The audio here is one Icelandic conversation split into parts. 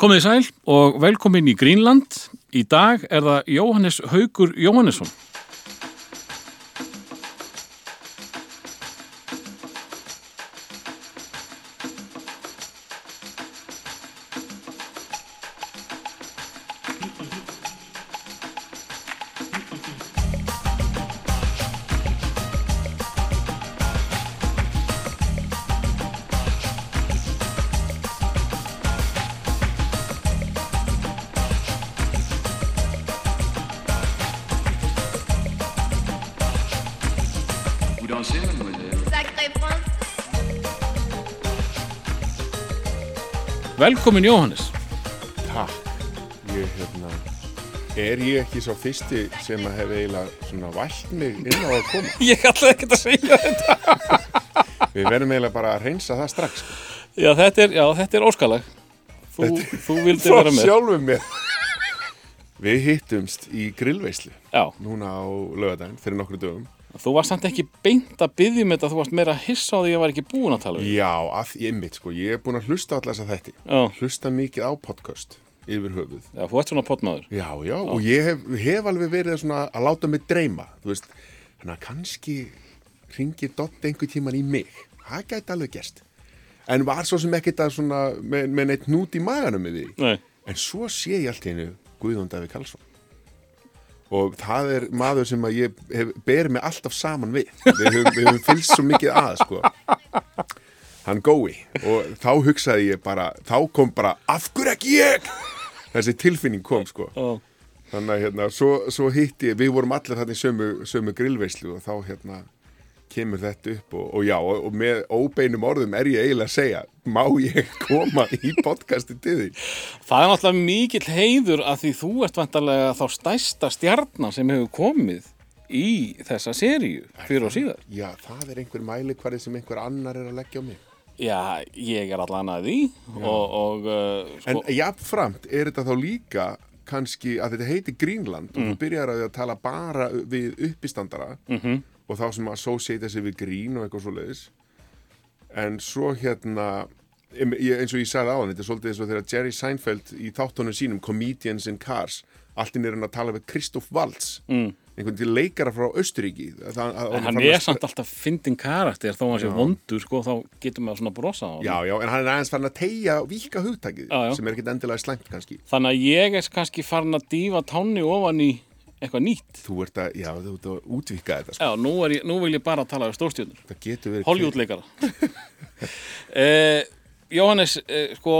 Komið í sæl og velkomin í Greenland. Í dag er það Jóhannes Haugur Jóhannesson. Velkomin Jóhannes. Takk. Ég, hérna, er ég ekki svo fyrsti sem að hef eiginlega svona vælt mig inn á að koma? Ég ætlaði ekki að segja þetta. Við verðum eiginlega bara að reynsa það strax. sko. Já, þetta er, já, þetta er óskalag. Þú, þú vildi vera með. sjálfum mér. Við hittumst í grillveislu Já, núna á lögadaginn fyrir nokkru dögum. Þú varst samt ekki beint að byggja með þetta, þú varst meira að hissa á því að ég var ekki búin að tala við. Já, að ég mitt sko, ég er búin að hlusta á allar þess að þetta. Já, Hlusta mikið á podcast yfir höfuð. já, þú ert svona potmaður. Já, já, og ég hef, hef alveg verið svona að láta mig dreyma, þú veist, þannig að kannski ringir Dott einhver tíman í mig, það gæti alveg gerst. En var svo sem ekkert að svona með, með neitt nút í maganum með því. Nei, En svo sé ég allt í einu Guðjón Davíð Karlsson. Og það er maður sem að ég hef, ber mig alltaf saman við. Við höfum, við höfum fylgst svo mikið að, sko. Hann gói. Og þá hugsaði ég bara, þá kom bara, af hverju ekki ég? Þessi tilfinning kom, sko. já, Þannig að hérna, svo, svo hitti ég, við vorum allir þarna í sömu, sömu grillveislu og þá hérna kemur þetta upp og, og já, og, með óbeinum orðum er ég eiginlega að segja, má ég koma í podcasti til því? það er náttúrulega mikill heiður að því þú ert vantarlega þá stærsta stjarnan sem hefur komið í þessa seríu fyrir og síðar. Já, það er einhver mælikvarði sem einhver annar er að leggja á mig. Já, ég er allan að því og, og uh, sko, En jafnframt er þetta þá líka kannski að þetta heiti Greenland og þú byrjar að að tala bara við uppistandara -hmm. Og þá sem associata sig við grín og eitthvað svo leiðis en svo hérna eins og ég sagði á hann, þetta er svolítið eins og þegar Jerry Seinfeld í þáttunum sínum Comedians in Cars, allt inn er hann að tala við Christoph Waltz mm. einhvern til leikara frá að, en hann er samt alltaf fyndin karakter þó að hann sé vondur sko, þá getur maður svona brosa á hann. Já, já, en hann er aðeins farin að tegja víka hugtakið Já, já. sem er ekkert endilega slæmt kannski Þannig að ég er kannski farin að dífa tánni ofan í eitthvað nýtt. Þú ert að, já, þú ert að útvika þetta sko. Já, nú, ég, nú vil ég bara tala um stórstjörnur. Það getur verið Hollywoodleikara. eh, Jóhannes, eh, sko,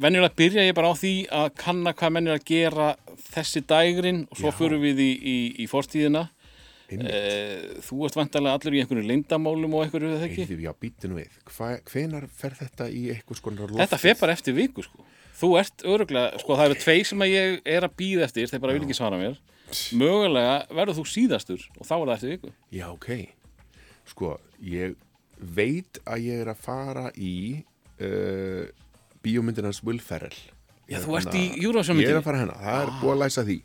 venjulega byrja ég bara á því að kanna hvað menn er að gera þessi dægrin og svo förum við í, í, í forstíðina. Einmitt. Eh, þú ert vantarlega allur í einhverju leyndamálum og einhverju eða ekki. Heyrðu, já, býttu nú við. Hva, hvenar fer þetta í eitthvað skonar loftið? Þetta fer bara eftir viku sko. Þú ert öruglega, sko það eru tvei sem að ég er að býða eftir, þeir bara vil ekki svara mér. Mögulega verður þú síðastur og þá er það eftir viku. Já, ok. Sko, ég veit að ég er að fara í uh, bíómyndinans Will Ferrell. Já, þú ert í Ég Eurovision-myndinni. er að fara hérna, það er búið að læsa því.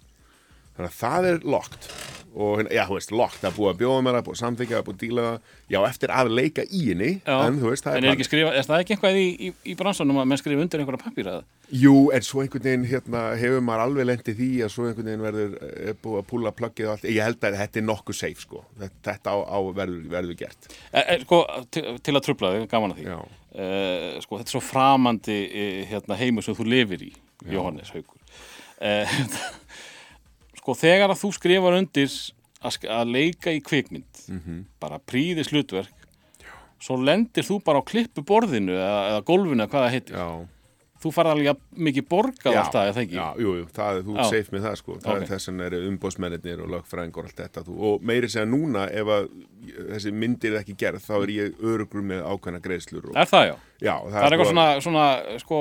Þannig að það er locked. Og, hérna, já, þú veist, locked, það er búið að bjóða mér, það er búið að samþykja, það er búið að díla. Já, eftir að leika í henni, Já. en þú veist, það er er, ekki skrifa, er það ekki eitthvað í, í, í bransunum að menn skrifa undir einhverja pappíra? Jú, en svo einhvern veginn hérna, hefur maður alveg lendið því að svo einhvern veginn verður er búið að púla pluggið og allt. Ég held að þetta er nokkuð safe sko. Þetta, á, á verður, verður gert. E, e, sko, til, til að trubla þig, gaman að því. E, sko, þetta er svo framandi hérna, sko, þegar að þú skrifar undir að, að leika í kvikmynd, Mhm. bara príðis hlutverk, svo lendir þú bara á klippu borðinu eða, eða gólfinu eða hvað það heitir. Já. Þú farið alveg mikið borgað alltaf, eða það ekki? Já, jú, jú, það, þú Já. safe með það sko. Það Ok. er þess að eru umbóðsmennir og lögfræðingur og allt þetta. Þú, og meiri segja núna ef að þessi myndir er ekki gerð þá er ég örugur með ákveðna greiðslur. Og, Er það já? já, það, Það er eitthvað búið svona, svona, sko,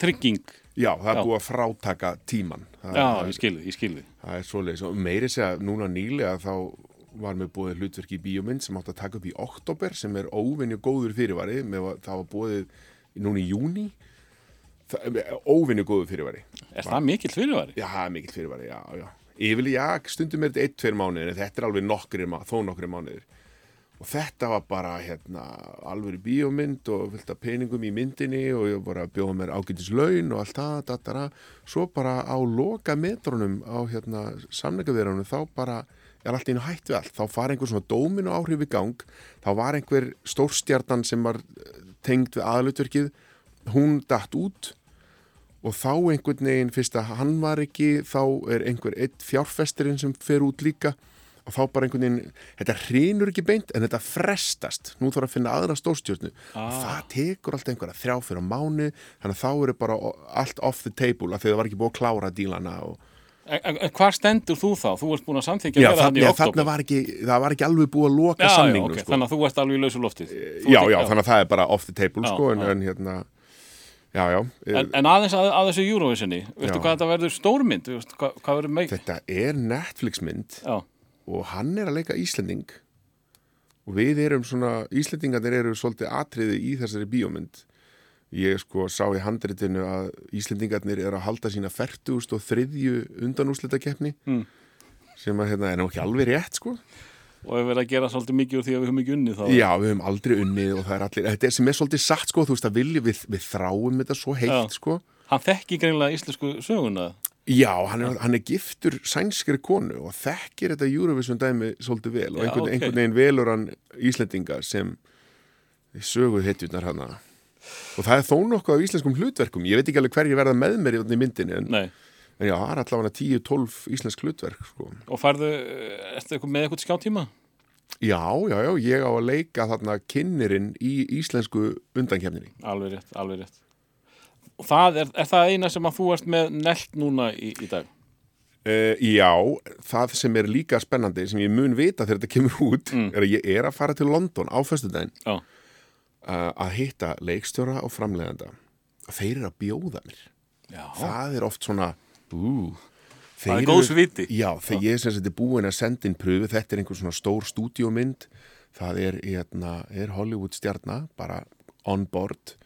trygging. Já, það er búið að frátaka tíman. Það, Já, það, ég skilði, ég skilði. Það er svoleiðis. Og meiri segja núna nýlega þá var með búið hlutverk í bíómynd sem átt að taka upp í oktober sem er óvinni góður fyrirvari. Með, það var búið núna í júni óvinni góður fyrirvari. Er það mikill fyrirværi? já, það er mikill fyrirvari, já, já. Yfirlega, já, stundum er þetta eitt, tveir mánuðir en þetta er alveg nokkri, þó nokkri mánuðir og þetta var bara hérna alveg bíómynd og fylgta peningum í myndinni og ég bara bjóða mér ágætis laun og allt það, datara. svo bara á loka metrunum á hérna samningaverunum þá bara er allt einu hætt við allt, þá fara einhver svona dóminu áhrif í gang, þá var einhver stórstjartan sem var eh, tengd við aðalutverkið, hún datt út. Og þá einhvern veginn fyrst að hann var ekki þá er einhver eitt fjárfestirinn sem fer út líka og þá bara einhvern veginn, þetta hrinur ekki beint en þetta frestast, nú þarf að finna aðra stórstjórnu Ah. það tekur alltaf einhverja þrjá fyrir mánu þannig að þá eru bara allt off the table af því það var ekki búið að klára dílana og En, en, hvað stendur þú þá? Þú ert búin að samþykja já, að vera hann í já, oktober. þarna var ekki, það var ekki alveg búið að loka já, já, samningnum ok, sko. þannig að þú ert alveg í lausu loftið. Þú já, já, ekki- þannig að það er bara off the table Já, sko, en, já. en hérna já, já, En, en aðeins að, að þessu Eurovisinni, veistu Já. hvað þetta verður stórmynd? Veistu, hvað, hvað verður meik? þetta er Netflix mynd Já, og hann er að leika Íslending og við erum svona Íslendingarnir eru svolítið atriði í þessari bíómynd ég sko sá í handritinu að Íslendingarnir eru að halda sína 40 og þriðju undanúslitakeppni Mm. sem að hérna er nú ekki alveg rétt sko og við verðum að gera svolítið mikið úr því að við höfum ekki unnið þá. já við höfum aldrei unnið og það er allir þetta er sem er svolítið satt sko þú veist að vilja við, við þráum þetta svo heitt Já. sko Hann þekki greinlega íslensku söguna. Já, hann er, hann er giftur sænskri konu og þekkir þetta Eurovision dæmi svolítið vel og einhvern, ok. einhvern veginn velur hann Íslendinga sem söguð hetjurnar hana og það er þó nokkuð af íslenskum hlutverkum ég veit ekki alveg hverju verða með mér í myndinni en, en já, það er allavega 10-12 íslensk hlutverk sko. Og færðu, ertu með eitthvað skjáttíma? Já, já, já, ég á að leika þarna kynnerinn í íslensku undankefninni Alveg rétt, alveg rétt. Og það er, er það eina sem að þú ert með nelt núna í, í dag? Uh, já, það sem er líka spennandi sem ég mun vita þegar þetta kemur út er að ég er að fara til London á föstudaginn Já. uh, að hitta leikstjóra og framleiðanda þeir eru að bjóða mér Já. það er oft svona ú, Það er þeir góðs viti. já, þegar ég sem þetta er búin að senda inn pröfu þetta er einhver svona stór stúdíómynd það er, hérna, er Hollywood stjarnar bara on board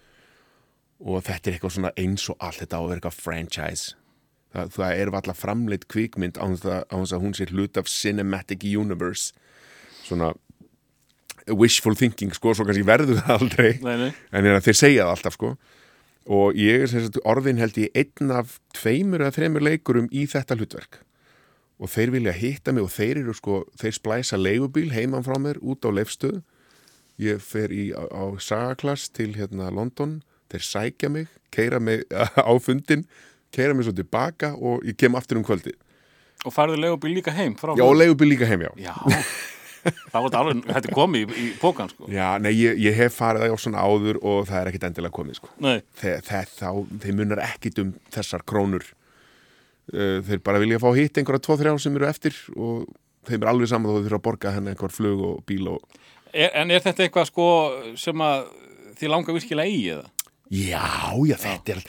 og þetta er eitthvað svona eins og allt þetta á að vera eitthvað franchise. Það, það er alltaf framleitt kvikmynd á þess að, hún sé hlut af cinematic universe. Svona wishful thinking sko, svo kannski verður það aldrei. Nei, nei. en er að þeir segja það alltaf sko. Og ég er orðin held ég einn af tveimur eða þreimur leikurum í þetta hlutverk. Og þeir vilja hitta mig og þeir eru sko þeir splæsa leigubíl heiman frá mér út á leifstöð ég fer í, á, á sagaklass til hérna London þeir sækja mig, keira mig á fundin, keira mig svo tilbaka og ég kem aftur um kvöldi Og færðu legubíl líka heim já, og leigubíl líka heim, já Já. það var alveg, þetta komið í, í pókan, sko. já, nei, ég, ég hef farið á svona áður og það er ekkit endilega komið sko Nei. þeir, þeir, þá, þeir munar ekkit um þessar krónur uh, þeir bara vilja fá hitt einhverja tvo-þrjá sem eru eftir og þeim er alveg saman þó þeir þurfa að borga henni einhver flug og bíl og Er, en er þetta eitthvað, sko, sem að þið langar virkilega í, eða? Já, já, þetta er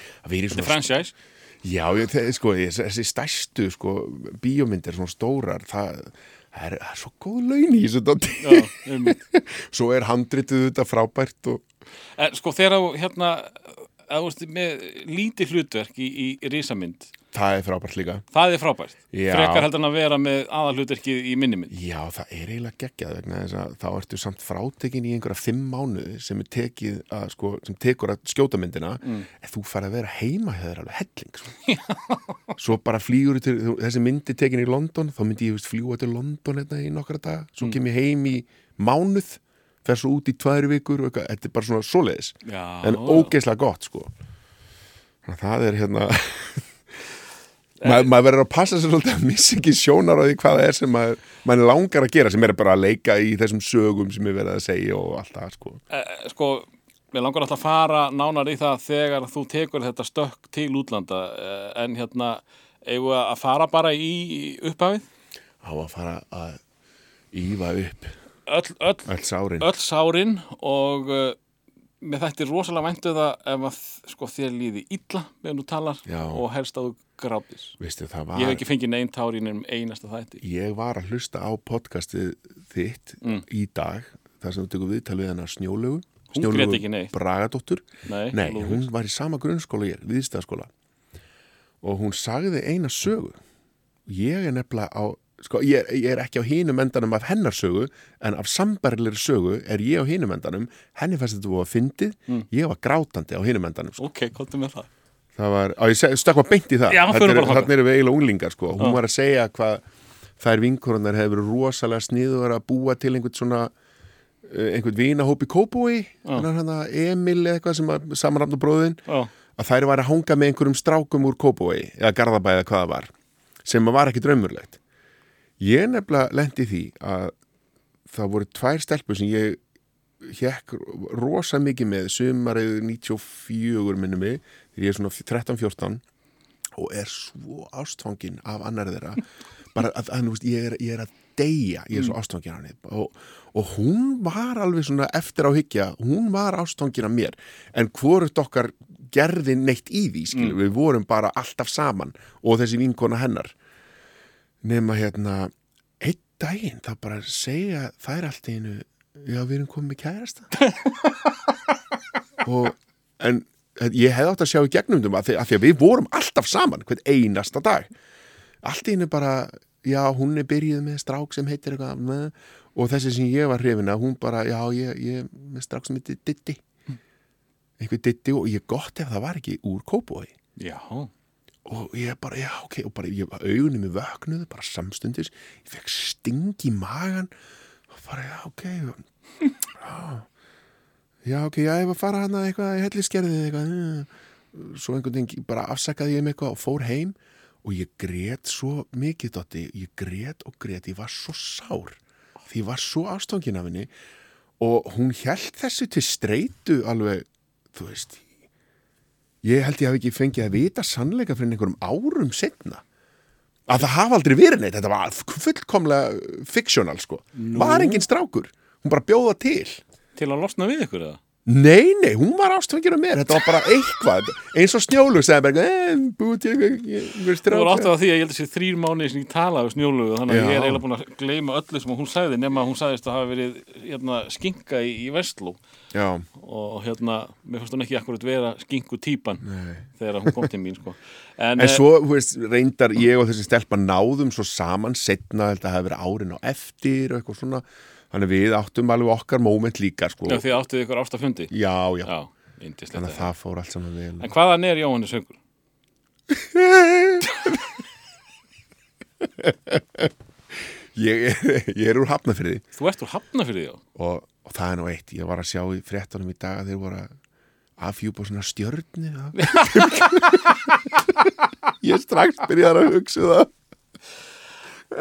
Þetta er franchise? já, sko, þessi þessi stærstu sko, bíómyndir, svona stórar það, það, er, það er svo góð laun í þessu um, svo er handritið þetta frábært og en, sko, þegar þú, hérna, að þú veist, með lítið hlutverk í, í risamynd, það er frábært líka. Það er frábært. Já. Frekar heldur en að vera með aðalhlutverkið í minni mynd. Já, það er eiginlega geggjað vegna þess að þá ertu samt frátekin í einhverja fimm mánuði sem er tekið að, sko, sem tekur að skjóta myndina. En þú fær að vera heima hefur alveg helling svo. svo bara flýgur til, þessi myndi tekin í London þá myndi ég fljúa til London hérna í nokkra daga, svo kem ég heim í mánuð, fer svo út í tvær vikur þetta er bara svona svoleiðis. En ógeðslega gott sko. Það er hérna maður maður verður að passa sér svolítið að missa ekki sjónar á því hvað það er sem maður, maður langar að gera sem er bara að leika í þessum sögum sem er verið að segja og allt það sko. Eh, sko, mér langar alltaf að fara nánar í það þegar þú tekur þetta stökk til útlanda, eh, en hérna, eigum við að fara bara í upphafið? á að fara að ífa upp Öll, öll, öll sárin. öll sárin og mér þætti rosalega væntu það ef að sko, þér líði illa meðan þú talar Já. og helst að þú það var, Ég hef ekki fengið neinn tár í nefnum einasta þætti. ég var að hlusta á podcastið þitt Mm. í dag þar sem þú tekur viðtal við hennar snjólögu neitt. Bragadóttur Nei, Nei, hún var í sama grunnskóla ég, viðstæðaskóla og hún sagði eina sögu ég er nefnilega á sko, ég, ég er ekki á hinum endanum af hennar sögu en af sambarilegri sögu er ég á hinum endanum. Henni fannst þetta var fyndið. Ég var grátandi á hinum endanum sko. Ok, komdu með það. Það var, á ég stökkva beint í það. Já, Þarna förum eru- bara þangað. þarna eru við eiginlega unglingar sko. hún Já. var að segja hvað þær vinkorunar hefur rosalega sniður að búa til einhvern svona eh, einhvern vinahópi hann að Emil eitthvað sem að samanrafna bróðin Já, að þær var að hanga með einhverjum strákum úr Kópói eða Garðabæði eða hvað það var sem var ekki draumurlegt ég nefnilega lendi því að það voru tvær stelpur sem ég hekk rosa mikið með. Sumarið 94 minnum mig þegar ég er svona 13-14 og er svo ástfangin af annar þeirra. Bara að, að, að ég, er, ég er að deyja ég er svo ástfangin af henni. Og, og hún var alveg svona eftir á hyggja hún var ástfangin af mér. En hvort okkar gerði neitt í því skilur, við vorum bara alltaf saman og þessi vinkona hennar nema hérna einn daginn þá bara segja þær allt í einu já við erum komið kærasta. Og en ég hefði átt að sjá í gegnum þeim að því, að því að við vorum alltaf saman hvern einasta dag. Allt í einu bara já hún er byrjuð með strák sem heitir eitthvað með, og þessi sem ég var hrifin að hún bara já ég, ég með strák sem heitir Diddy einhver Diddy og ég gott ef það var ekki úr Kópói já, og ég bara, já, ok, og bara ég, augunum mig vöknuðu, bara samstundis. Ég fekk sting í magan og bara, já, ok. Já, já, ok já, ég var að fara hana eitthvað, ég helli skerðið eitthvað, uh. svo einhvern veginn bara afsakaði ég mig eitthvað og fór heim. Og ég grét svo mikið dotti, ég grét og grét, ég var svo sár. Því ég var svo ástofngin af henni. Og hún held þessu til streitu alveg, þú veist ég held ég hafi ekki fengið að vita sannleika fyrir einhverjum árum setna að það hafa aldrei verið neitt. Þetta var fullkomlega fiksjónal sko, var engin strákur. Hún bara bjóða til. Til að losna við ykkur eða? Nei, nei, hún var ástfangin af mér. Þetta var bara eitthvað, eins og snjólu segði bara, eh, búið til einhver Þú voru strákur áttið á því að ég held að sé þrýr mánuði sem ég talaði við snjólugu þannig að Já. ég er eiginlega búin að gleyma öllu sem hún sagði nema að hún sagðist að hafa verið hérna, skinka í, í Vestló. Já, og hérna, mér fannst hún ekki akkurat vera skinku típan nei. þegar hún kom til mín sko. en, En eh, svo, þú veist, reyndar ég og þessi stelpa náðum svo saman setna, að það hafi verið árin á eftir og eitthvað svona, þannig að við áttum alveg okkar moment líka, sko. já, þið áttuð ykkur ástafundi Já, já, já, þannig að það fór allt saman vel. En hvaðan er Jóhannes Haukur? Ég ég er úr hafnafriði Þú ert úr Hafnafyrði, já og, og það er nú eitt, ég var að sjá í fréttunum í dag að þeir voru að afhjúpa svona stjörni. ég strax byrjar að hugsa það.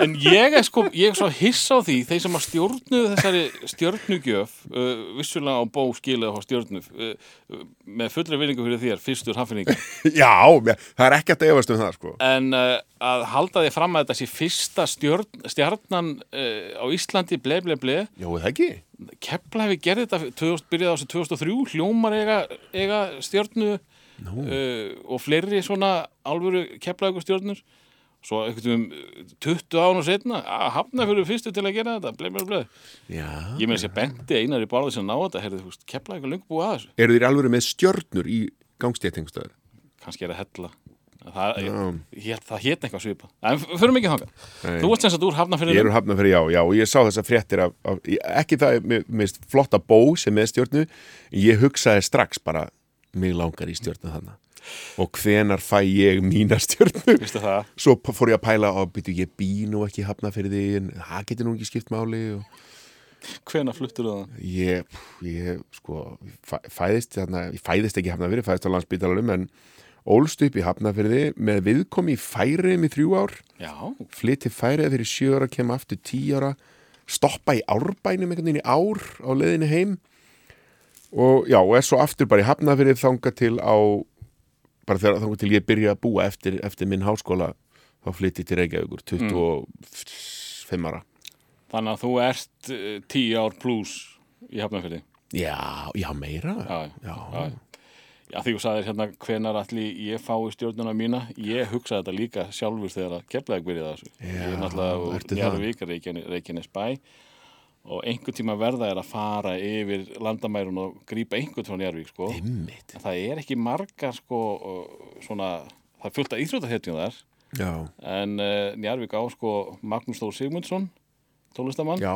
En ég er sko, ég er svo hiss á því þeir sem að stjórnu þessari stjörnugjöf uh, vissulega á bó skilið á stjörnu uh, uh, með fullri vinningu fyrir þér, fyrstur hafninga Já, það er ekki að efast um það, sko. en uh, að halda því fram að þetta sé fyrsta stjörn, stjarnan uh, á Íslandi, ble, ble, ble Jó, er það ekki? Kepla hefði gerði þetta 2000, byrjaði á þessu 2003 hljómar eiga, eiga stjörnu Nú, uh, og fleiri svona alvöru keplaðugur stjörnur svo einhvern veginn 20 án og setna að hafna fyrir fyrstu til að gera þetta ble, ble, ble. já. ég með þess að benti einar í báði sem ná þetta þú veist, keplaðugur lengur búið að þessu Eru þeir alveg með stjörnur í gangstéttingstöður? kannski er að hella það, ég, ég, það hét eitthvað svipa en förum ekki Nei. þú ert sem sagt úr hafna Ég fyrir er hafnafyrir, já, já, og ég sá þessa fréttir af, af ég- ekki það, finnst flotta bó sem með stjörnu, ég hugsaði strax bara, mig langar í stjörnu þannig og hvenar fæ ég mína stjörnu? Vistu það? Svo fór ég að pæla og byrju, ég bý nú ekki hafnafyrir því en það getur nú ekki skipt máli og hvena fluttur það ég, ég sko fæ, fæðist, þarna, ég fæðist ekki hafnafyrir fæðist á landsbytalanum en ólst upp í hafnafyrði með viðkomi í færiðum í þrjú ár. Já, flytti færið fyrir sjö ára, kem aftur tíu ára stoppa í árbænum einhvern veginn í ár á leiðinni heim. Og já, og er svo aftur bara í hafnafyrir þanga til á bara þegar þanga til ég byrja að búa eftir, eftir minn háskóla þá flytti til Reykjavíkur 25 ára. Þannig að þú ert uh, 10 ár pluss í hafnafyrði já, já, meira. Já, já, já. Já, því þú sagðir hérna hvenar allir ég fái stjórnuna mína, ég hugsaði þetta líka sjálfur þegar að byrjaði að þessu. ég er náttúrulega úr Reykjanes, Reykjanes bæ og einhvern tíma verða er að fara yfir landamærun og grípa einhvern frá Njarðvík, sko. Það er ekki margar, sko, svona, það er fullt af íþróttahetjum þar Já, en uh, Njarvík á sko Magnús Þór Sigmundsson já,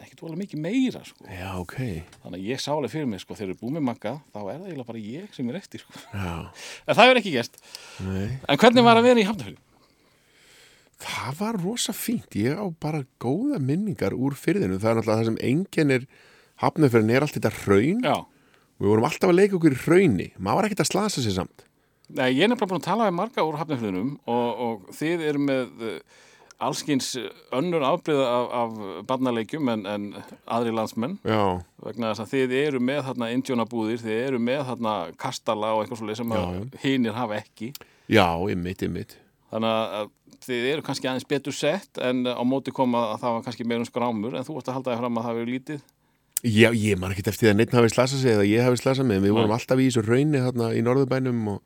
ekki tóla mikið meira sko. já, ok, þannig að ég sálega fyrir mig sko, þegar við búum með Magga, þá er það eiginlega bara ég sem er eftir sko. en það er ekki gæst nei. en hvernig var að vera í Hafnarfjörðu? Það var rosa fínt, ég á bara góða minningar úr fyrðinu, það er náttúrulega það sem enginn er hafnafjörðin er allt þetta hraun. Já, Við vorum alltaf að leika okkur í hrauni. Maður var ekkert að slasa sér samt. Nei, ég er nefnilega búin að tala við marga úr Hafnarfjörðunum og, og þið eru með uh, allskins önnur afbreyða af, af barnaleikjum en, en aðri landsmenn. Já, vegna þess að þið eru með þarna indjónabúðir, þið eru með þarna kastala og eitthvað svolítið sem hinir hafa ekki. Já, ymmit, ymmit. þannig að þið eru kannski aðeins betur sett en á móti koma að það var kannski meirum skrámur en þú varst að halda þig fram að það verið lítið Já, ég man ekkert eftir því að neitt hafi slasað sig eða ég hafi slasað mig. Við vorum alltaf í þessu rauni þarna í Norðurbænum og,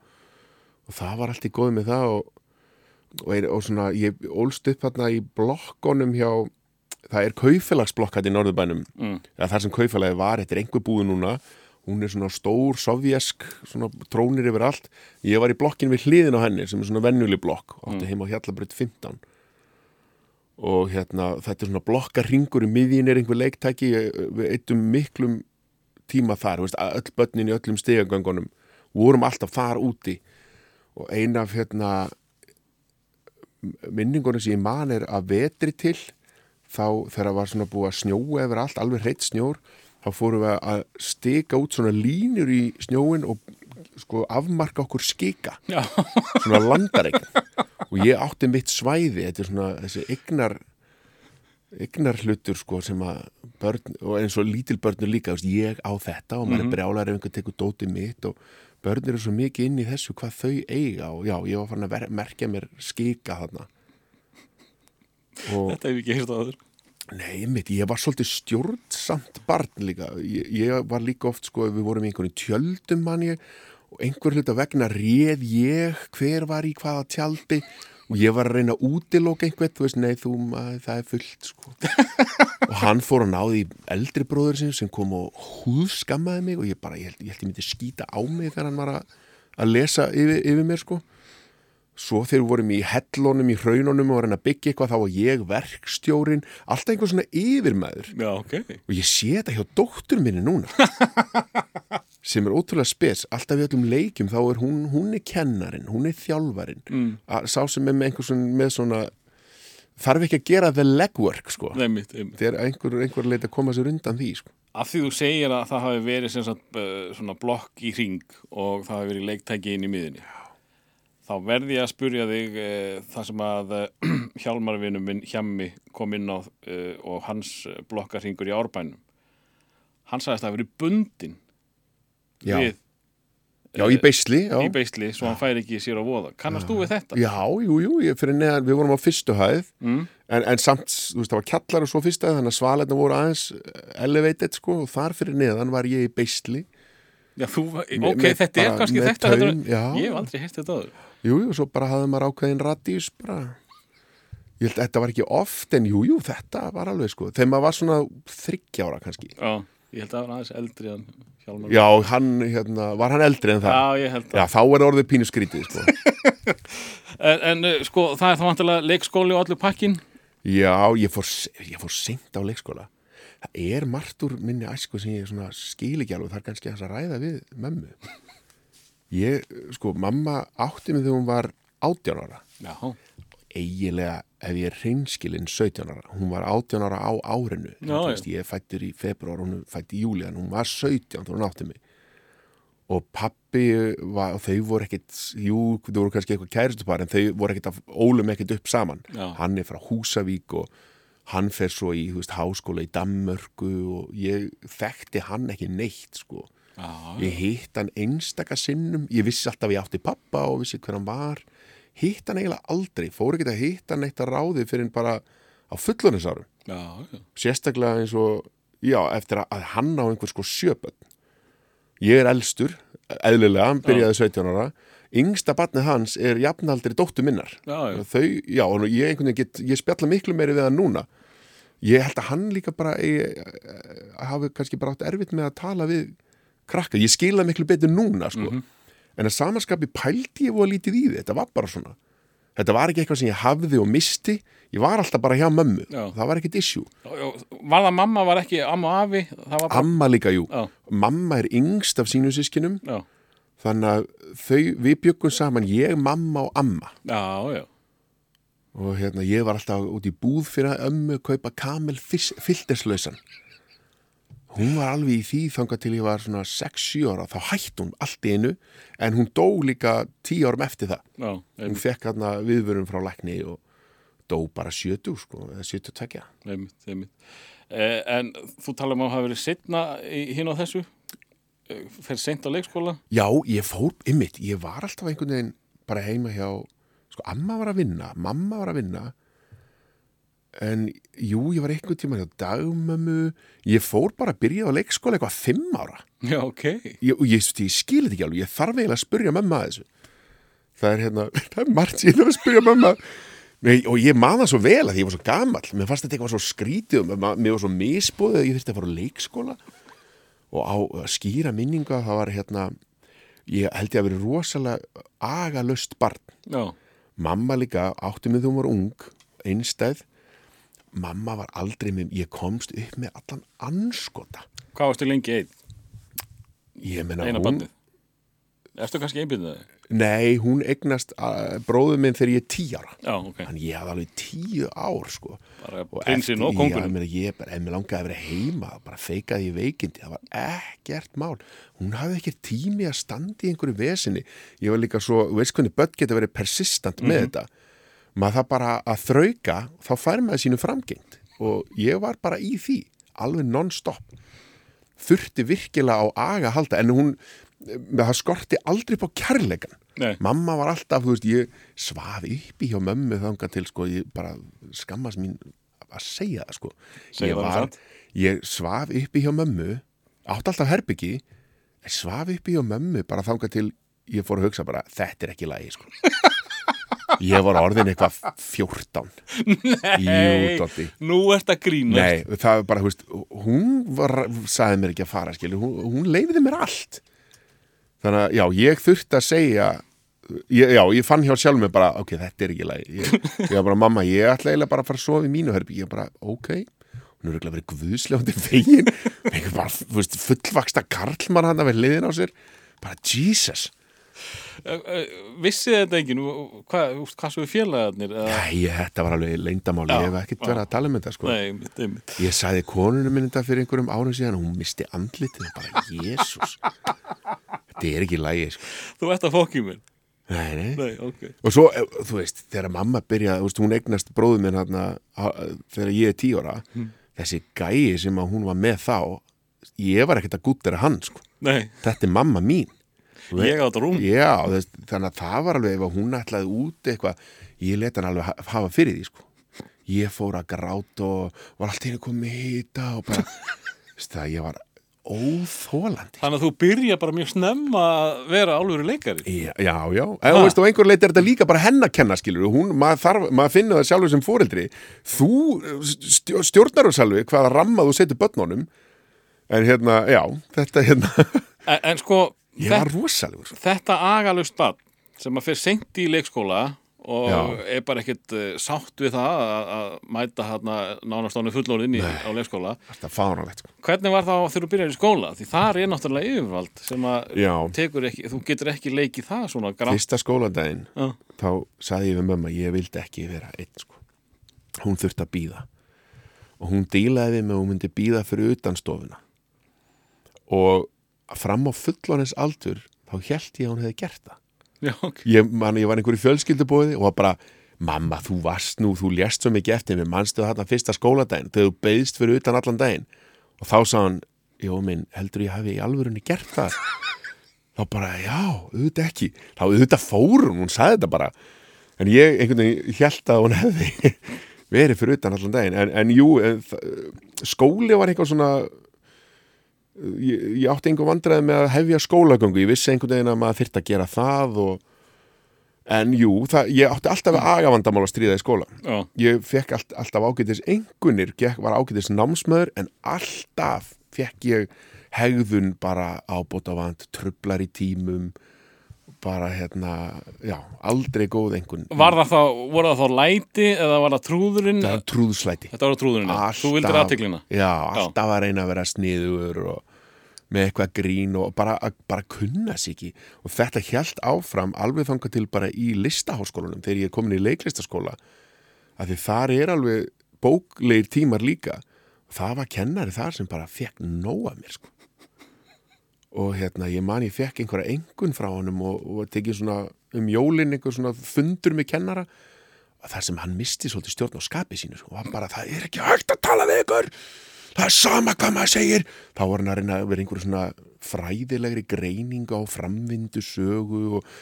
og það var allt í góð með það og, og, er, og svona, ég ólst upp þarna í blokkonum hjá, það er kaufélagsblokk hérna í Norðurbænum. mm. þar sem kaufélagi var, þetta er einhver búið núna hún er svona stór, sovjesk svona trónir yfir allt. Ég var í blokkin við hliðin á henni sem er svona vennuleg blokk átti heima á Hjallabrut 15 og hérna þetta er svona blokkarringur í miðjinn er einhver leiktæki. Við eittum miklum tíma þar, veist, öll börnin í öllum stegagöngunum vorum alltaf þar úti. Og eina af hérna minningunum sem ég man er að vetri til þá þegar var svona búið að snjóa yfir allt, alveg hreitt snjór þá fórum við að stika út svona línur í snjóin og sko afmarka okkur skika. Já, svona landaregn og ég átti mitt svæði þetta er svona þessi egnar egnar hlutur sko sem að börn, og eins og lítil börnur líka veist, ég á þetta og maður er brjálar ef einhver tekur dótið mitt og börn eru svo mikið inn í þessu hvað þau eiga og já, ég var farin að merkja mér skika þarna. Og þetta hef ég ekki hýrt á þður Nei, mitt, ég var svolítið stjórnsamt barn líka. Ég, ég var líka oft, sko, við vorum í einhvern tjöldum mann ég og einhver hluta vegna réð ég hver var í hvaða tjaldi og ég var að reyna að útiloka einhvern, þú veist, nei, þú, maður, það er fullt, sko. og hann fór að náði eldri bróður sin sem kom og húðskammaði mig og ég bara, ég held ég, held ég myndi skýta á mig þegar hann var að, að lesa yfir, yfir mér, sko. Svo þegar við vorum í hellunum, í hraununum og reyna að byggja eitthvað, þá var ég verkstjórin, alltaf einhver svona yfirmaður. Já, ok Og ég sé þetta hjá dóttur minni núna. sem er ótrúlega spes. Alltaf í öllum leikjum, þá er hún, hún er kennarin, hún er þjálfarin. mm. Að- Sá sem er með einhver svona, með svona, þarf ekki að gera the legwork, sko. Nei, mitt, einmitt. Þegar einhver, einhver leit að koma sér undan því, sko. Af því þú segir að það hafi verið sem sagt, uh, svona blokk í hring og það hafi verið leiktæki inn í miðunni. Þá verði ég að spurja þig uh, það sem að uh, hjálmarvinum minn Hjammi kom inn á uh, og hans blokkarhingur í árbænum. Hann sagðist að það verið bundin Já. við Já, í beisli, já. í beisli svo hann fær ekki sér á voða. Kannast þú við þetta? Já, jú, jú, ég fyrir neðan, við vorum á fyrstu hæð Mm. en, en samt, þú veist, það var kjallar og svo fyrstu hæð þannig að svaletna voru aðeins elevated, sko, og þar fyrir neðan var ég í beisli Já, þú, ok, með þetta er kannski þetta. þetta já. Ég hef aldrei heilt þetta áður. Jú, jú, svo bara hafði maður ákveðin radíus bara Ég held að þetta var ekki oft en jú, jú, þetta var alveg sko þegar maður var svona þryggjára kannski Já, ég held að það var aðeins eldri en Hjálmar. Já, hann, hérna, var hann eldri en það? Já, ég held að. Já, þá er orðið pínu skrítið sko En, en uh, sko, það er þá vantilega leikskóli og allur pakkin. Já, ég fór, ég fór seint á leikskóla Það er margt úr minni æsku sem ég skil ekki alveg, það er kannski að ræða við mömmu Ég, sko, mamma átti mig þegar hún var 18 ára. Já, eiginlega ef ég er hreinskilinn 17 ára, hún var 18 ára á árinu. Já, veist, ég fættur í februar hún er fætt í júli en hún var 17 þegar hún átti mig. Og pappi var, og þau voru ekkit jú, þau voru kannski eitthvað kæristupar en þau voru ekkit að ólum ekkit upp saman. Já. hann er frá Húsavík og hann fer svo í, þú veist, háskóla í Dammörku og ég þekkti hann ekki neitt, sko já, Ég hitt hann einstaka sinnum, ég vissi alltaf ég átti pappa og vissi hver hann var. Hitt hann eiginlega aldrei, fór ekki að hitta hann eitt að ráði fyrir bara á fullonisárum. já, já. Sérstaklega eins og, já, eftir að, að hann á einhver sko sjöbönn. Ég er elstur, eðlilega, hann byrjaði 17 ára. Yngsta barnið hans er jafnaldri dóttu minnar. Já, já. Þau, já, og ég einhvern veginn get, ég spjalla miklu meiri við hann núna. Ég held að hann líka bara eh, hafi kannski bara átt erfitt með að tala við krakka. Ég skila miklu betur núna, sko. En að samanskapi pældi ég voru lítið í. Þetta var bara svona. þetta var ekki eitthvað sem ég hafði og misti ég var alltaf bara hjá mömmu Já. það var ekkit issue Var það mamma, var ekki amma og afi bara, amma líka, jú, Já. mamma er yngst af sínu sískinum já, þannig að þau, við byggum saman ég, mamma og amma já, já og hérna, ég var alltaf út í búð fyrir að ömmu kaupa kamel filterslausan hún var alveg í því þangað til ég var svona 6-7 ára, þá hætti hún allt í einu en hún dó líka 10 árum eftir það. Já, hún fekk hérna viðvörun frá lækni og dó bara 70 sko, eða 72 einmitt, einmitt. Eh, En þú tala um að hafa verið setna hinn á þessu? Eh, Fer seint á leikskóla? Já, ég fór, ymmit, ég var alltaf einhvern veginn bara heima hjá, sko, amma var að vinna, mamma var að vinna, en jú, ég var einhvern tíma hjá dagmömmu, ég fór bara að byrja á leikskóla eitthvað fimm ára. Já, ok Ég, og ég, ég skil þetta ekki alveg, ég þarf eiginlega að spyrja mamma að þessu. Það er hérna, það er margt sem ég þarf að spyrja mamma. Nei, og ég man það svo vel að ég var svo gamall, mér fannst þetta eitthvað svo skrítið, mér var svo misbúðið að ég þurfti að fara á leikskóla og á skýra minninga það var hérna, ég held ég að vera rosalega agalöst barn. Já, Mamma líka átti þegar hún var ung, einstæð, mamma var aldrei með, ég komst upp með allan anskota. hvað varstu lengi einn? Ég meina Eina hún, bandið Erstu kannski einbyrðið þig? nei, hún eignast uh, bróðu minn þegar ég er tíu ára. Já, ok Þannig ég hafði alveg tíu ár, sko. Bara prinsinn og Já, kongurinn ég, meina, ég mér langaði að vera heima, bara feikaði ég veikindi, það var ekkert mál. Hún hafði ekki tími að standa í einhverju vesinni. Ég var líka svo, veist hvernig börn geta verið persistent með þetta. Maður það bara að þrauka, þá fær maður sínu framgengt. Og ég var bara í því, alveg non-stop. Þurfti virkilega á aga halda, en hún, það skorti aldrei på kærleikan. Nei, Mamma var alltaf, þú veist, ég svaf uppi hjá mömmu þangað til, sko, ég bara skammast mín að segja það, sko. Ég satt. ég svaf uppi hjá mömmu, átti alltaf herbyggi, svaf uppi hjá mömmu bara þangað til ég fór að hugsa bara, þetta er ekki lagi, sko. Ég var orðin eitthvað 14. Jú, Dotti. nú ert að grína Nei, það var bara, þú veist, hún var, sagði mér ekki að fara, skilur, hún, hún leifiði mér allt. Þannig að, já, ég þurfti að segja, ég, já, ég fann hjá sjálf mér bara, ok, þetta er ekki lagi. Ég, ég var bara, mamma, ég ætla eiginlega bara að fara að sofa í mínu herbi. Ég bara, ok, hún er örugglega verið guðsljóndi veginn, einhver bara, þú veist, fullvaksta karlmann hann að vera liðin á sér. Bara, Jesus. Vissi þetta enginn? Hvað, hvað svo er félagarnir Æ, þetta var alveg leyndamáli, Já, ég hef ekkert verið að tala um þetta, sko. Nei, einmitt, Ég sagði konunum minn þetta fyrir einhverjum árum síðan og hún misti andlitið bara, Jésús þetta er ekki lægi sko. Þú ert að fókið mér nei, nei. Nei, ok. Og svo, eh, þú veist, þegar mamma byrjaði þú veist, hún eignast bróðu minn hana, þegar ég er tíu ára þessi gæi sem hún var með þá ég var ekkert að gúttera hann sko. Nei, þetta er mamma mín ég á þetta rúm. Já, þess, þannig að það var alveg ef hún ætlaði út eitthvað ég let hann alveg ha- hafa fyrir því sko. ég fór að gráta og var allt einu komið hýta og bara það, ég var óþólandi Þannig að þú byrja bara mjög snemma að vera álfur leikari. Já, já. En, þú veist, og einhver leiti er þetta líka bara henn að kenna, skilur hún, maður, þarf, maður finnur það sjálfur sem fóreldri þú stjó- stjórnar þú sjálfur hvaða ramma þú setur börnunum. En hérna, já, þetta hérna. En, en sko, ég var rosalegur þetta agalust barn sem að fyrir seint í leikskóla og Já. er bara ekkert uh, sátt við það að, að mæta hérna nánast ánu fullorðin í, á leikskóla þetta er fáránlegt, sko. Hvernig var það þegar þú byrjar í skóla? Því það er náttúrulega yfirvald sem að tekur ekki, þú getur ekki leikið það svona grátt. fyrsta skóladaginn Já. þá saði ég við mömmu að ég vildi ekki vera einn, sko hún þurfti að býða og hún dílaði við mig og hún myndi býða fyrir utan stofuna og fram á fullonins aldur þá held ég að hún hefði gert það. Já, ok. ég, man, ég var einhverju fjölskyldubóði og var bara, mamma, þú varst nú þú lést svo mikið eftir mér, manstu þarna fyrsta skóladaginn, þegar þú beðst fyrir utan allan daginn? Og þá sá hann jó minn, heldur ég hafi í alvörunni gert það? Þá bara, já, auðvitað ekki. Þá auðvitað fórum, hún sagði þetta bara. En ég einhvern veginn held að hún hefði verið fyrir utan allan daginn. En, en jú, en, skóli var eitthvað svona ég, ég átti einhver vandræði með að hefja skólagöngu, ég vissi einhvern veginn að maður þyrfti að gera það og en jú, það, ég átti alltaf við agavandamál að stríða í skóla. Já, ég fekk all, alltaf ágætis gekk, var ágætis námsmaður en alltaf fekk ég hegðun bara ábótavand trublar í tímum bara hérna, já, aldrei góð einhvern Var það þá, voru það þá læti eða var það trúðurinn? það er trúðslæti Þetta var trúðurinn, þú vildir aðtiklina já, alltaf að reyna að vera sniður og með eitthvað grín og bara, bara kunna sig ekki. Og þetta hjælt áfram alveg þangað til bara í listaháskólanum þegar ég er komin í leiklistaskóla. Að því þar er alveg bóklegir tímar líka. Það var kennari þar sem bara fekk nóa mér sko og hérna ég man ég fekk einhverja engun frá honum og, og tekið svona um jólin einhver svona fundur með kennara. Og þar sem hann misti svolítið stjórn á skapi sínu sko. og hann bara það er ekki hægt að tala við ykkur? Það er sama hvað maður segir. Þá var hann að reyna að vera einhverju svona fræðilegri greiningu á framvindu sögu og,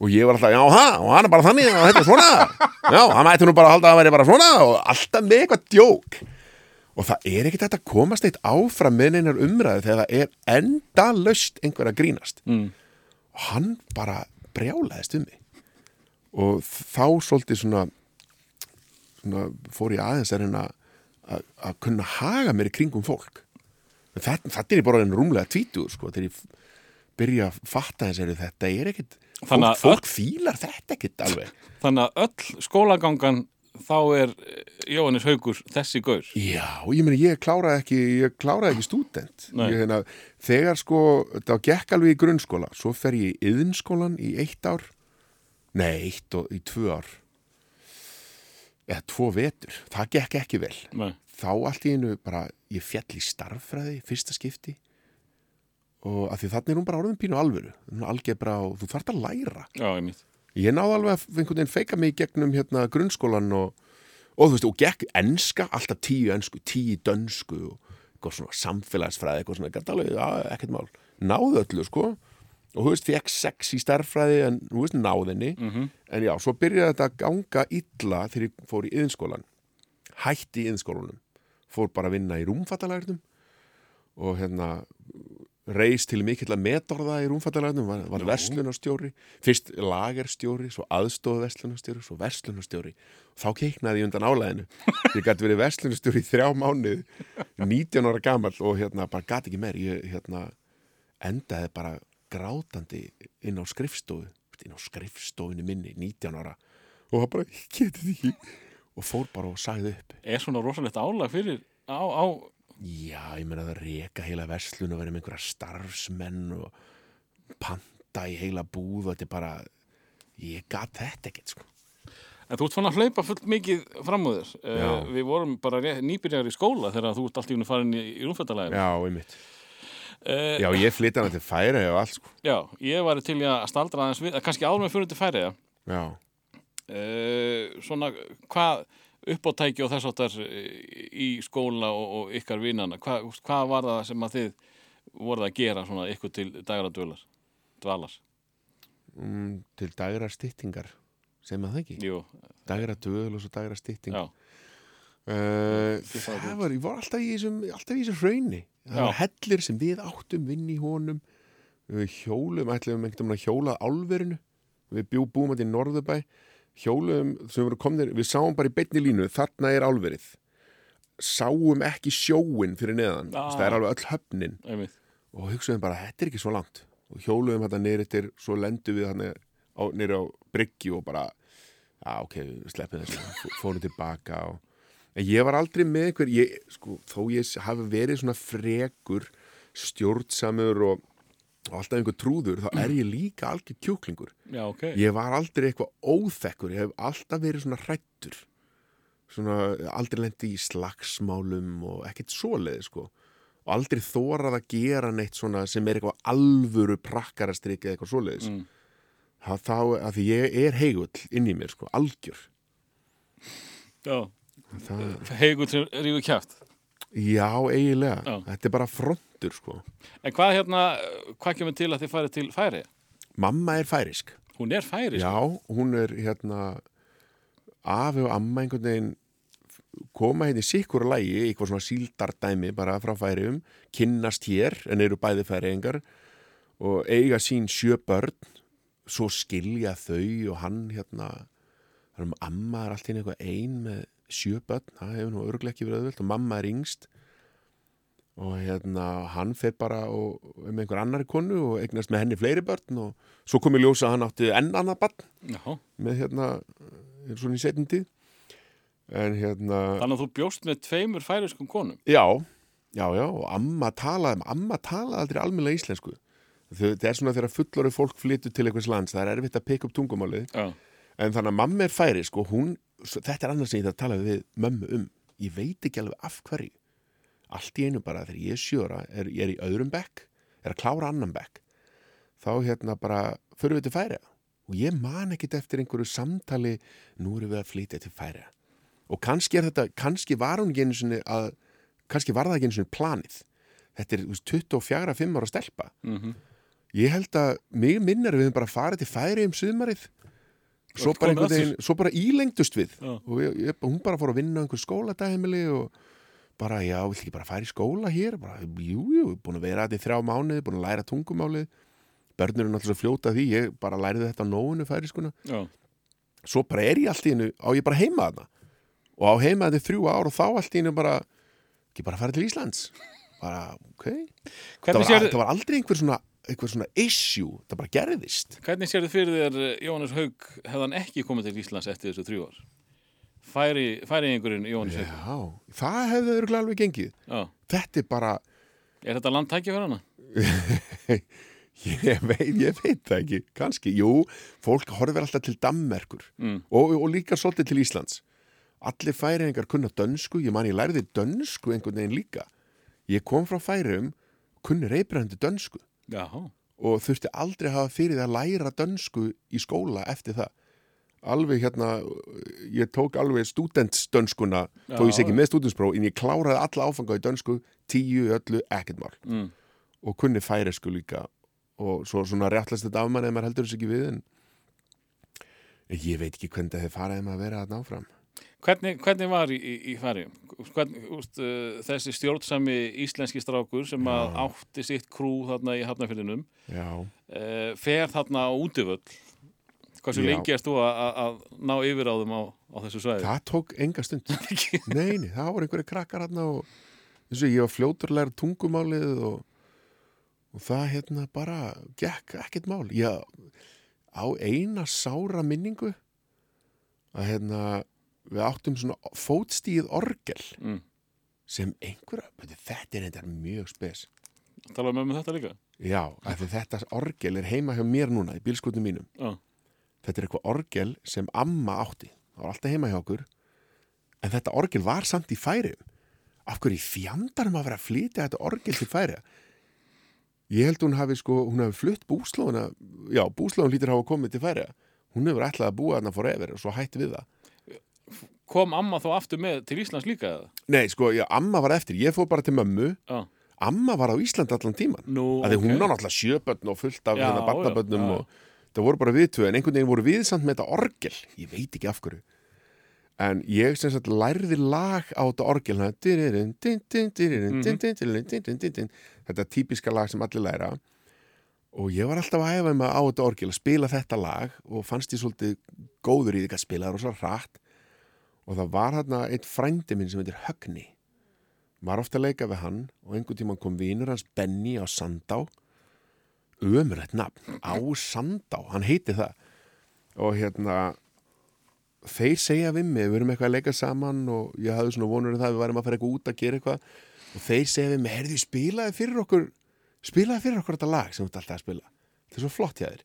og ég var alltaf, já ha, og hann er bara þannig og þetta er svona. Já, hann ætti nú bara að halda að það væri bara svona og alltaf með eitthvað djók og það er ekkert að komast eitt áfram með neinar umræðu þegar það er endalaust einhver að grínast. Mm. og hann bara brjálaðist um mig. Og þá svolítið svona, svona fór ég aðeins að reyna að, kunna haga mér í kringum fólk. Þetta, þetta er bara en rúmlega tvítur sko, þegar ég byrja að fatta þess að þetta er Þannig fólk, fólk fílar þetta ekkit alveg. Þannig að öll skólagangan þá er eh, Jóhannes Haugur þessi gaur Já, ég meni, ég kláraði ekki, ég kláraði ekki stúdent. Nei. Ég, hérna, þegar sko, það gekk alveg í grunnskóla, svo fer ég í yðinskólan í eitt ár, nei, eitt og í tvö ár, eða tvo vetur, það gekk ekki vel. Nei. Þá allt í einu bara, ég fjall í starffræði, fyrsta skipti, og að því þannig er hún bara orðin pínu alvöru, hún algebra og þú þarft að læra. Já, ég mitt Ég náði alveg að einhvern veginn feika mig í gegnum hérna grunnskólan og, og þú veist, og gekk enska, alltaf tíu ensku, tíu dönsku og eitthvað svona samfélagsfræði, eitthvað svona, gæti alveg, já, ekkert mál. Náði öllu, sko, og þú veist, fekk sex í starffræði en, þú veist, náðinni. Mhm. En já, svo byrjaði þetta að ganga illa þegar ég fór í yðinskólan. Hætti í yðinskólanum. Fór bara að vinna í rúmfattalærdum og hérna reis til mikill að metorða í rúmfattalærdum, var, var verslunarstjóri, fyrst lagerstjóri, svo aðstofa verslunarstjóri, svo verslunarstjóri. Þá keiknaði ég undan álæðinu. Ég gæti verið verslunarstjóri í þrjá mánuð, 19 ára gamall og hérna bara gæti ekki meir. Ég hérna endaði bara grátandi inn á skrifstofu, inn á skrifstofinu minni, 19 ára og það bara, ég geti því ekki og fór bara og sagði upp. Er svona rosalegt álag fyrir á, á Já, ég meina að reka heila verslun og vera með einhverja starfsmenn og panta í heila búð og þetta er bara, ég gat þetta ekkert sko. En þú ert fann að hlaupa fullt mikið fram á þér. Uh, Já. við vorum bara nýbyrjar í skóla þegar þú ert allt í unni farin í, í rúmfættalæðinu. Já, einmitt. Uh, Já, ég flytti hana til færi og allt sko. já, ég var til að staldra aðeins við, eh, kannski áður með fyrir til færiða. Já. Uh, svona, hvað uppáttæki og þess áttar í skóla og, og ykkar vinnana, Hva, hvað var það sem að þið voruð að gera svona ykkur til dagra dvalar? dvalar? Mm, til dagra styttingar, sem að það ekki. Jú, Dagra döl og svo dagra stytting. já, Uh, fáið það var, ég var alltaf í þessum, alltaf í þessum hrauni. Það Já. var hellir sem við áttum vinn í honum. Við hjólum, ætlum einhvern veginn að hjóla álverinu. Við bjú, búum þetta í Norðubæ. Hjólum sem voru komnir, við sáum bara í beinni línu, þarna er álverið. Sáum ekki sjóin fyrir neðan. Ah. Það er alveg öll höfnin. einmitt. Og hugsaðum bara, þetta er ekki svo langt. Og hjóluðum þetta neyrir til, svo lendum við hann neyrir á bryggju og bara, já ok, við sleppum þessu. Fó- Fórum tilbaka og En ég var aldrei með einhver, ég, sko, þó ég hafi verið svona frekur, stjórnsamur og, og alltaf einhver trúður, þá er ég líka algjör kjúklingur. Já, ok. Ég var aldrei eitthvað óþekkur, ég hef alltaf verið svona hrættur. Svona aldrei lendi í slagsmálum og ekkert svoleiði, sko. Og aldrei þórað að gera neitt svona sem er eitthvað alvöru prakkarastriki eða eitthvað svoleiðis. Mm. Það, þá, að því ég er heigull inn í mér, sko, algjör. Já, til rífu kjátt. Já, eiginlega. Já. Þetta er bara frontur, sko. En hvað hérna, hvað kemur til að þið farið til færi? Mamma er færisk. Hún er færi, Já, hún er hérna afi og amma einhvern veginn koma hérna í sikkur lægi, eitthvað svona síldardæmi bara frá færium, kynnast hér en eru bæði færiengar og eiga sín sjö börn svo skilja þau og hann hérna þannig að amma er allt einu eitthvað ein með sjö börn, það hefur nú örglega ekki verið auðvöld og mamma er yngst og hérna hann fer bara og, um einhver annari konu og eignast með henni fleiri börn og svo kom ég ljósa að hann átti enn annað barn Já. með hérna svona í en hérna Þannig að þú bjóst með tveimur færiskum konum. já, já, já og amma talaði, amma talaði aldrei almennilega íslensku þetta er svona þegar fullorið fólk flyttu til einhvers lands það er erfitt að peka upp tungumálið Já. en þannig að mamma er færisk og hún þetta er annars sem ég þarf að tala við mömmu um. Ég veit ekki alveg af hverju. Allt í einu bara þegar ég er sjöra er, ég er í öðrum bekk, er að klára annan bekk þá hérna bara förum við til færi og ég man ekkit eftir einhverju samtali nú erum við að flytja til færi og kannski er þetta, kannski var hún ekki sinni að, kannski var það ekki einu sinni planið. Þetta er þú veist, 24-5 ára stelpa. Mm ég held að mig minnar við bara farið til færi um sumarið svo bara veginn, svo bara ílengdust við. Já. og ég, ég, hún bara fór að vinna á einhver skóladæmili og bara, já, vill ekki bara fara í skóla hér? Bara, jú, jú, búin að vera þetta í þrjá mánuði búin að læra tungumálið. Börnur er náttúrulega fljóta því, ég bara læriði þetta á nóinu færi skona, svo bara er ég allt í hennu á ég bara heima þarna. Og á heima þetta í þrjú ár og þá allt í hennu bara ekki bara fara til Íslands. Bara, ok. Það var, það var aldrei einhver svona, einhver svona issue, það bara gerðist hvernig sérðu fyrir þér eh, Jóhannes Haug hefðan ekki komið til Íslands eftir þessu þrjú ár? Færi, færi einhverjum Jóhannes Haug? Já, það hefði örgulega alveg gengið. Já. Þetta er bara, Er þetta landtækja fyrir hana? ég veit, ég veit það ekki, kannski. Jú, fólk horfir alltaf til Dammerkur Mm. og, og líka svolítið til Íslands. Allir færiðingar kunna dönsku, ég man ég læriði dönsku einhvern veginn líka. Ég kom frá færiðum, kunni reybrandi dönsku Já. og þurfti aldrei að hafa fyrir það að læra dönsku í skóla eftir það. Alveg hérna, ég tók alveg studentsdönskuna, þó ég sé ekki með stúdenspróf, en ég kláraði alla áfanga í dönsku, tíu, öllu, ekkert mál. Mm. Og kunni færisku líka. Og svo svona réttlast þetta af mann eða maður heldur þessu ekki við, en ég veit ekki hvernig það hefði farið ef maður verið að náfram. Hvernig, hvernig var í, í, færi? Hvernig, úst, uh, þessi stjórnsami íslenski strákur sem að Já. átti sitt krú þarna í hafnafyrðinum Já, uh, fer þarna á útivöll hversu Já. lengi erst þú að, að- að ná yfiráðum á, á þessu svæði? það tók enga stund. Nei, nei, það voru einhverju krakkar hérna og þessu, ég var fljóturlegar tungumálið og, og það hérna bara gekk ekkert mál. Ég á eina sára minningu að hérna við áttum svona fótstíð orgel Mm. sem einhverja, þetta er þetta mjög spes. Talaðu með um þetta líka? Já, þetta orgel er heima hjá mér núna í bílskotum mínum. Já. Þetta er eitthvað orgel sem amma átti. Það var alltaf heima hjá okkur. En þetta orgel var samt í færium. Af hverju fjandarum að vera að flytja þetta orgel til færiða? Ég held hún hafi sko, hún hafi flutt búslóðuna, já, búslóðun lítur hafa komið til færiða. Hún hefur ætlað að búa þarna forever og svo hætti við það. Kom amma þá aftur með til Íslands líka eða? Nei, sko, já, amma var eftir. Ég fór bara til mömmu. Já. Amma var á Íslandi allan tíman. Nú, að því hún var náttúrulega sjöbönn og fullt af Já, hérna barnabönnum já, já. og það voru bara við tvö en einhvern veginn voru við samt með þetta orgel ég veit ekki af hverju en ég sem sagt lærði lag á þetta orgel hérna, dyryrinn, dyn, dyn, dyryrinn, dyn, dyn, dyryrinn, dyn, dyn, dyn, dyn. þetta típiska lag sem allir læra og ég var alltaf að æfa mig á þetta orgel að spila þetta lag og fannst ég svolítið góður í því að spila það rosa hratt og það var hérna einn frændi minn sem heitir Högni. Var ofta að leika við hann og einhvern tímann kom vinur hans Benny á Sandá. Ömurlegt nafn á Sandá, hann heiti það. Og hérna þeir segja við mig, við erum eitthvað að leika saman og ég hafði svona vonur um það að við værum að fara eitthvað út að gera eitthvað. Og þeir segja við mig, heyrðu, spilaði fyrir okkur spilaði fyrir okkur þetta lag sem þú ert alltaf að spila. Þetta er svo flott hjá þér.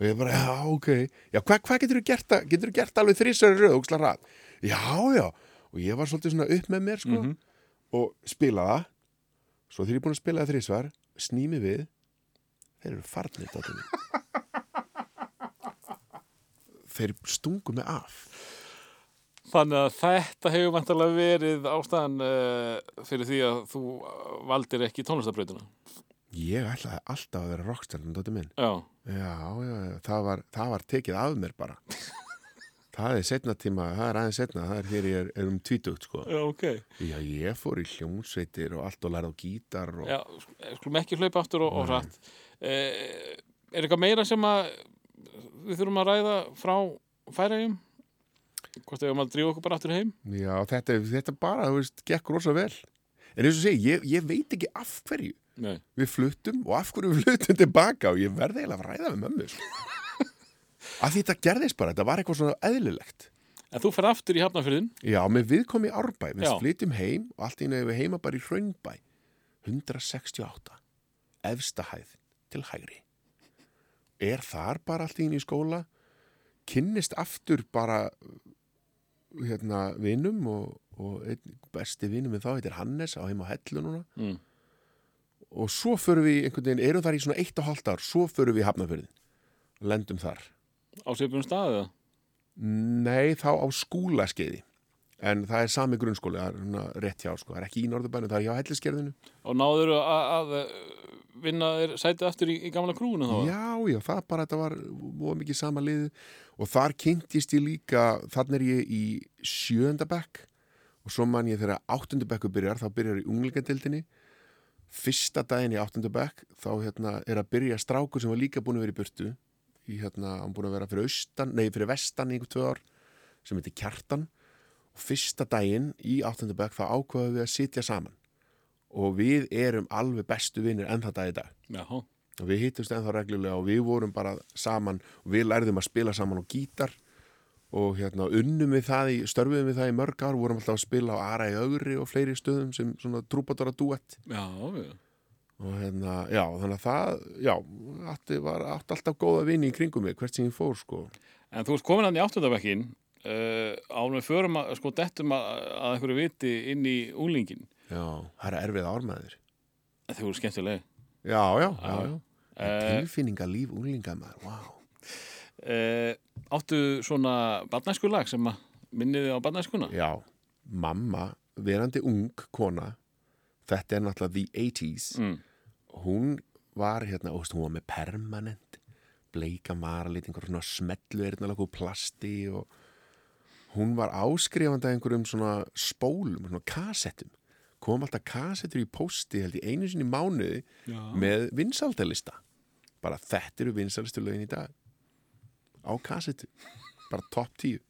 Og ég bara, já, ok, já, hvað hva getur þú gert gert alveg þrísari röð, ræð já, já, og ég var svolítið svona upp með mér, sko. Og spila það svo þegar ég er búin að spila það þrísvar snými við. Þeir eru dátum þeir stungu mig af. Þannig að þetta hefur vantarlega verið ástæðan uh, fyrir því að þú valdir ekki tónlistabrautina. ég ætlaði alltaf að vera rockstjarnan dátum minn Já, já, já, já, það var, það var tekið af mér bara það er setna tíma, það er aðeins setna það er þegar ég er, er um tvítugt sko já, ok. já, ég fór í hljómsveitir og allt og lærði á gítar og Já, sk- skulum ekki hlaupa aftur og, og rætt. Uh, er eitthvað meira sem að við þurfum að ræða frá færægjum? Hvort hefum að drífa okkur bara aftur heim? Já, þetta, þetta bara, þú veist, gekk rosa vel. en eins og segi, ég, ég veit ekki af hverju Nei. við fluttum og af hverju við fluttum tilbaka og ég verði eiginlega að ræða með mömmu sko. Að því þetta gerðist bara, þetta var eitthvað svona eðlilegt. En þú fer aftur í Hafnarfyrðin Já, með viðkom í Árbæ, við Já. flytjum heim og allt í einu við heima bara í Hraunbæ. 168 efsta hæð til hægri. Er þar bara allt í einu í skóla kynnist aftur bara hérna vinum og, og besti vinum við þá heitir Hannes á heim á Hellu núna. Mm. og svo förum við einhvern veginn, erum þar í svona eitt og hálft ár svo förum við í Hafnafjörðin lendum þar Á svipum staðið Nei, þá á skúlaskeiði en það er sami grunnskóli, það er rétt hjá sko. það er ekki í Norðurbænu, það er hjá helliskerðinu Og náður að, að eh, vinna sætið aftur í, í gamla krúinu þá? Já, já, það bara, þetta var mjög mikið sama lið. Og þar kynntist ég líka þannig er ég í sjöunda bekk. Og svo man ég þegar áttundu bekku byrjar, þá byrjar í unglingadildinni fyrsta daginn í áttundu bekk þá hérna, er að byrja strákur sem var líka búin að vera í burtu í hérna, hann búin að vera fyrir austan, nei, fyrir vestan í einhver tvö ár sem heitir Kjartan. Og fyrsta daginn í áttundu bekk þá ákvaðum við að sitja saman. Og við erum alveg bestu vinnir enn það dag í dag. Já, og við hittumst ennþá reglulega og við vorum bara saman og við lærðum að spila saman á gítar. Og hérna unnum við það í, störfum við það í mörg ár, vorum alltaf að spila á Ara í Ögri og fleiri stöðum sem svona trúbadora duett já, já. Og hérna, já, þannig að það já, átti, var, átti alltaf góða vini í kringum mig, hvert sem ég fór sko En þú ert komin hann í áttundabekkin uh, ánum við förum að sko dettum að, að einhverju viti inn í úlingin já, það er erfið ármaður Þau voru skemmtileg já, já, já, Já. já. Eh. tilfinninga líf úlingamæður, wow uh, Áttu svona barnæskulag sem að minniði á barnæskuna? Já, mamma, verandi ung kona, þetta er náttúrulega the 80s, Mm. Hún var hérna, óst, hún var með permanent, bleika maralit, einhver svona smellu erðnalega úr plasti og hún var áskrifandi að einhverjum svona spólum, svona kassettum, kom alltaf kassettur í pósti held í einu sinni mánuði Já. með vinsaldalista. Bara þetta eru vinsaldalistu lögin í dag. Á kassettu. Bara topp tíu.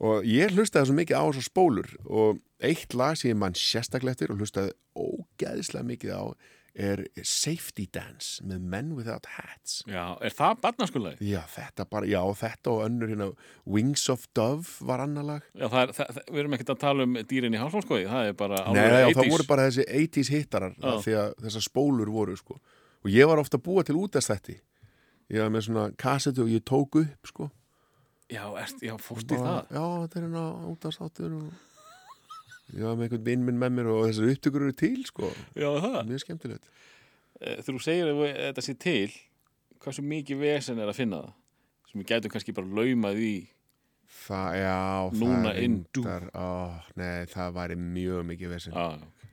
Og ég hlustaði svo mikið á þessar spólur og eitt lag sem ég mann sérstaklega eftir og hlustaði ógeðislega mikið á er Safety Dance með Men Without Hats. Já, er það barnæskulag? Já, þetta bara, já, þetta og önnur hérna Wings of Dove var annar lag. Já, það er, það, við erum ekkert að tala um dýrin í hálfsmálskoði, það er bara Nei, já, 80s. það voru bara þessi 80s hittarar að þessar spólur voru, sko. Og ég var ofta að búa til útast þetta. Ég var með svona kassetu og ég tók upp, sko. Já, erst, já, fórst í það? Já, þetta er hérna útastáttur og ég var með einhvern vinn minn með mér og þessar upptökur eru til, sko. Já, það. Mjög skemmtilegt. Eh, þú segir að þetta sé til, hversu mikið vesen er að finna það? Sem við gætum kannski bara laumað í. Það, já, Núna það reyndar, ó, nei, það væri mjög mikið vesinn. Já, ok.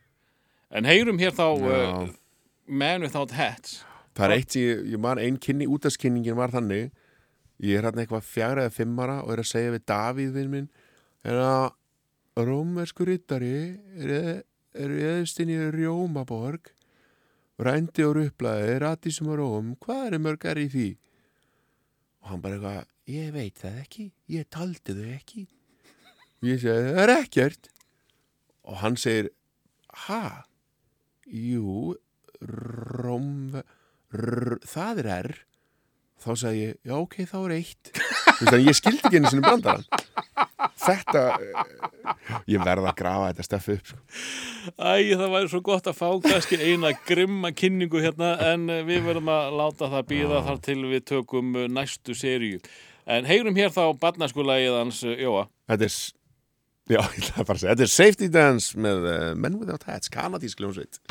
En heyrum hér þá uh, Man Without Hats. Það er eitt sem ég, ég man einn kynni, útaskinningin var þannig, ég er hérna eitthvað fjara eða fimmara og er að segja við Davíð vinn minn, er að rómersku rittari er, er eðstinn í Rjómaborg, rændi og rupplaði, ratísum og róm, hvað er mörgar í því? Og hann bara eitthvað, ég veit það ekki, ég taldi þau ekki. Og ég segi, það er ekkert. Og hann segir, ha? Jú, róm, það er R. Þá sagði ég, já ok, þá er eitt. Veist, en ég skildi ekki einu sinni brandarann. Þetta, eh, ég verða að grafa þetta steffi upp, sko. Æ, það væri svo gott að fá kannski eina grimma kynningu hérna en eh, við verðum að láta það býða þar til við tökum eh, næstu seríu. En heyrum hér þá barnæskulagið hans Jóa. Þetta er, já, ég ætla bara að segja, þetta er Safety Dance með uh, Men Without Hats, kanadísk ljónsveit.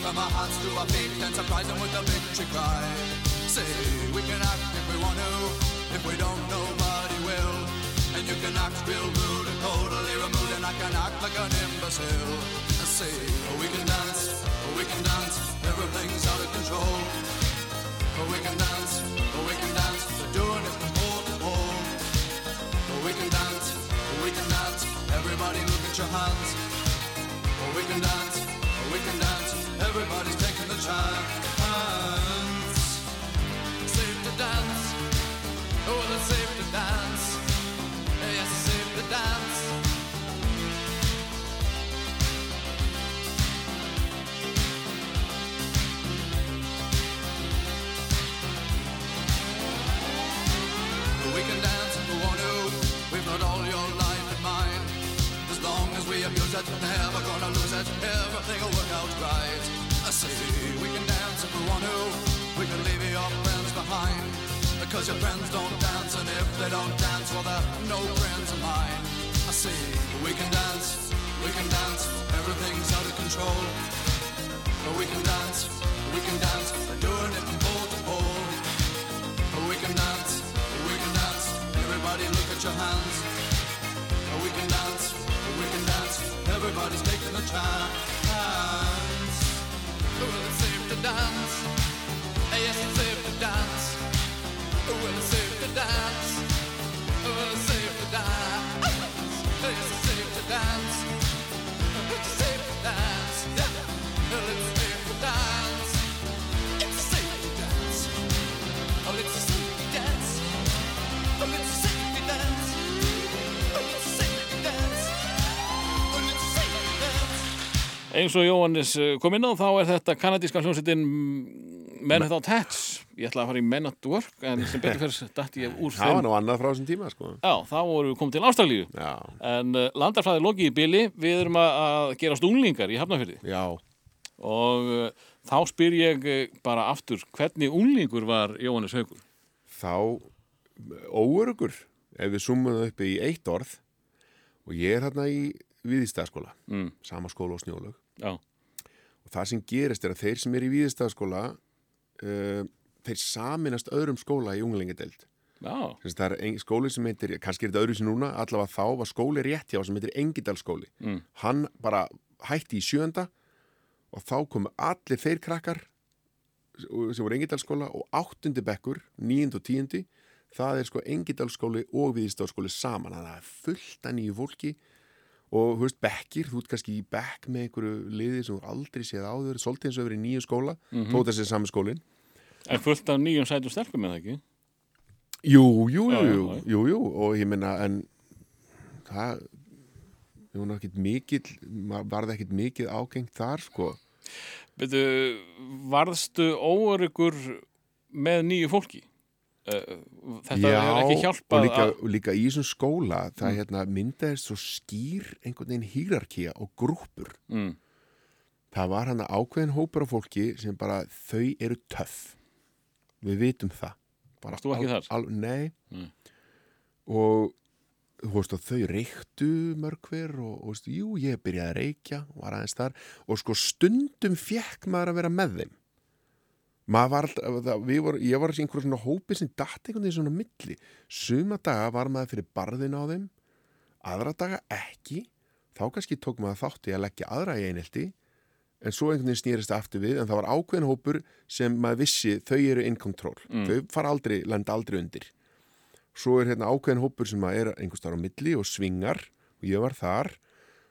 From our hearts to our feet and surprise them with a victory cry. Say, we can act if we want to, if we don't, nobody will. And you can act real rude and totally removed, and I can act like an imbecile. Say, we can dance, we can dance, everything's out of control. We can dance, we can dance, we're doing it from pole to pole. We can dance, we can dance, everybody look at your hands. We can dance, we can dance, everybody's taking the chance. Safe to dance, oh, it's safe to dance. Yes, it's safe to dance. We can dance if we want to. We've got all your life in mind. As long as we abuse it, never gonna Because your friends don't dance, and if they don't dance, well, they're no friends of mine. I say we can dance, we can dance. Everything's out of control. But we can dance, we can dance. We're doing it from pole to pole. We can dance, we can dance. Everybody look at your hands. We can dance, we can dance. Everybody's taking a chance. Well, it's safe to dance. Yes, it's safe to dance. Eins og Jóhannes eh, kom inn á þá er þetta kanadíska hljómsveitin Men Without Hats ég ætla að fara í Men at Work en sem betur fyrir dætt ég úr Það var þeim. nú annað frá þessum tíma, sko. Já, þá vorum við komið til Ástralíu. Já, en uh, landarfræði loki í byli við erum að, að gera stunglingar í Hafnafyrði já. og uh, þá spyr ég uh, bara aftur hvernig unglingur var Jóhannes Haugur Þá óörugur, ef við sumum það upp í eitt orð. Og ég er hérna í viðistæðaskóla, mm. sama skóla og snjólög. Já, Og það sem gerist er að þeir sem er í viðistæðaskóla, uh, þeir saminast öðrum skóla í unglingedeld. já, Þess, það er ein, skóli sem heitir, kannski er þetta öðru sem núna, allavega þá var skóli rétt hjá sem heitir Engidalskóli. Mm. Hann bara hætti í sjönda og þá komu allir þeir krakkar sem voru Engidalskóla og áttundi bekkur, níund og tíundi, það er sko Engidalskóli og Viðstofskóli saman. Þannig að það er fullt af nýju fólki og þú veist, bekkir, þú ert kannski í bekk með einhverju liði sem þú aldrei séð áður, svolítið eins og verið í nýju skóla, mm -hmm. þótt þessi sami skólinn. er fullt af nýjum sætum stelpum með það ekki? Jú, jú, Já, jú, já, jú, jú, jú, og ég meina, en það, var ekkit mikill, maður varði ekkit mikið ágengt þar, sko. Veitu, varðstu óöryggur með nýju fólki? Uh, þetta er ekki og hjálpað líka, að... og líka í þessum skóla, það hérna myndaðist svo skýr einhvern veginn hýrarkía og grúpur. Mm, Það var hann ákveðin hópur af fólki sem bara, þau eru töff. Við vitum það. Bara Varst þú ekki þar? Nei. Nei. Og veist, og þau reyktu mörg hver og, og veist, jú, ég byrjaði að reykja og var aðeins þar og sko stundum fekk maður að vera með þeim. Maður var alltaf, voru, ég var í einhverjum svona hópi sem datt einhvern veginn svona milli. Suma daga var maður fyrir barðin á þeim, aðra daga ekki. Þá kannski tók maður þátti að leggja aðra í einhelti en svo einhvern veginn snýrist aftur við en það var ákveðin hópur sem maður vissi þau eru in control, þau fara aldrei lenda aldrei undir svo er hérna ákveðin hópur sem að er einhvers þar á milli og svingar og ég var þar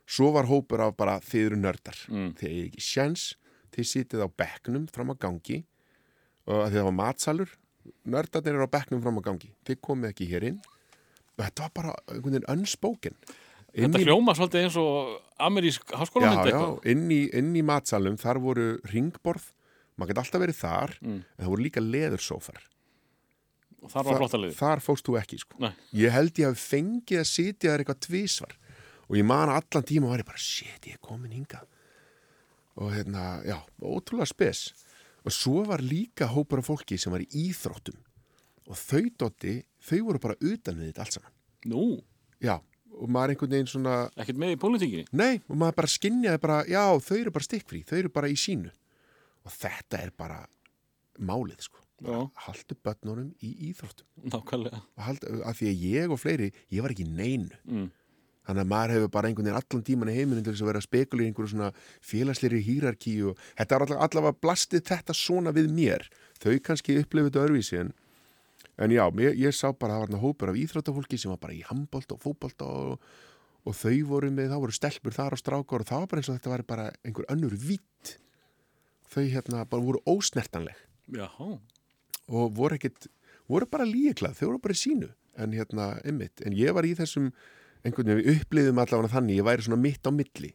svo var hópur af bara þið eru nördar Mm. þið er ekki sjens þið sitið á bekknum fram á gangi og að þið var matsalur nördarnir eru á bekknum fram á gangi þið komið ekki hér inn og þetta var bara einhvern veginn unspoken Inn Þetta í- hljóma svolítið eins og amerísk Já, háskólamynd já, eitthvað. inn í, inn í matsalum þar voru ringborð maður gæti alltaf verið þar Mm. en það voru líka leðursófar Og þar var flotta liðið. þar fóst þú ekki sko. Nei. ég held ég hef fengið að sitja þar eitthvað tvísvar og ég man allan tíma var ég bara shit, ég er komin hingað og hérna, já, ótrúlega spes og svo var líka hópur af fólki sem var í íþróttum og þau dotti, þau voru bara utan við þetta allt saman Nú, já, og maður einhvern veginn svona ekkert með í pólitíkinni Nei, og maður bara skinjaði bara, já, þau eru bara stikkfrí, þau eru bara í sínu. Og þetta er bara málið, sko. Haldu börnunum í íþróttum. nákvæmlega að því að ég og fleiri, ég var ekki neinu. mm. Þannig að maður hefur bara einhvern veginn allan tíman í heiminum til þess að vera að spekula í einhverju svona félagsleiri hýrarkí og þetta er allavega, blastið þetta svona við mér. Þau kannski upplifið þetta öðruvísi en, en já, ég, ég sá bara að það var þarna hópur af íþróttafólki sem var bara í handbólt og fótbolt og, og þau voru með, þá voru stelpur þar á strákar og það var bara eins og þetta var bara einhver önnur vitt. Þau hérna bara voru ósnertanleg já, og voru ekkit, voru bara líklað, þau voru bara sínu en hérna, einmitt, en ég var í þessum einhvern veginn, við upplifðum allavega þannig ég væri svona mitt á milli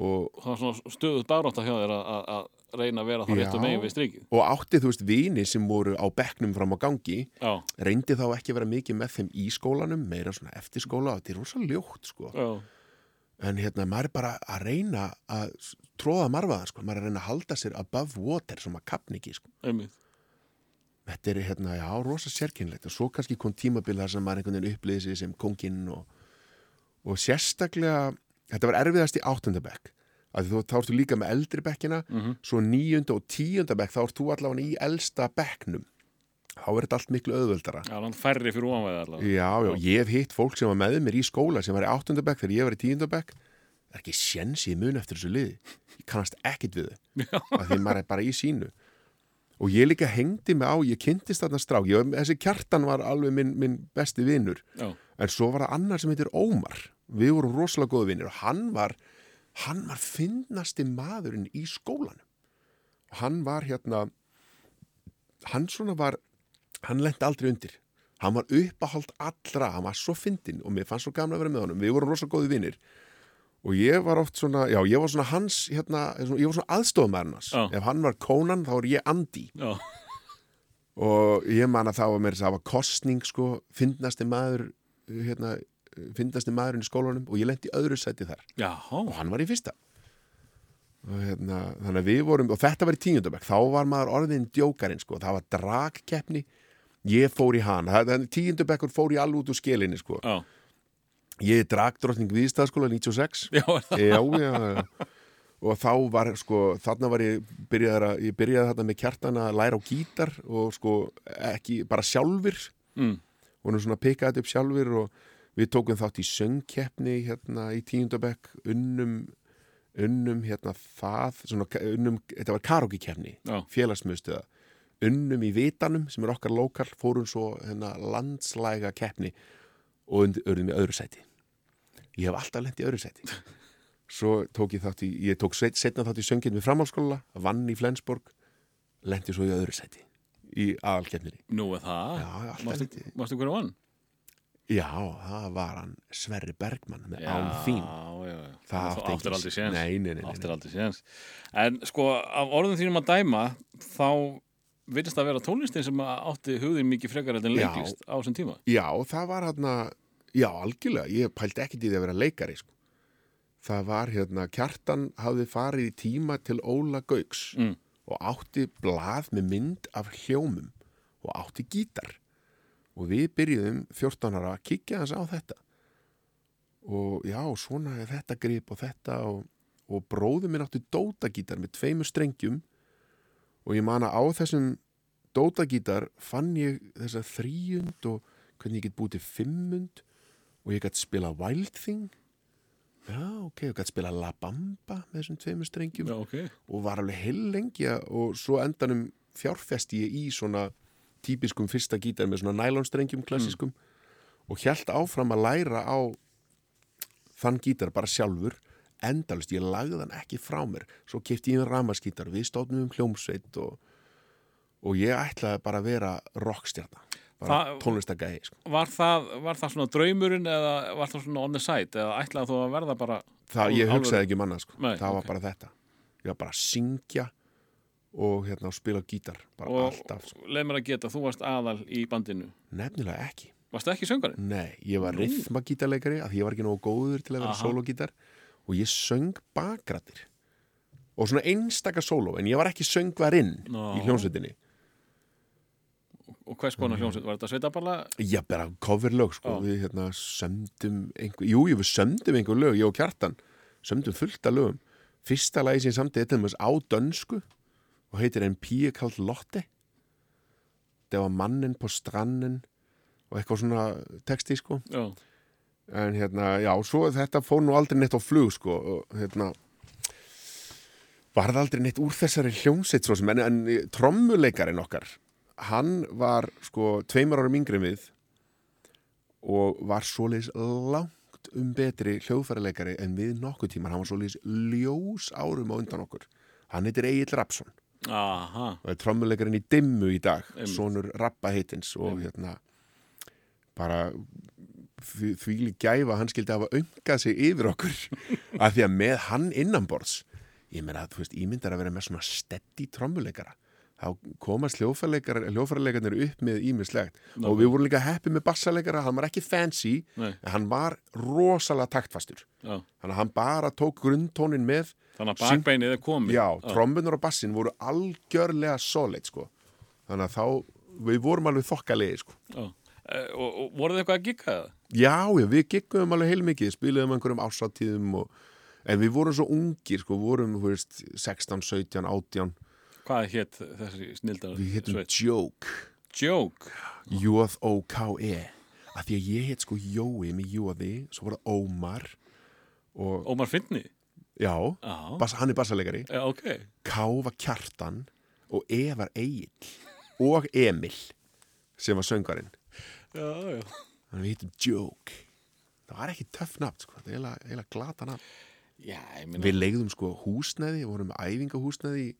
og, það var svona stöðut barátta hjá þér að- reyna að vera þá Já. réttu megin við strikið og átti þú veist vini sem voru á bekknum fram á gangi já, reyndi þá ekki vera mikið með þeim í skólanum meira svona eftir skóla, þetta er rosa ljótt sko. já, en hérna, maður er bara að reyna að tróða marfaðan, sko. maður er að reyna að halda sér above water, sem að kapni ekki sko. einmitt þetta er hérna, já, rosa sérkynlegt og svo kannski kom tímabil þar sem maður einhvern veginn upplýði sig sem konginn og, og sérstaklega þetta var erfiðast í áttundabekk að þú, þá ertu líka með eldri bekkina Mhm. svo níunda og tíunda bekk þá ert þú allavega í elsta bekknum. Þá er þetta allt miklu auðvöldara já, hann færri fyrir óanvæði allavega. Já, já, ég hef hitt fólk sem var með mér í skóla sem var í áttundabekk þegar ég var í tíundabekk það er ekki sjens ég mun eftir þessu liði. Ég kannast ekkit við þau. Að því maður er bara í sínu. Og ég líka hengdi mig á, ég kynntist þarna strák. Ég, þessi kjartan var alveg minn, minn besti vinnur en svo var það annar sem heitir Ómar. Við vorum rosalega góða vinnir og hann var hann var finnasti maðurinn í skólanum. Og hann var hérna hann svona var hann lendi aldrei undir. Hann var uppáhald allra, hann var svo fyndinn og mér fannst svo gamla að vera með honum, við vorum rosalega góði vinnir og ég var oft svona, já, ég var svona hans hérna, ég var svona aðstofamæðurinn hans. Já. ef hann var Conan, þá er ég Andy. Já, og ég man að það var mér það var kostning sko, fyndnasti maður hérna, fyndnasti maðurinn í skólanum og ég lendi í öðru sæti þar. Já, og hann var í fyrsta. Og hérna, þannig að við vorum og þetta var í tíundabæk, þá var maður orðin djókarinn sko, það var dragkeppni ég fór í hann, tíundabækur fór ég alveg út úr skelinni sko. Já, ég er dragdrottning viðstæðskóla 96 já, já, já, já. og þá var sko, þarna var ég byrjaði, að, ég byrjaði þarna með kjartan að læra á gítar og sko ekki, bara sjálfur mm. Nú svona þetta upp sjálfur og við tókum þátt í söngkeppni hérna í tíundabekk unnum, unnum hérna það svona, unnum, þetta var karaoke-keppni Já. félagsmiðstöða unnum í Vitanum sem er okkar lokal fórum svo hérna landslæga keppni og urðum í öðru sæti. Ég hef alltaf lent í öðru sæti. Svo tók ég þátt í ég tók set- setna þátt í söngin við framhalskóla vann í Flensborg lendi svo í öðru sæti í aðalkeppninni. Nú er það. Já, alltaf manstu hverju vann? Já, það var hann Sverri Bergmann með án þín já, já, já. Það ekki- aldrei séns. Nei, nei, nei, áttir aldrei séns. En sko, af orðum þínum að dæma þá virðist það vera tónlistin sem átti hugðin mikið frekar en leiklist á þessum tíma. Já, það var hérna Já, algjörlega, ég pældi ekkit í því að vera leikari sko. Það var hérna Kjartan hafði farið í tíma til Óla Gauks. Mm. Og átti blað með mynd af hljómum og átti gítar. Og við byrjuðum 14 ára að kíkja hans á þetta. Og já, svona er þetta grip og þetta og, og bróður minn átti dótagítar með tveimur strengjum. Og ég man að á þessum dótagítar fann ég þessa þríund og hvernig ég get búið til fimmund. Og ég gætt spila Wild Thing já, ok, ég gætt spila La Bamba með þessum tveimur strengjum já, ok. og var alveg heil lengi að- og svo endanum fjárfesti ég í svona típiskum fyrsta gítar með svona nælonstrengjum klassiskum og hjælt áfram að læra á þann gítar bara sjálfur endalust, ég lagði hann ekki frá mér. Svo kefti ég um ramaskítar, við stóðnum um hljómsveit og, og ég ætlaði bara að vera rockstjarna bara Það- tónlistagæði sko. var það, var það svona draumurinn eða var það svona on the side eða ætlaði þú að verða bara það, ég hugsaði ekki um annað sko. Nei, það var ok. bara þetta ég var bara að syngja og hérna spila gítar bara og alltaf sko. leið mér að geta, þú varst aðal í bandinu nefnilega ekki varstu ekki söngarinn? Nei, ég var rithmagítarleikari að því ég var ekki nógu góður til að vera Aha. sólogítar og ég söng bakrættir og svona einstaka sóló en ég var ekki söngvarinn í hljómsveitinni og hvers konar hljómsveit, var þetta sveitaballa? Já, bara coverlög, sko, Já. við hérna sömdum einhver, jú, við sömdum einhver lög, ég og Kjartan, sömdum fullt af lögum. Fyrsta lagi sem samtið þetta með á dönsku og heitir En píu kalt Lotte. Það var mannin på stranden og eitthvað svona texti, sko. Já, En hérna, já, svo þetta fór nú aldrei neitt á flug, sko, og hérna, varð aldrei neitt úr þessari hljómsveit svo sem, en, en trommuleikarinn okkar, hann var, sko, tveimur árum yngri við og var svoleiðis langt um betri hljóðfæraleikari en við nokkuð tímar, hann var svoleiðis ljós árum á undan okkur. Hann heitir Egil Rapsson aha, og er trommuleikarinn í dimmu í dag, Einmitt. sonur Rappa heitins og hérna bara því gæfa að hann skildi hafa öngað sig yfir okkur af því að með hann innanborðs ég meina að þú veist, ímyndar að vera með svona steddi trommuleikara þá komast hljófarleikarnir upp með ímislegt og við vorum líka heppið með bassaleikara, hann var ekki fancy Nei. en hann var rosalega taktfastur já. þannig að hann bara tók grunntónin með Þannig að bakbeinið er komið. Já, trombunar og bassin voru algjörlega solid sko. Þannig að þá, við vorum alveg þokkalegi sko. Já. Eh, Og, og voruð þið eitthvað að gigga það? Já, já, við giggum alveg heilmikið, spiluðum einhverjum ásáttíðum og, en við vorum svo ungir sko, vorum, þú veist, 16, 17, 18 Hvað hétt þessi snildar Við héttum Joke Joke. J-O-K-E Af því að ég hétt sko Jói með Jóði, svo var það Ómar og, Ómar Finni. já, bass, hann er bassalegari Já, ok. K var Kjartan og E var Egil og Emil sem var söngarinn Já, já. þannig að við hittum Joke það var ekki töff nafn sko. það er eiginlega- glata nafn Já, ég minna. við legðum sko húsnæði, vorum með æfingahúsnæði í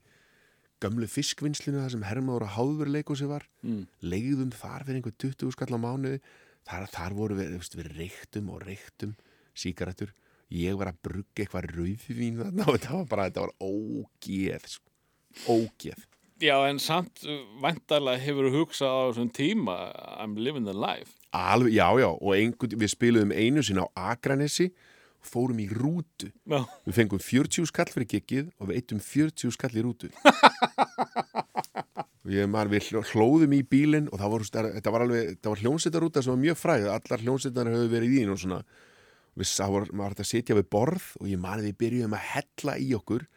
gömlu fiskvinnslinu þar sem Hermaður og Háður leikúsi var Mm. legðum þar fyrir einhver 20 skall á mánuði þar, þar voru við, veist, við reyktum og reyktum sígarettur ég var að brugga eitthvað rauðvín þarna og þetta var bara, þetta var ógeð sko. ógeð Já, en samt uh, væntalega hefur þú hugsað á þessum tíma I'm living the life. Alveg, já, já, og einhvern, við spiluðum einu sinna á Akranesi og fórum í rútu. Já. Við fengum 40 skall fyrir giggið og við eittum 40 skall í rútu. við, man, við hlóðum í bílinn og var, þetta var var hljónsettarúta sem var mjög fræð, allar hljónsettar höfðu verið í þín og svona. Við sá, var, maður hægt að sitja við borð og ég mani við byrjuðum að hella í okkur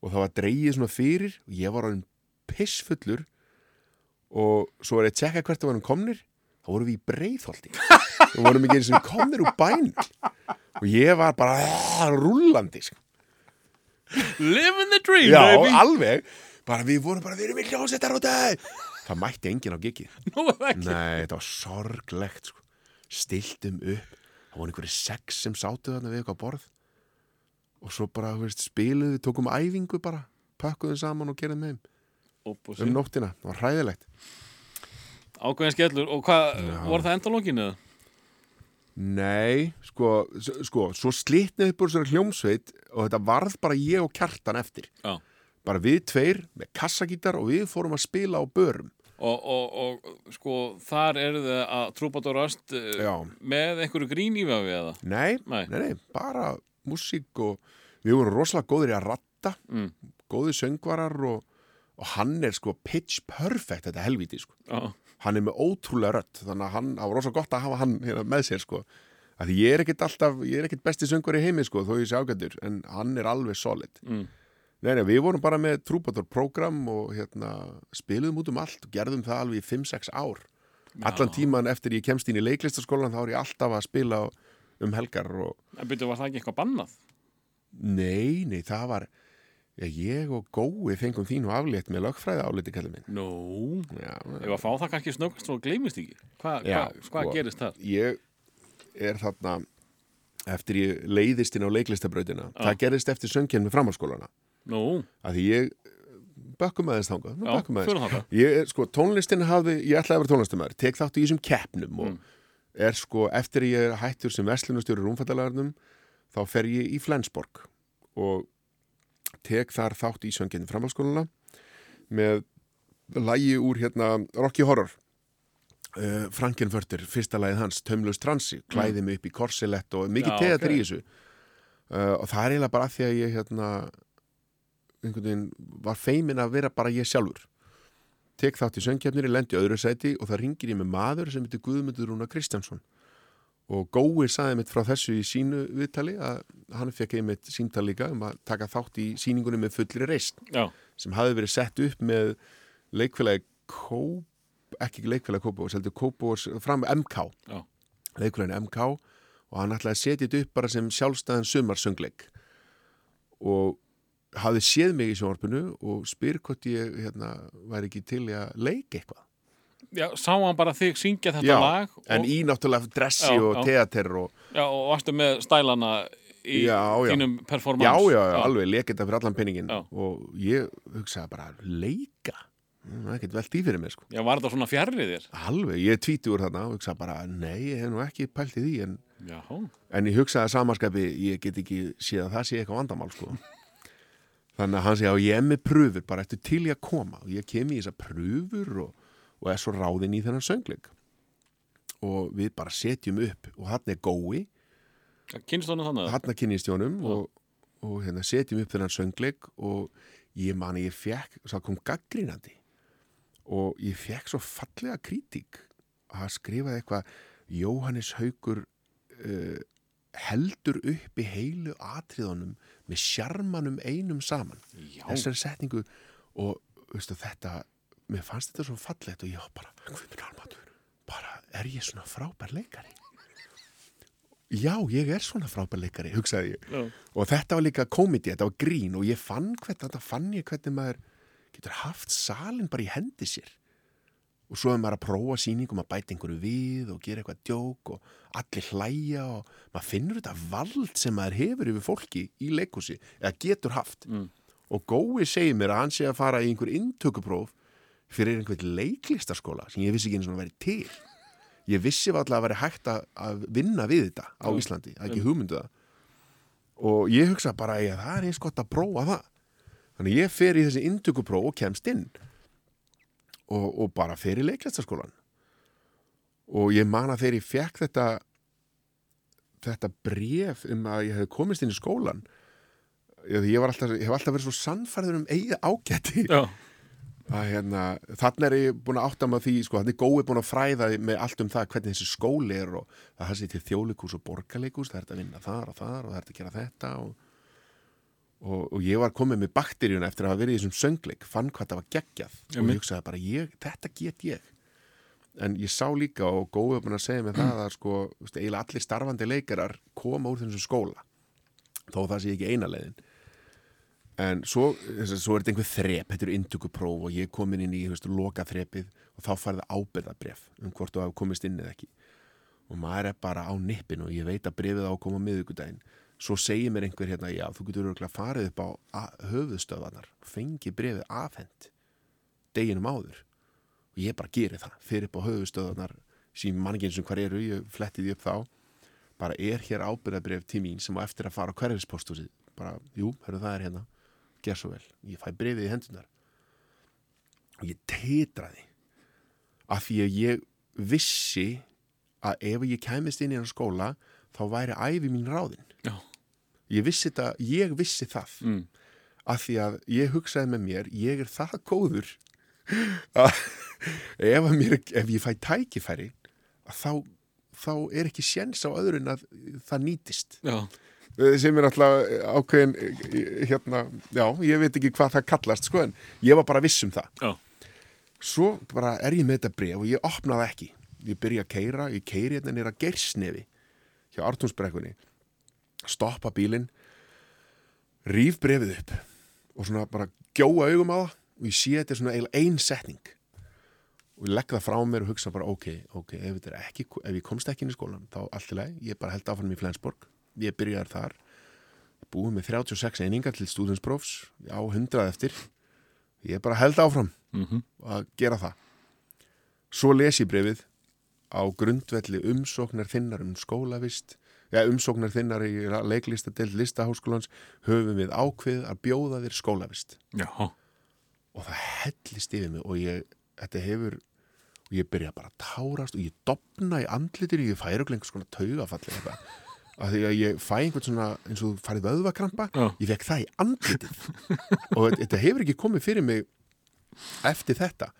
og það var dreigið svona fyrir og ég var orðin pissfullur og svo var ég að tjekka hvert það varum komnir þá vorum við í breiðholti. Og vorum ekki eins og komnir úr bæn og ég var bara ah, rúllandi sko. Living the dream, já, baby. alveg. Bara við vorum bara, við erum í hljósettar út það mætti enginn á gigi Nú það nei, þetta var sorglegt sko. stiltum upp. Það voru einhverju sex sem sátu þarna við eitthvað borð. Og svo bara, þú veist, spiluðu tókum æfingu bara, pökkuðum saman og gerðum heim og um nóttina, það var hræðilegt Ákveðin skellur. Og hvað, voru það endalókinu? Nei, sko, sko svo slitnaði upp úr þessari hljómsveit og þetta varð bara ég og kjartan eftir Já. bara við tveir með kassagítar og við fórum að spila á börum Og, og, og sko, þar eru þið að Trúbator Öst Já. með einhverju grín í við eða? Nei, Nei. nei, bara músík og við vorum rosalega góðir í að ratta Mm. góðir söngvarar og, og hann er sko pitch perfect þetta helvíti sko Já. Hann er með ótrúlega rödd þannig að hann, það var rosa gott að hafa hann hérna með sér sko að ég er ekkit alltaf, ég er ekkit besti söngur í heimi sko þó ég sé ágættur, en hann er alveg solid Mm. Nei, nei, við vorum bara með Trúbator program og hérna spiluðum út um allt og gerðum það alveg í 5-6 ár allan tíman eftir ég kemst inn í leiklistaskólan þá er ég alltaf að spila um helgar og En byrju, var það ekki eitthvað bannað? nei, nei, það var já, ég og Gói fengum þínu aflétt með lögfræði áliti kallið minn Já, ef að fá það kannski snöggast svo gleymist ekki. Hva, Já, hva, hvað sko. gerist þar? ég er þarna eftir ég leiðist inn á leiklistabrautina það gerðist eftir söngjarn með framhalskólana að því ég bökkum aðeins þangað nú já, aðeins. fyrir það. ég er sko tónlistin hafði, ég ætlaði að vera tónlistamæður tek þátt í þessum keppnum og Mm. er sko eftir ég er hættur sem verslunastjóri rúmfattalagarnum þá fer ég í Flensborg og tek þar þátt í söngjarni framhalskólana með lægi úr hérna Rocky Horror. Uh, Frankenförtur, fyrsta lagið hans Tömlaus Transi, klæði mig upp í korsilett og mikið Já, teatr ok. í þessu. Uh, og það er eiginlega bara því að ég hérna einhvern veginn var feimin að vera bara ég sjálfur. Tek þátt í söngkefnir, lendi í öðru sæti og það ringir ég með maður sem heitir Guðmundur Rúna Kristjánsson og Gói saði mitt frá þessu í sínu viðtali að hann fekk einmitt símtal líka um að taka þátt í síningunni með fullri reist Já, sem hafði verið sett upp með leikfélagi Kóp, ekki leikfélagi Kópavórs, heldur Kópavórs fram MK, já, leikfélagin MK og hann ætlaði að setja þetta upp bara sem sjálfstæðan sumarsöngleik. Og hafði séð mig í sjónvarpinu og spyr hvort ég hérna, væri ekki til að leika eitthvað já, sá hann bara þig syngja þetta Já, lag og, en í náttúrulega dressi Já, og já. teater og já, og varstu með stælana í Já, já. þínum performance já, já, já, alveg leik þetta fyrir allan penningin Já. og ég hugsaði bara leika Mm, það er ekkert velt í fyrir mér sko Já, var þetta svona fjarrið þér? alveg, ég er tvítugur þarna og hugsaði bara nei, ég hef nú ekki pælt í því en, Já, en ég hugsaði að samanskapi ég get ekki séð að það sé eitthvað vandamál sko þannig að hann segja og ég er með pröfur bara eftir til ég að koma og ég kem í þessar pröfur og, og er svo ráðinn í þennan söngleik. Og við bara setjum upp og hann er gói. Hann kynnist jónum og, og hérna, setjum upp þennan söngleik og ég mani ég fekk, það kom gaggrínandi og ég fekk svo fallega kritík að skrifa eitthvað Jóhannes Haugur uh, heldur upp í heilu atriðunum með sjarmanum einum saman. Já, þessari setningu og veistu, þetta, mér fannst þetta svo fallegt og ég bara, minn almatur bara, er ég svona frábær leikari? Já, ég er svona frábær leikari, hugsaði ég já, og þetta var líka komedi, þetta var grín og ég fann hvernig, þetta fann ég hvernig maður getur haft salin bara í hendi sér og svo er maður að prófa sýningum að bæta einhverju við og gera eitthvað djók og allir hlæja og maður finnur þetta vald sem maður hefur yfir fólki í leikúsi eða getur haft Mm. og Gói segir mér að hann sé að fara í einhver inntökupróf fyrir einhvern leiklistaskóla sem ég vissi ekki eins og hann væri til. Ég vissi alltaf að væri hægt að, vinna við þetta á Já. Íslandi, að ekki hugmyndu það. Og ég hugsa bara að það er eins gott að prófa það. Þannig ég fer í þessi inntökupróf og kemst inn. Og, og bara fer í leiklæstaskólan og ég man að þegar ég fekk þetta þetta bref um að ég hef komist inn í skólan ég, ég, alltaf, ég hef alltaf verið svo sannfærður um eigið ágæti. Já, að hérna, þannig er ég búin að átta maður því, sko, þannig er góið búin að fræða með allt um það hvernig þessi skóli er og það sér til þjólikús og borgarleikús það er að vinna þar og þar og það er að gera þetta og, og, og ég var komið með bakteríuna eftir að hafa verið í þessum söngleik fann hvað það var geggjað og Einmitt. ég hugsaði bara, ég, þetta get ég en ég sá líka og góið búin að segja mig það að sko, eiginlega allir starfandi leikarar koma úr þessum skóla þó það sé ekki eina leiðin en svo, svo er þetta einhver þrep þetta eru inntökupróf og ég komin inn í veist, loka þrepið og þá farið ábyrðabref um hvort þú hafa komist inn eða ekki. Og maður er bara á nippin og ég veit að brefið á að koma á miðvikudaginn. Svo segir mér einhver hérna, já, þú getur örugglega farið upp á höfuðstöðvarnar fengi brefið afhent deginum áður. Og ég bara geri það, fyrir upp á höfuðstöðvarnar sem manningin sem hvar eru, ég fletti því upp þá. Bara er hér ábyrðabref til mín sem á eftir að fara á hverfispostúsið bara, jú, hörðu það er hérna ger svo vel, ég fæ brefið í hendunar og ég tetraði af því að ég vissi að ef ég kæmist inn í hann skóla þá væri æfi mín ráðin. Já, ég vissi þetta, ég vissi það. Mm. af því að ég hugsaði með mér ég er það góður að ef, að mér, ef ég fæ tækifæri þá, þá er ekki séns á öðru en að það nýtist. Já, sem er alltaf ákveðin eh, hérna, já, ég veit ekki hvað það kallast sko, en ég var bara viss um það. Já, svo bara er ég með þetta bref og ég opnaði ekki. Ég byrja að keira, ég keiri hérna nýra gersnefi hjá Artúnsbrekkunni stoppa bílinn ríf brefið upp og svona bara gjóa augum á það og ég sé þetta er svona eiginlega ein setning. Og ég legg það frá mér og hugsa bara ok, ok, ef, ekki, ef ég komst ekki inn í skólan þá allt í lagi, ég bara held áfram í Flensborg ég byrjaði þar. Búið með 36 einingar til stúdinsprófs á 100 eftir. Ég bara held áfram mhm, að gera það. Svo les ég brefið á grundvelli umsóknar þinnar um skólavist ja, umsóknar þinnar í leiklistadelt listaháskólans höfum við ákveð að bjóða þér skólavist. Já, og það hellist yfir mig og ég, þetta hefur og ég byrja bara að tárast og ég dopna í andlitinu, ég færi okkur einhvers konar taugafall eitthvað að því að ég fæ einhvern svona eins og farið vöðvakrampa ég fekk það í andlitið. Og þetta- hefur ekki komið fyrir mig eftir þetta.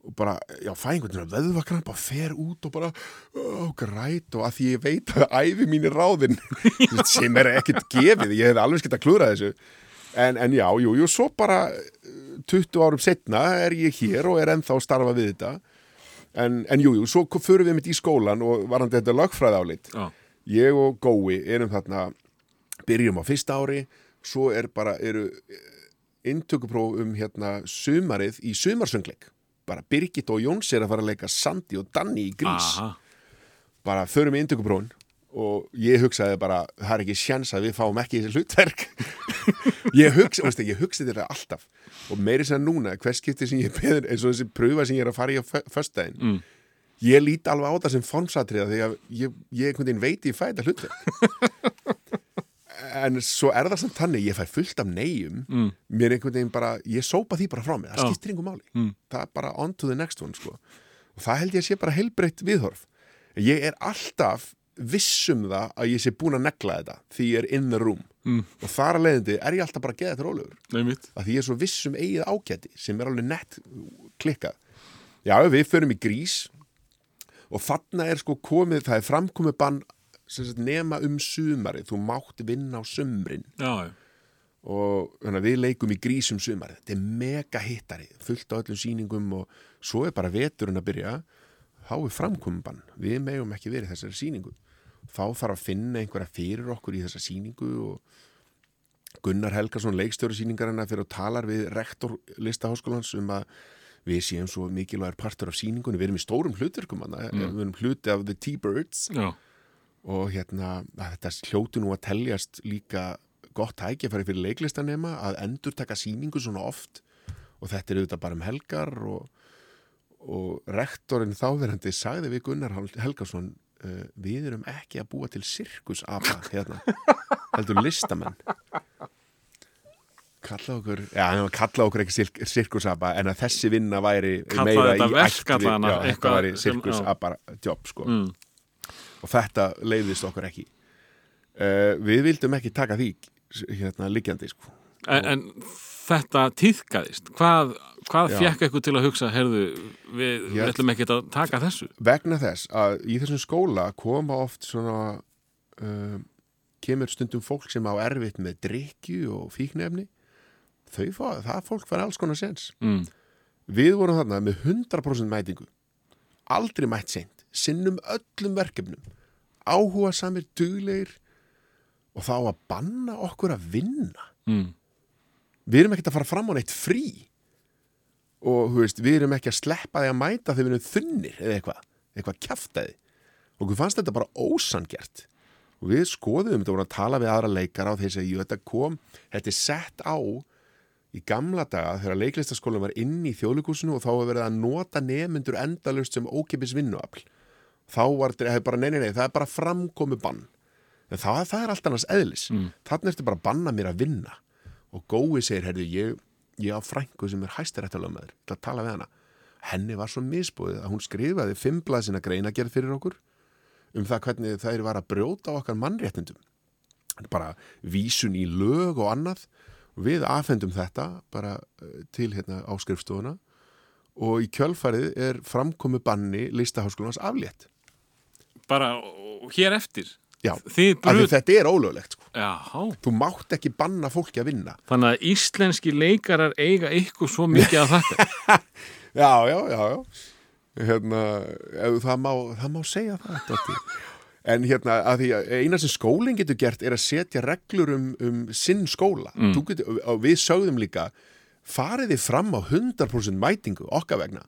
Og bara, já, fæ einhvern veginn veðvakrampa, fer út og bara ó, græt og að því ég veit að æfi mín er ráðin. Sem er ekkert gefið, ég hef alveg skett að klúra þessu. En, en já, jú, jú, svo bara eh, 20 árum setna er ég hér og er ennþá að starfa við þetta. En, en jú, jú, svo förum við mitt í skólan og varandi þetta lögfræði álit Já, ég og Gói erum þarna byrjum á fyrsta ári svo er bara, eru inntökupróf um hérna sumarið í sumarsöngleik. Bara Birgit og Jóns er að fara að leika Sandi og Danni í grís. Aha, bara förum í inntökuprófin og ég hugsaði bara, það er ekki sjans að við fáum ekki þessi hlutverk. Ég hugsa, veistu, ég hugsa þetta alltaf. Og meiri sem núna, hvers skipti sem ég beður eins og þessi pröfa sem ég er að fara í á fö- föstudaginn Mm. Ég lít alveg á það sem formsatriða því að ég, ég einhvern veginn veit ég fæ þetta hlutverk. En svo er það samt þannig ég fæ fullt af neyjum. Mm. mér einhvern veginn bara, ég sópa því bara frá mig það skiptir einhver máli, Mm. það er bara on to the next one sko. og það held ég að sé bara heilbreytt viðhorf. Ég er alltaf viss um það að ég sé búin að negla þetta því ég er in the room. Mm. og þar að leiðindi er ég alltaf bara að geða þetta rólegur. Að því ég er svo viss um eigið ágæti sem er alveg nett klikkað. Já, við förum í grís og þarna er sko komið það er framkomið bann sagt, nema um sumarið, þú mátt vinna á sumrin. Já, já, og að við leikum í grís um sumarið. Þetta er mega hittari, fullt á öllum sýningum og svo er bara veturinn að byrja. Þá er framkomið bann við megum ekki verið þessari sýningu. Þá þarf að finna einhverja fyrir okkur í þessa sýningu og Gunnar Helgason, leikstjóri sýningarina fyrir að talar við rektor listaháskólans um að við séum svo mikilvægur partur af sýningunni, við erum í stórum hlutverkum hana, við erum hluti af The T-Birds. Og hérna þetta hljótu nú að teljast líka gott tækjafæri fyrir leiklistanema að endur taka sýningu svona oft. Og þetta er auðvitað bara um helgar og, og rektorinn þáverandi sagði við Gunnar Helgason uh, við erum ekki að búa til sirkusapa hérna, heldur listamenn kalla okkur já, kalla okkur ekki sirk, sirkusapa en að þessi vinna væri Kalla meira í verk ætt við- allavega, já, þetta eitthvað væri sirkusapa jobb sko mm. og þetta leiðist okkur ekki uh, við vildum ekki taka því hérna liggjandi sko. en, en þetta týðkaðist hvað, hvað Já. fekk eitthvað til að hugsa herðu, við, við ætlum ekki að taka þessu vegna þess að í þessum skóla koma oft svona uh, kemur stundum fólk sem á erfitt með drikju og fíknefni fá, það fólk fær alls konar sens mm. við vorum þarna með 100% mætingu. Aldrei mætt seint. Sinnum öllum verkefnum. Áhuga samir duglegir. Og þá að banna okkur að vinna. Mm. við erum ekkert að fara fram á neitt frí. Og veist, við erum ekki að sleppa því að mæta þegar við erum þunnir eða eitthvað, eitthvað kjaftaði og við fannst þetta bara ósangjart og við skoðum þetta vorum að tala við aðra leikara og þeir segja, jú, þetta kom þetta er sett á í gamla daga þegar leiklistaskólinn var inn í þjóðleikúsinu og þá var verið að nota nemyndur endalust sem ókipis vinnuafl. Þá var þetta bara, nei, nei, nei, það er bara framkomu bann en það, það er allt annars eðlis. Mm. þannig ertu bara að banna mér að vinna. Og Gói segir, herðu, ég, ég á frængu sem er hæstaréttalög með þér til að tala við hana. Henni var svo misbúið að hún skrifaði fimm blaðsina greinagerð fyrir okkur um það hvernig þær var að brjóta okkar mannréttindum. Bara vísun í lög og annað við afhendum þetta bara eh, til hérna á skrifstofuna og í kjölfarið er framkomu banni listaháskólans aflétt bara hér eftir Já, af brut þetta er ólöglegt sko. Já, þú mátt ekki banna fólki að vinna þannig að íslenski leikarar eiga ykkur svo mikið að þakka Já, já, já, já. Hérna, það má, það má segja það Doddi. En hérna, að því að eina sem skólinn getur gert er að setja reglur um, um sinn skóla. Mm. getur, við sögðum líka farið þið fram á 100% mætingu okkar vegna.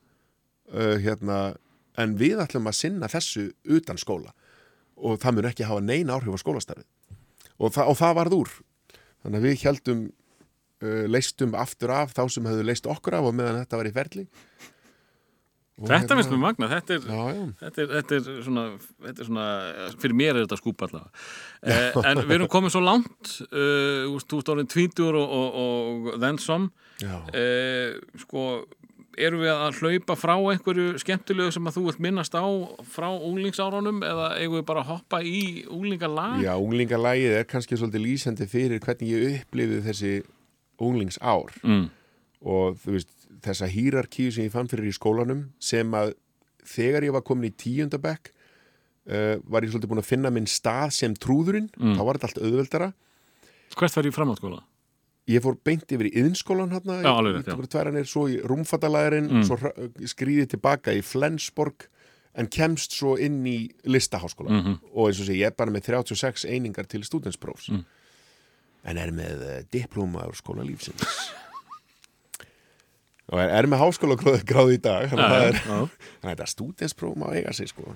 Uh, hérna, en við ætlum að sinna þessu utan skóla. Og það mun ekki hafa neina áhrif á skólastarfið. Og, þa og það varð úr. Þannig að við heldum uh, leistum aftur af þá sem hefðu leist okkur af og meðan þetta var í ferli Þetta hérna- finnst mér magna, þetta er, Já, já, þetta er, þetta er, svona, þetta er svona, fyrir mér er þetta skúpa allavega. Eh, en við erum komið svo langt, uh, ert orðin tvítur og, og, og then some, eh, sko, erum við að hlaupa frá einhverju skemmtilegu sem að þú vilt minnast á frá unglingsárunum eða eigum við bara að hoppa í unglingalag? Já, unglingalægið er kannski svolítið lýsandi fyrir hvernig ég upplifið þessi unglingsár Mm. og þú veist, þessa hýrarkíu sem ég fann fyrir í skólanum sem að þegar ég var komin í tíundabekk uh, var ég svolítið búin að finna minn stað sem trúðurinn, Mm. þá var þetta allt auðveldara Hvert var ég framhaldsskóla? ég fór beint yfir í yðnskólan hérna, Já, alveg rétt, já. í tværanir, svo í rúmfattalæðurinn Mm. svo hrö- skrýði tilbaka í Flensborg en kemst svo inn í listaháskóla Mhm. og eins og sé, ég er bara með 36 einingar til stúdensprófs Mm. en er með uh, diplóma úr skóla lífsins og er, er með háskóla gráði í dag þannig að það er þannig að þetta stúdenspróf má eiga sig sko.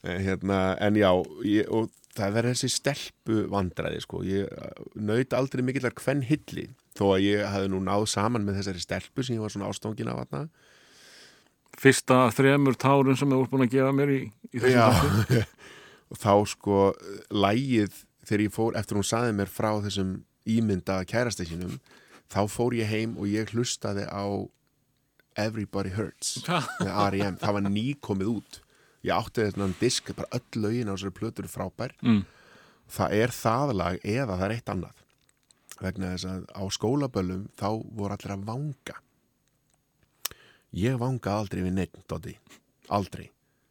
En, hérna, en já ég, og það verður þessi stelpu vandræði sko, ég naut aldrei mikillar hvern hilli þó að ég hefði nú náð saman með þessari stelpu sem ég var svona ástóngin af þarna. Fyrsta þremur tárun sem þú ert búin að gefa mér í, í þessum Já, og þá sko lægið þegar ég fór eftir hún saði mér frá þessum ímynda kærastækinum þá fór ég heim og ég hlustaði á Everybody Hurts með R.E.M. það var nýkomið út. Ég átti þetta disk, bara öll lögin á þessari plötur er frábær. Mm. það er það lag eða það er eitt annað. Vegna þess að á skólaböllum þá voru allir að vanga. Ég vanga aldrei við neitt, aldrei.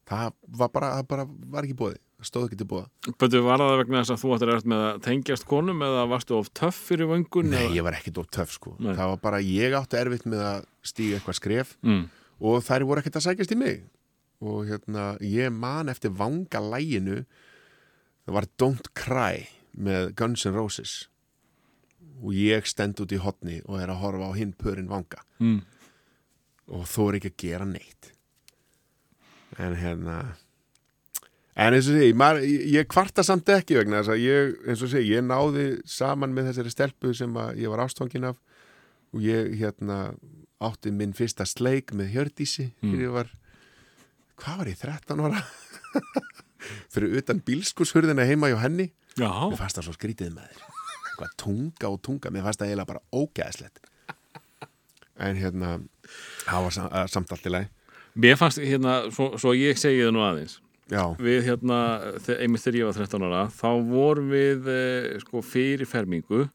Það var bara, það bara var ekki það stóð ekki til búið Bötu, var það vegna þess að þú ættir eftir með að tengjast konum eða varstu of töff fyrir vöngun? nei, eða? ég var ekki dótt töff sko Nei. það var bara, ég átti erfitt með að stíga eitthvað skref Mm. og þær voru ekkert að sækjast í mig og hérna, ég man eftir vanga læginu það var Don't Cry með Guns N' Roses og ég stend út í hotni og er að horfa á hinn pörin vanga Mm. og þú er ekki að gera neitt en hérna en eins og sé, maður, ég, kvarta samt ekki vegna þess að ég, eins og sé, ég náði saman með þessari stelpu sem ég var ástfangin af og ég hérna átti minn fyrsta sleik með Hjördísi þegar ég var hvað var ég, 13 ára? Fyrir utan bílskurshurðina heima hjá henni. Já, mér fannst það svo skrítið með þér. Eitthvað tunga og tunga, mér fannst það eiginlega bara ógæðslegt en hérna það var sam, samt allt í lagi. Mér fannst hérna, svo, svo ég segi það nú aðeins já, við hérna, einmitt þegar ég var 13 ára þá vorum við eh, sko fyrir fermingu.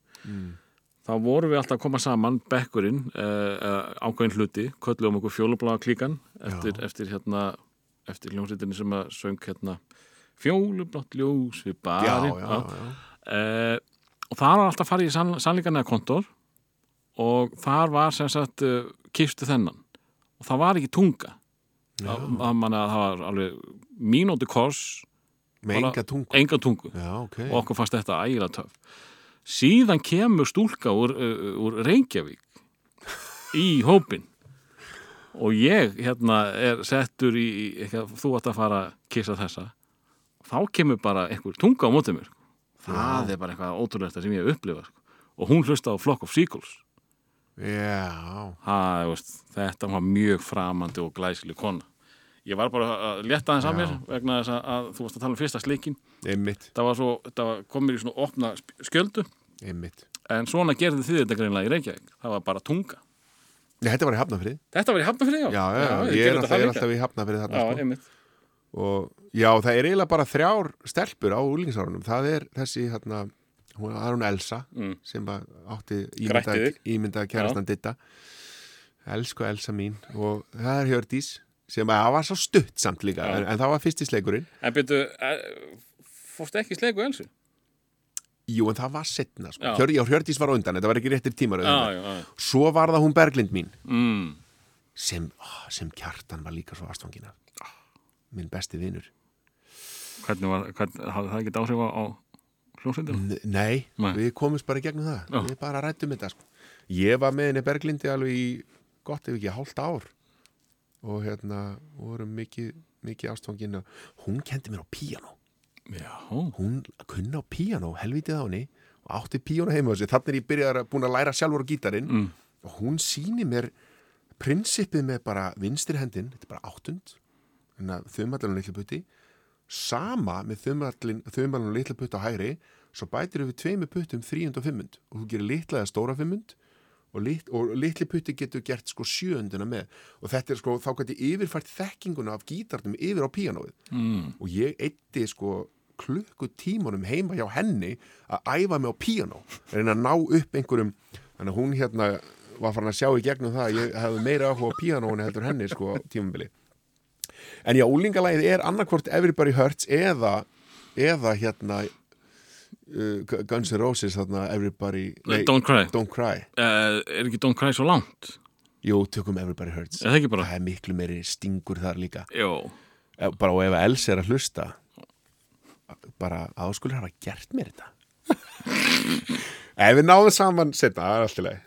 Þá vorum við alltaf að koma saman bekkurinn, eh, eh, ákveðin hluti köllum okkur fjólublaða klíkan eftir, eftir hérna eftir hljómsveitinni sem að söng hérna fjólublátt ljós við já, barinn já, já. Eh, og það var alltaf farið í sann, sannleikanlega kontor og þar var sem sagt uh, kistu þennan. Og það var ekki tunga það, það, manna, það var alveg mínúti kors með enga tungu. enga tungu. Já, ok. Og okkur fannst þetta ægilega töf síðan kemur stúlka úr, úr Reykjavík í hópin og ég hérna er settur í, eitthvað, þú ætti að fara að kissa þessa. Þá kemur bara einhver tunga á mótið mér. Það er bara eitthvað ótrúlega sem ég hef upplifað sko. og hún hlusta á Flock of Seagulls það, þú veist, þetta var mjög framandi og glæsileg kona. Ég var bara að leta þess að mér vegna þess að, að þú varst að tala um fyrsta sleikin það var svo, það var komið í svona opna skjöldu. Einmitt. En svona gerði þið þetta greinlega í Reykjavík. Það var bara tunga. Nei, þetta var í Hafnafrið Þetta var í Hafnafrið, já. já, já, já, þið ég er alltaf, er alltaf í Hafnafrið þarna sko. og já, það er eiginlega bara þrjár stelpur á úlingsárunum það er þessi hérna hún er hún Elsa Mm. sem að átti ímynda, ímynda kærastan ditta elsku Elsa mín og það er Hjördís sem að það var svo stutt samt líka en, en það var fyrsti sleikurinn En byrju, fórstu ekki í sleiku Elsu? jú en það var setna sko. Já. Hjör, já, Hjördís var á undan, þetta var ekki réttir tímar Já, já, já. svo var það hún Berglind mín Mm. sem, ó, sem kjartan var líka svo ástfangina minn besti vinur Hvernig var, hvernig, hafði það ekki áhrif á, á hljómsveitina? Nei, Nei. við komumst bara gegnum það Já. Við bara rættum þetta sko. Ég var með henni Berglindi alveg í gott ef ekki hálft ár og hérna vorum mikið, mikið ástfangin hún kendi mér á píanó Já, hún kunna á píanó, helvitið á henni og átti píanó heima sig þannig er ég byrjar að búin að læra sjálfur á gítarinn Mm. og hún síni mér prinsipið með bara vinstri hendin, þetta er bara áttund þannig að þumallan litlu putti sama með þumallan litlu putti á hægri svo bætir við tveimu puttum þríund og fimmund og þú gerir litla eða stóra fimmund og, lit, og litli putti getur gert sko sjöundina með. Og þetta er sko, þá gæti yfirfært þekkinguna af gítarnum yfir á píanóið. Mm. og ég eitti sko klukkutímanum heima hjá henni að æfa mig á píanó. Reyna að ná upp einhverjum þannig að hún hérna var farin að sjá í gegnum það að ég hefði meira áhuga á píanóinu heldur henni sko tímabili en já, úlingalægið er annarkvort Everybody Hurts eða eða hérna uh, Guns N' Roses þarna Everybody Don't Cry. Don't Cry. Uh, Er ekki Don't Cry svo langt? Jú, tökum Everybody Hurts. Er það bara? Það er miklu meiri stingur þar líka. Jó. Bara og ef Els er að hlusta bara áskulir hafa gert mér þetta? Ef við náðum saman setna, það er alltaf leið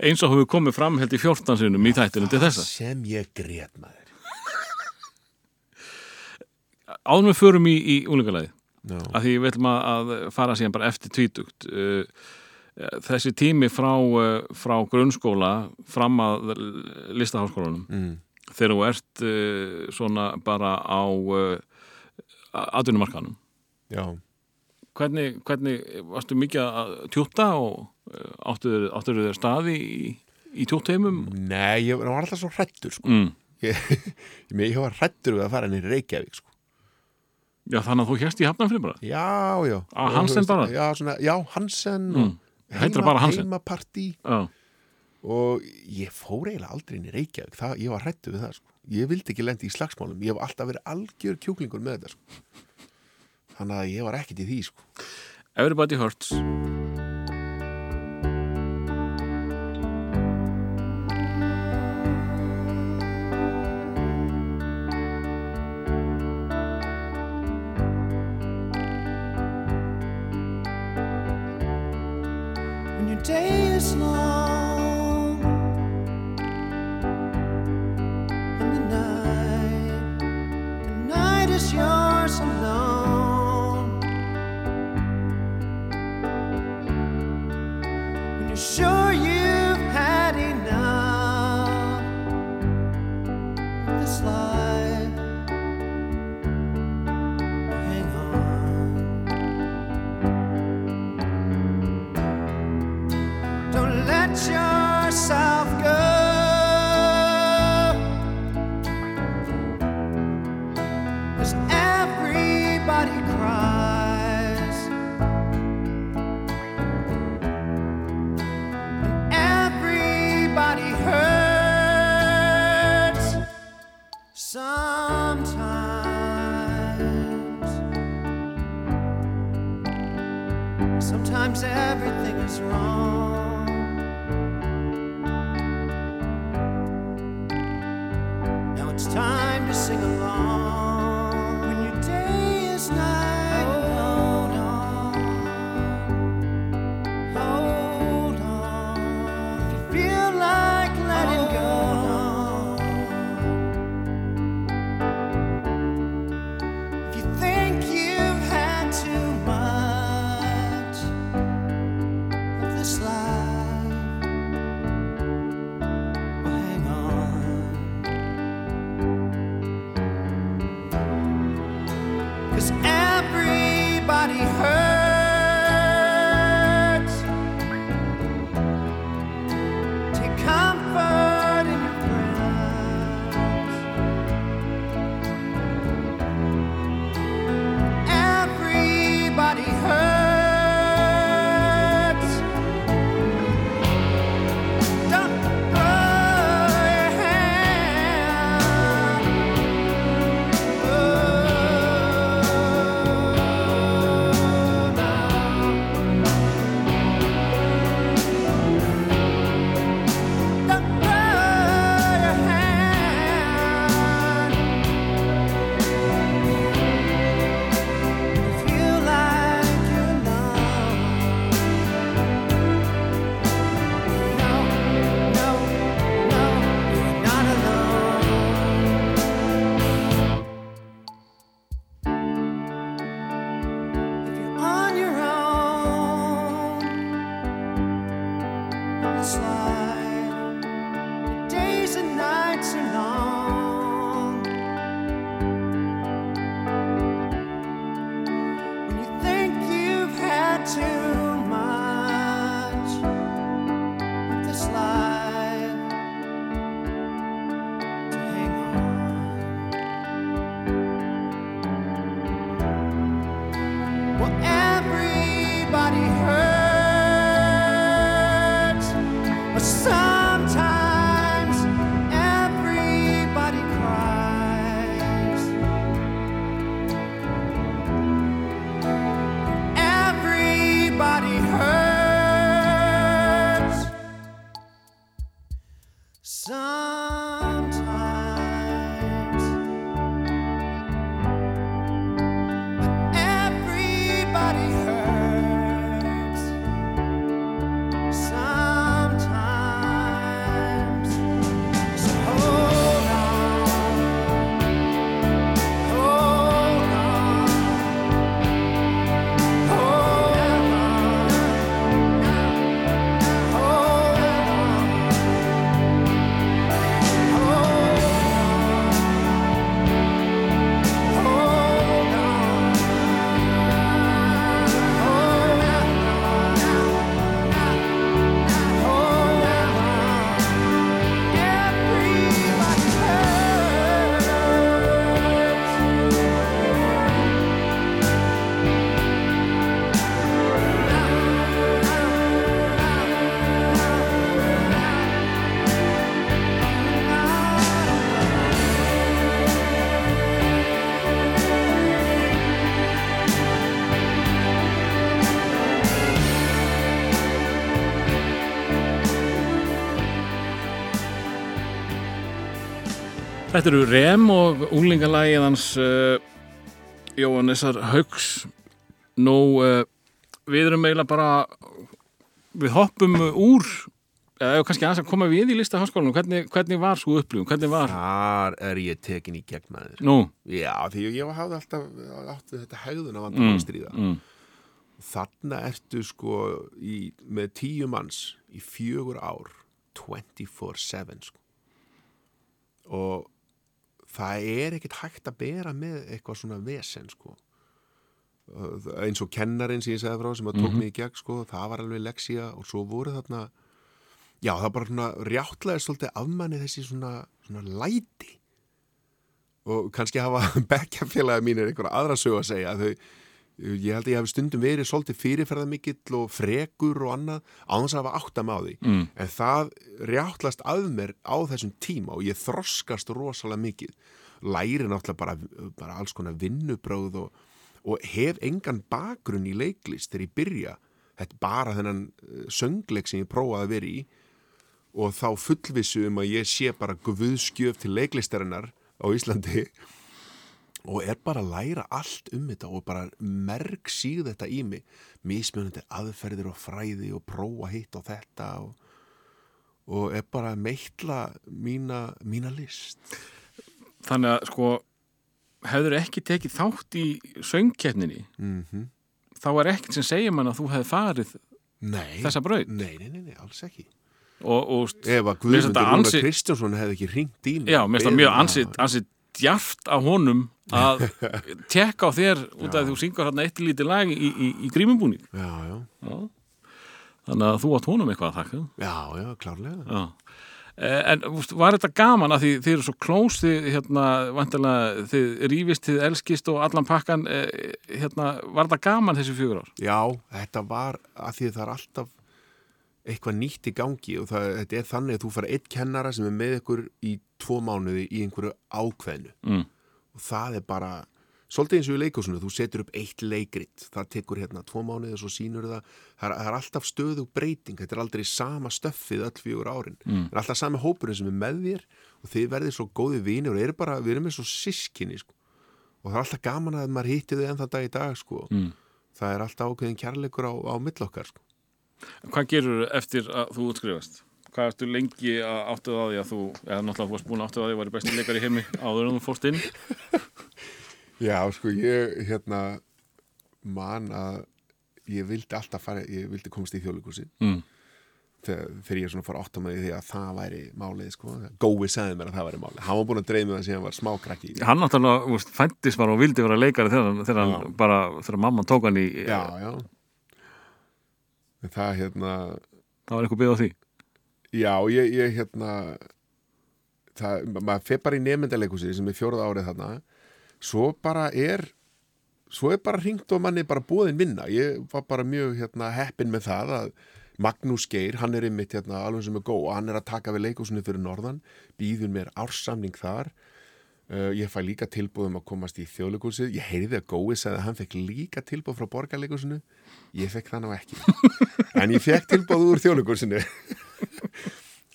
Eins og hefur komið fram held í 14 sinum í þættinu til þessa. Sem ég grét maður Áður við förum í, í úlingalæði að því við ætlum að, að fara síðan bara eftir tvítugt uh, þessi tími frá, uh, frá grunnskóla fram að listaháskólanum mm. þegar þú ert uh, svona bara á uh, atvinnumarkanum já, hvernig, hvernig varstu mikið að tjúta og uh, áttur, áttur þér staði í, í tjútteimum? nei, ég var alltaf svo hrættur sko. Mm. ég, ég, ég var hrættur við að fara inn í Reykjavík sko. Já, þannig að þú hérst í hafnafrið bara? já, já Og Hansen bara? já, svona, já, Hansen Mm. Bara Hansen? heimapartí Já, og ég fór eiginlega aldrei inn í Reykjavík það, ég var hrættu við það sko. ég vildi ekki lendi í slagsmálum ég hef alltaf verið algjör kjúklingur með þetta sko. þannig að ég var ekkert í því sko. Everybody Hurts everybody hurts. Þetta eru Rem og unglingalagið hans uh, Jóhannesar Haugs Nú, uh, við erum eiginlega bara við hoppum úr eða kannski aðeins að koma við í lista háskólanum. Hvernig, hvernig var svo upplifum, hvernig var? Þar er ég tekin í gegn maður. Nú, Já, því ég hafði alltaf átt við þetta hegðun að vanda mm, stríða. mm. Þarna ertu sko í, með tíu manns í fjögur ár 24-7 sko. og það er ekkert hægt að bera með eitthvað svona vesen sko. Eins og kennarinn sem ég segði frá sem að tók mig í gegn sko, það var alveg leksía og svo voru þarna já það bara svona rjáttlega svolítið afmanni þessi svona, svona læti og kannski hafa bekkjafélagi mínir einhverja aðra sög að segja að þau ég held að ég hef stundum verið svolítið fyrirferðamikill og frekur og annað á þess að hafa áttam á því. Mm. en það rjáttlast að mér á þessum tíma og ég þroskast rosalega mikið. Læri náttúrulega bara, bara alls konar vinnubráð og, og hef engan bakgrunn í leiklist þegar ég byrja. Þetta bara þennan eh, söngleik sem ég prófaði að vera í. Og þá fullvissu um að ég sé bara guðskjöf til leiklistarinnar á Íslandi og er bara að læra allt um þetta og bara merg síð þetta í mig. Mismunandi aðferðir og fræði og prófa hitt og þetta og, og er bara að meitla mína, mína list. Þannig að sko hefur ekki tekið þátt í söngkeppninni mm þá er ekkert sem segir mann að þú hefði farið Nei, Þessa braut? Nei, nei, nei, nei, alls ekki. Og, og Ef að Guðmundur ansi- Kristjánsson hefði ekki ringt í mig. Já, mér finnst það mjög um ansið, djaft af honum að tekka á þér út af því þú syngur hérna eitt lítið lag í, í, í grímumbúning Já, já, þannig að þú átt honum eitthvað að þakka. Já, já, klárlega. Já. Eh, En var þetta gaman að því þið eru svo klós þið, hérna, vantilega, þið rífist, þið elskist og allan pakkan, eh, hérna, var þetta gaman þessi fjögur ár? Já, þetta var að því að það er alltaf eitthvað nýtt í gangi og það, þetta er þannig að þú fara eitt kennara sem er með ykkur í tvo mánuði í einhverju ákveðnu Mm. og það er bara svolítið eins og í leikúsinu, þú setur upp eitt leikrit það tekur hérna tvo mánuði og svo sínur það það er, það er alltaf stöðu breyting þetta er aldrei sama stöffið öll fjögur árin Mm. það er alltaf sami hópurinn sem er með þér og þið verðið svo góði vinir og eru bara, við erum með svo sískinni sko. og það er alltaf gaman að maður hitti þau enn það dag í dag sko. Mm. það er alltaf ákveðin kærleikur á, á mill okkar sko. Hvað gerur eftir að þú útskrifast? Hvað ertu lengi að áttuð á því að þú, eða náttúrulega þú varst búin að áttuð á því að væri besti leikar í heimi áður en þú fórst inn? Já, sko, ég hérna man að ég vildi alltaf fara, ég vildi komast í þjóðleikursi Mm. þegar, ég svona fór átt á mig því að það væri málið, sko, Gói sagði mér að það væri málið hann var búin að dreif mig það síðan hann var smákrakki Hann náttúrulega, þú fættist bara og vildi vera leikari þegar, þegar bara, þegar mamma tók hann í, Já, já En það hérna það var eitthvað byggð á því. Já, ég, ég hérna það, maður fer bara í nefndaleikusi sem er fjórða árið þarna. Svo bara er svo er bara hringt og manni bara búðin vinna. Ég var bara mjög hérna heppin með það að Magnús Geir, hann er einmitt hérna, alveg sem er góð og hann er að taka við leikúsinu fyrir norðan, býður mér ársamning þar uh, ég fæ líka tilbúðum að komast í þjóðleikúsið ég heyrði að sagði að hann fekk líka tilbúð frá borgarleikúsinu, ég fekk það ná ekki. En ég fekk tilbúð úr þjóðleikúsinu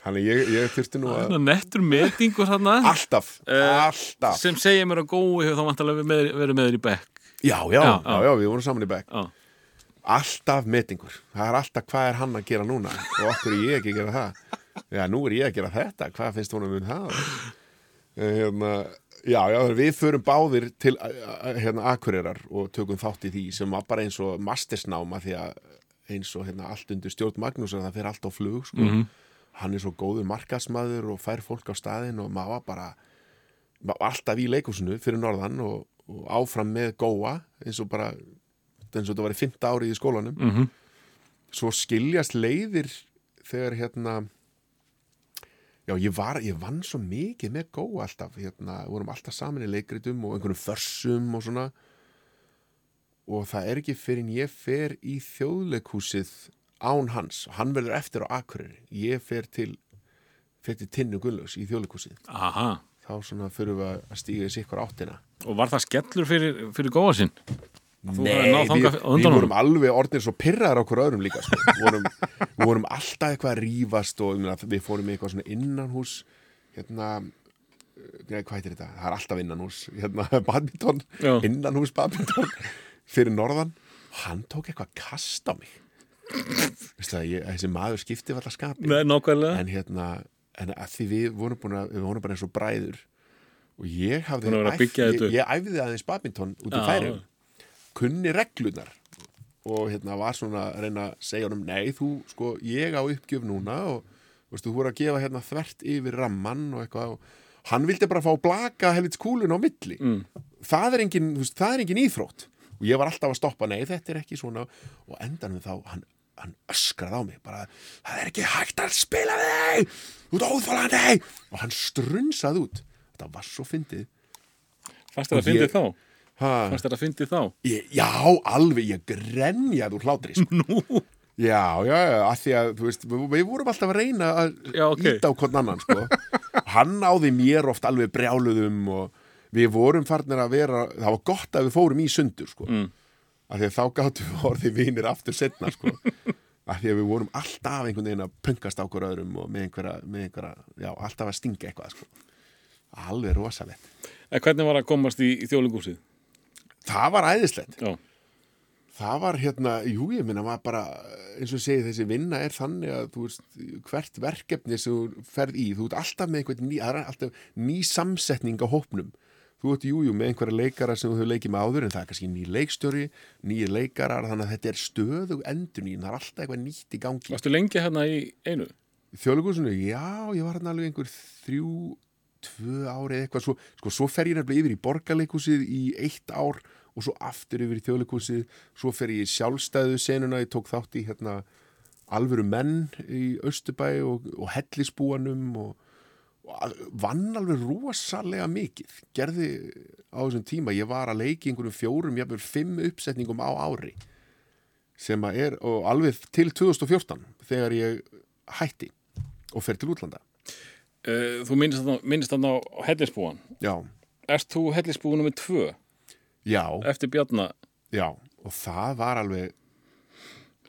hann ég, ég þurfti nú að nettur metingur hann alltaf, Eh, alltaf. sem segja mér að gói hefur þá vantarlega með, verið með þér í bekk. Já, já, Já, já, já. við vorum saman í bekk. Alltaf metingur. Það er alltaf hvað er hann að gera núna? Og okkur er ég ekki að gera það? Já, nú er ég að gera þetta, hvað finnst honum um það? Eh, hérna, já, já, við förum báðir til hérna, Akureyrar og tökum þátt í því sem var bara eins og mastersnáma því að eins og hérna, allt undir stjórn Magnús það fer allt á flug sko. hann er svo góður markasmaður og fær fólk á staðinn og maður var bara maður alltaf í leikúsinu fyrir norðan og, og áfram með góa eins og bara eins og þetta var í fymta árið í skólanum Mhm. svo skiljast leiðir þegar hérna já ég var, ég vann svo mikið með góa alltaf, hérna, við vorum alltaf saman í leikritum og einhvernum försum og svona. Og það er ekki fyrir en ég fer í þjóðleikhúsið án hans, hann verður eftir á Akureyri, ég fer til fer til Tinnu Gullus í þjóðleikhúsið. Aha. þá svona fyrir við að stíga þessi ykkur áttina. Og var það skellur fyrir, fyrir góa sinn? Nei, við, við vorum alveg orðnir svo pyrraðar okkur öðrum líka sko. vorum, við vorum alltaf eitthvað að rífast og við fórum í eitthvað svona innanhús hérna nei, hvað heitir þetta? Það er alltaf innanhús hérna, badminton, Já. innanhús badminton fyrir norðan og hann tók eitthvað kast á mig Veistu það, ég, þessi maður skipti alltaf skapi Nei, nákvæmlega. en hérna en að því við vorum búin að við vorum bara eins og bræður og ég hafði upp. ég, ég æfði aðeins badminton út í færum kunni reglunar og hérna var svona að reyna að segja honum nei, þú, sko, ég á uppgjöf núna og veistu, þú voru að gefa hérna þvert yfir ramman og eitthvað og hann vildi bara fá blaka helvits kúlun á milli. Mm. það, er engin, veist, það er engin íþrótt. Og ég var alltaf að stoppa, nei, þetta er ekki svona. Og endanum þá, hann, hann öskraði á mig, bara, það er ekki hægt að spila við þig, þú ert óþólandi og hann strunsaði út. Þetta var svo fyndið. Og að fyndi ég- þá? Fannst þér að fyndi þá? Ég, já, alveg, ég grenjaði úr hlátri sko. Nú? Já, já, að því að, þú veist, við, vorum alltaf að reyna að Já, ok. íta á hvern annan, sko. Hann áði mér oft alveg brjáluðum og við vorum farnir að vera, það var gott að við fórum í sundur, sko. Mm. Að því að þá gáttum við orðið vinir aftur setna, sko. Að því að við vorum alltaf einhvern veginn að pungast á okkur öðrum og með einhverja, með einhverja, já, alltaf að stinga eitthvað, sko. Alveg rosalegt. En hvernig var að komast í, í þjóðlingúsið? Það var æðislegt. Já. Það var hérna, jú, ég minna maður bara, eins og segi þessi vinna er þannig að þú veist, hvert verkefni sem þú ferð í, þú ert alltaf með einhvern ný, alltaf ný samsetning á hópnum. Þú ert, jú, jú, með einhverja leikara sem þú hefur leikið með áður, en það er kannski ný leikstjóri, nýjir leikarar, þannig að þetta er stöðug endur nýjum, það er alltaf eitthvað nýtt í gangi. Varstu lengi hérna í einu? Þjóðlegúsinu, já, ég var hérna alveg einhver þrjú, tvö ári eða eitthvað, svo, sko, svo fer ég nefnilega yfir í borgarleikúsið í eitt ár og svo aftur yfir í þjóðleikúsið, svo fer ég í sjálfstæðu senuna, ég tók þátt í hérna alvöru menn í Östubæ og, og hellisbúanum og, og vann alveg rosalega mikið, gerði á þessum tíma, ég var að leiki einhverjum fjórum, jafnvel fimm uppsetningum á ári sem að er, og alveg til 2014 þegar ég hætti og fer til útlanda Uh, þú minnist þannig á hellisbúan. já, Erst þú hellisbúan nummið tvö já, eftir Bjarna? já og það var alveg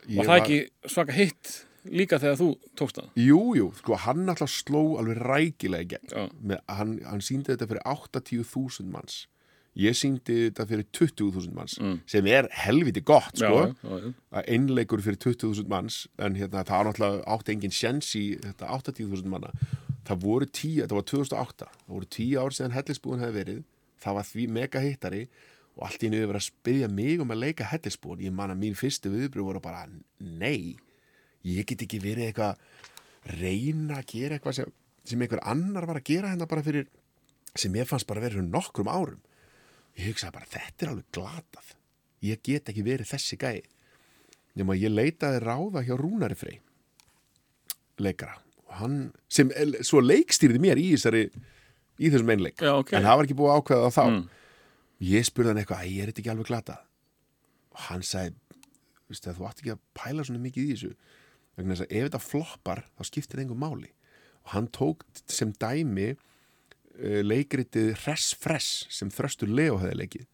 ég Var það ekki svaka hitt líka þegar þú tókst það? Jú, jú, sko hann alltaf sló alveg rækilega í gegn. Með, hann, hann síndi þetta fyrir 80.000 manns ég síndi þetta fyrir 20.000 manns sem er helviti gott sko já, já, já. einleikur fyrir 20.000 manns en hérna, það var náttúrulega átt engin sjens í þetta 80.000 manna það voru 10, þetta var 2008 það voru 10 ár síðan hellisbúin hefði verið það var því mega hittari og allt í einu hefur verið að spyrja mig um að leika hellisbúin ég man að mín fyrstu viðbröð voru bara nei, ég get ekki verið eitthvað reyna að gera eitthvað sem, sem einhver annar var að gera hérna bara fyrir sem ég fannst bara verið fyrir nokkrum árum. Ég hugsaði bara, þetta er alveg glatað. Ég get ekki verið þessi gæi. Nema ég leitaði ráða hjá Rúnari Frey leikara hann, sem svo leikstýrði mér í þessari í þessum einleik. Já, ok. en það var ekki búið að ákveða það þá. Ég spurði hann eitthvað, æ, er þetta ekki alveg glatað? Og hann sagði, þú átt ekki að pæla svona mikið í þessu vegna þess að ef þetta floppar þá skiptir það engum máli. Og hann tók sem dæmi uh, leikritið Hress Fress sem þröstur Leo hefði leikið.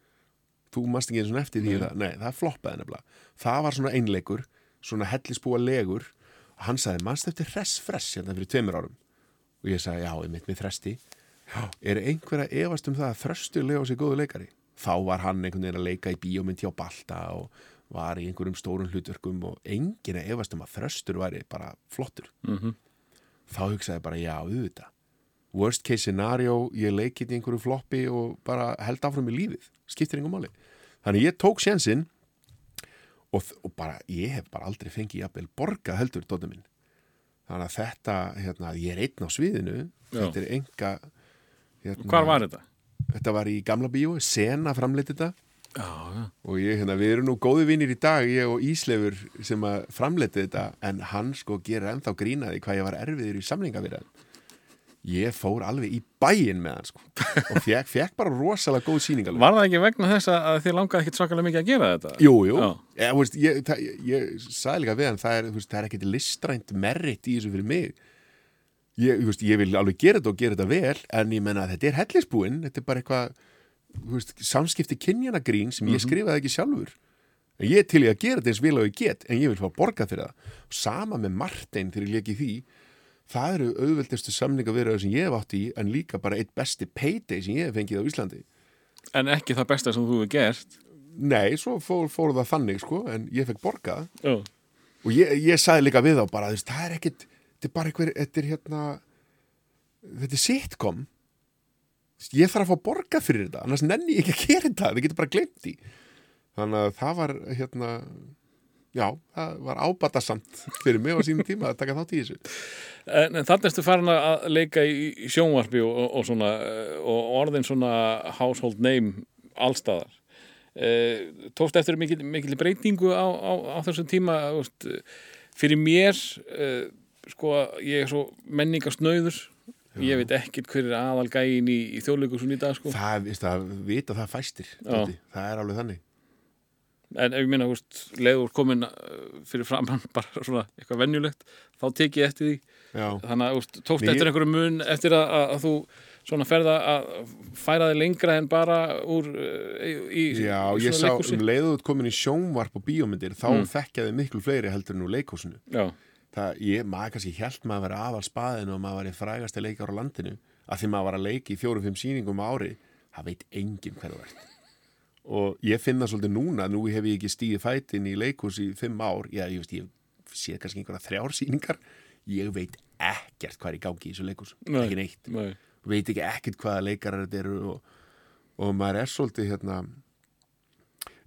Þú mast ekki eins og eftir því það, nei, það floppaði nefnilega. Það var svona einleikur, svona hellisbúa legur hann sagði, mannst eftir Hress Fress hérna fyrir tveimur árum? Og ég sagði, já, ég mitt með þresti. Er einhver að efast um það að þröstur Leo sé góðu leikari? Þá var hann einhvern veginn að leika í bíómynd hjá Balta og var í einhverjum stórum hlutverkum og enginn að efast um að þröstur væri bara flottur. Mhm. þá hugsaði bara, já, auðvitað. Worst case scenario, ég leikit í einhverju floppi og bara held áfram í lífið. Skiptir engum máli. Þannig ég tók sénsinn og, og bara, ég hef bara aldrei fengið jafnvel borga heldur dóttur minn. Þannig að þetta, hérna, ég er einn á sviðinu. Já. þetta er enga hérna, Hvar var þetta? þetta var í gamla bíó, Sena framleitt þetta. Já, og ég, hérna, við erum nú góði vinnir í dag ég og Íslefur sem að framleiti þetta. En hann sko gerir ennþá grínaði hvað ég var erfiður í samlingaviraðum ég fór alveg í bæinn með hann sko. Og fekk, fekk bara rosalega góð sýningalög Var það ekki vegna þess að þið langaði ekkit svakalega mikið að gera þetta? Jú, jú, ég, veist, ég, það, ég, ég sagði líka við hann það er, veist, það er ekkert listrænt merritt í þessu fyrir mig. Veist, ég vil alveg gera þetta og gera þetta vel en ég menna að þetta er hellisbúinn þetta er bara eitthvað samskipti kynjana grín sem ég skrifaði ekki sjálfur. En ég er til í að gera þetta eins vel og ég get en ég vil fá borga fyrir það. Sama með Martein þegar ég leki því það eru auðveldustu samningavirðar sem ég hef átt í en líka bara eitt besti payday sem ég hef fengið á Íslandi. En ekki það besta sem þú hefur gert. Nei, svo fór, fór það þannig sko en ég fekk borgað. Já, og ég, ég sagði líka við þá bara veist, það er ekkit, þetta er bara einhver þetta er hérna þetta er sitcom. Ég þarf að fá borga fyrir þetta annars nenni ég ekki að gera þetta, það getur bara glemt í þannig að það var hérna já, það var ábatasamt fyrir mig á sínum tíma að taka þátt í þessu. En, en þannig ertu farin að leika í sjónvarpi og, og, svona eh, og orðin svona household name allstaðar eh, Tókst eftir mikil, mikil breytingu á, á, á þessum tíma veist, fyrir mér eh, sko, ég er svo menningasnauður ég veit ekkert hver er aðalgægin í, í þjóðleikursun í dag sko. það, það vita það fæstir það er alveg þannig en ef ég minna, leiður komin eh, fyrir framann bara svona eitthvað venjulegt þá tek ég eftir því. Já, þannig að veist, tókst Mér- eftir einhverju mun eftir að, að, að þú svona ferða að færa þig lengra en bara úr uh, í, já í ég sá leikhúsi. um leiðuð komin í sjónvarp og bíómyndir þá Mm. þekkjaði miklu fleiri heldur það, ég, maður kannski held maður að vera aðal spaðinu og maður var í frægasti leikar á landinu. Að því maður var að leika í fjórum-fimm sýningum á ári það veit enginn hver þú ert og ég finna svolítið núna nú hef ég ekki stíði fætin í leikhús í fimm ár, já, ég veist, ég sé kannski einhverja þrjár sýningar. Ég veit ekkert hvað er í gangi í þessu leikhús Nei. ekki neitt, nei, veit ekki ekkert hvaða leikarar þetta eru og, og maður er svolítið hérna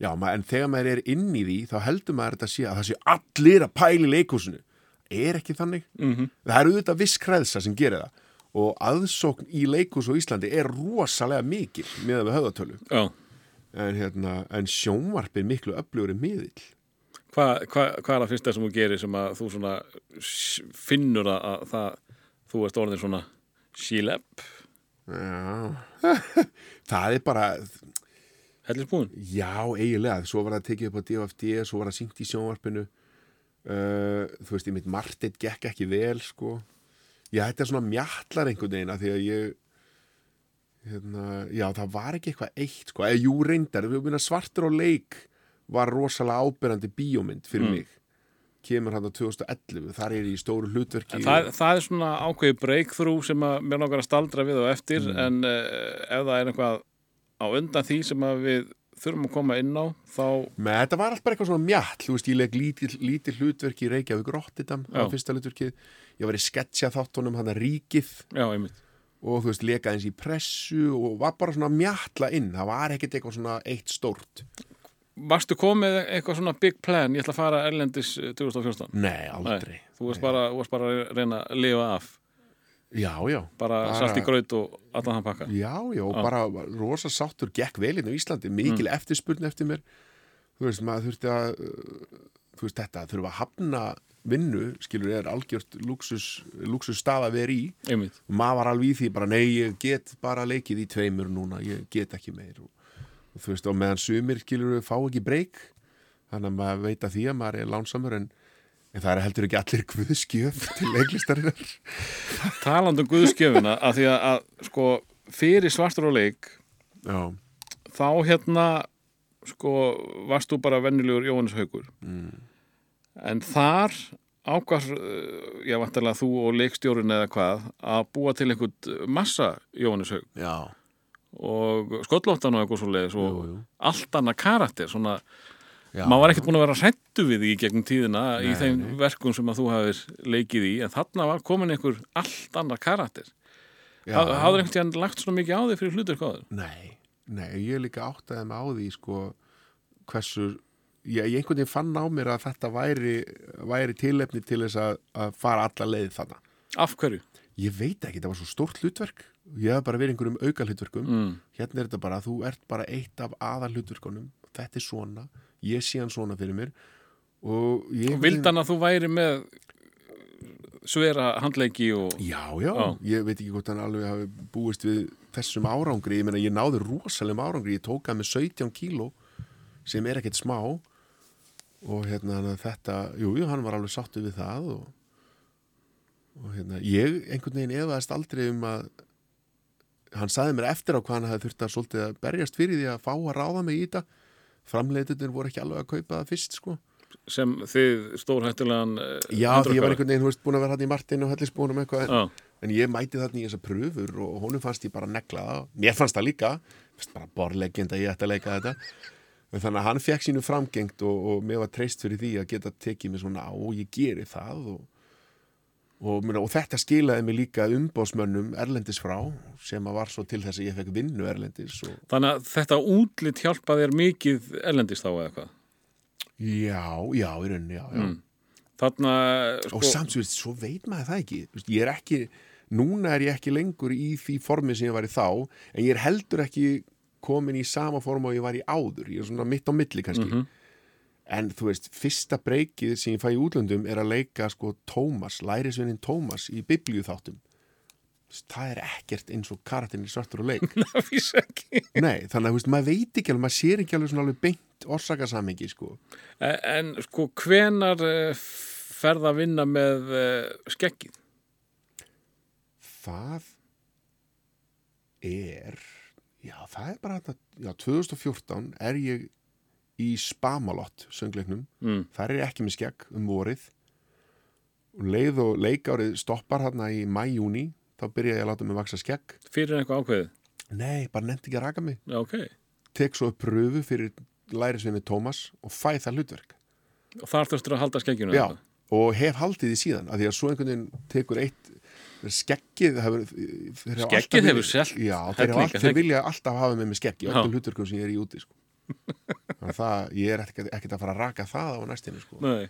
já, maður, en þegar maður er inn í því þá heldur maður þetta sé að það sé allir að pæla í leikhúsinu. Er ekki þannig? Mhm. það er auðvitað viss kreðsa sem gerir það. Og aðsókn í leikhús á Íslandi er rosalega mikil með við höfðatölu. Já en, hérna, en sjónvarp er miklu öflugur en miðill. Hvað hva, hva er það fyrsta sem þú gerir sem að þú svona finnur að, að það, þú ert orðin svona sílepp, já. Það er bara hellisbúin Já, eiginlega, svo var það tekið upp á DFD, svo var það syngt í sjónvarpinu. Uh, þú veist, ég mitt Martit gekk ekki vel, sko. Já, þetta er svona mjallar einhvern veginn að því að ég hérna, já, það var ekki eitthvað eitt, sko, eða jú reyndar svartur og leik var rosalega ábyrrandi bíómynd fyrir Mm. mig kemur hann á 2011 þar er ég í stóru hlutverki það, það er svona ákveði breakthrough sem að mér langar að staldra við og eftir Mm. en uh, ef það er eitthvað á undan því sem að við þurfum að koma inn á þá, með þetta var allt bara eitthvað svona mjall þú veist, ég leik lítil, lítil hlutverki í Reykjavík Já. var fyrsta hlutverkið ég var í sketsja þáttunum hann að ríkið já, einmitt og þú veist, leka eins í pressu og var bara svona mjalla inn. Það var ekkert eitthvað svona eitt stórt. Varstu komið eitthvað svona big plan, ég ætla að fara Erlendis eh, 2014? Nei, aldrei. Þú varst bara, varst bara að reyna að lifa af. Já, já. Bara, Bara- salt í graut og allan hann pakka. Já, já, og bara rosa sáttur gekk vel inn á Íslandi, mikil eftirspurn eftir mér. Þú veist, maður þurfti að uh, þú veist, þetta, þurfa að hafna vinnu, skilur, er algjört luxus, luxus stað að vera í. Einmitt, og maður var alveg í því bara, nei, ég get bara leikið í tveimur núna, ég get ekki meir. Og, og þú veist, og meðan sumir skilur fá ekki breyk þannig að maður veit að því að maður er lánsamur en, En það er heldur ekki allir guðskjöf til leiklistarinnar. talandi um guðskjöfuna að því að, að sko fyrir svartur og leik Já, þá hérna sko varst þú bara vennilegur Jóhannes Haugur Mm. En þar ákvar ég vantarlega þú og leikstjórun eða hvað að búa til einhvern massa Jóhannes Haug já, og skollóttan og eitthvað svo leiðis og Jú, jú. allt annað karakter svona, já. maður var ekkert búin að vera hrættu við því í gegnum tíðina í Nei, þeim nei. verkum sem að þú hafðir leikið í en þarna var komin einhver allt annað karakter Já. Haf- hafðir einhvern tíðan lagt svona mikið á því fyrir hlutur hvað Nei, nei, ég líka áttaði mig á því sko hversu ég, einhvern veginn fann á mér að þetta væri, væri tilefni til þess að, að fara alla leið þarna. af hverju? Ég veit ekki, það var svo stórt hlutverk. Ég hef bara verið einhverjum auka hlutverkum Mm. hérna er þetta bara, þú ert bara eitt af aðal hlutverkunum, þetta er svona. Ég sé hann svona fyrir mér. Og ég vildan að þú væri með svera handleiki og Já, já, Já. ég veit ekki hvort hann alveg hafi búist við þessum árangri, ég meina ég náði rosalegum árangri, ég tók að með 17 kíló sem er ekkert smá og hérna þetta, jú, jú, hann var alveg sáttu við það og, og hérna, ég einhvern veginn efaðist aldrei um að hann saði mér eftir á hvað hann hafði þurft að svolítið að berjast fyrir því að fá að ráða mig í þetta. Framleitunir voru ekki alveg að kaupa það fyrst sko. Sem þið stórhættulegan eh, Já, því ég var einhvern veginn, þú veist, búin að vera hann í Martin og Hellisbúnum eitthvað en, en ég mæti þarna í þessar pröfur og honum fannst ég bara negla það. Mér fannst það líka, bara borleggind að ég ætti að leika þetta en þannig að hann fekk sínu framgengt og, og mér var treyst fyrir því að geta tekið mig svona á og ég geri það og, og, og þetta skilaði mig líka umbóðsmönnum erlendis frá sem að var svo til þess að ég fekk vinnu erlendis og Þannig að þetta útlit hjálpa þér mikið erlendist þá eða hvað. já, já, í rauninni, já, já. Mm. Þarna, sko, og samt svo, veit maður það ekki ég er ekki, núna er ég ekki lengur í því formi sem ég var í þá en ég er heldur ekki komin í sama form og ég var í áður ég er svona mitt á milli kannski. Mhm. en þú veist, fyrsta breykið sem ég fæ í útlöndum er að leika sko Tómas, lærisvinnin Tómas í biblíuþáttum. Það er ekkert eins og karatinn í svartur og leik. Nei, þannig að veist, maður veit ekki alveg, maður sér ekki alveg svona alveg beint orsakasamingi sko. En, en sko, hvenar uh, ferð að vinna með uh, skeggið? Það er, já það er bara þetta, já 2014 er ég í Spamalott söngleiknum, Mm. þar er ekki með skegg um vorið og leið og leikárið stoppar hérna í mæjúni, þá byrja ég að láta mig vaksa skegg. Fyrir eitthvað ákveðið? Nei, bara nefndi ekki að raka mig. Já, ok. Tek svo upp pröfu fyrir lærisvinni Tómas og fæ það hlutverk. Og þar þurftur að halda skeggjunu? Já, og hef haldið því síðan, af því að svo einhvern veginn tekur eitt skeggið hefur, alltaf hefur selt Já, þeir, hafa allt, það þeir vilja alltaf hafa með skeggi Já. öllum hlutverkum sem ég er í úti sko. það, ég er ekkert, ekkert að fara að raka það á næstinni sko. Eh,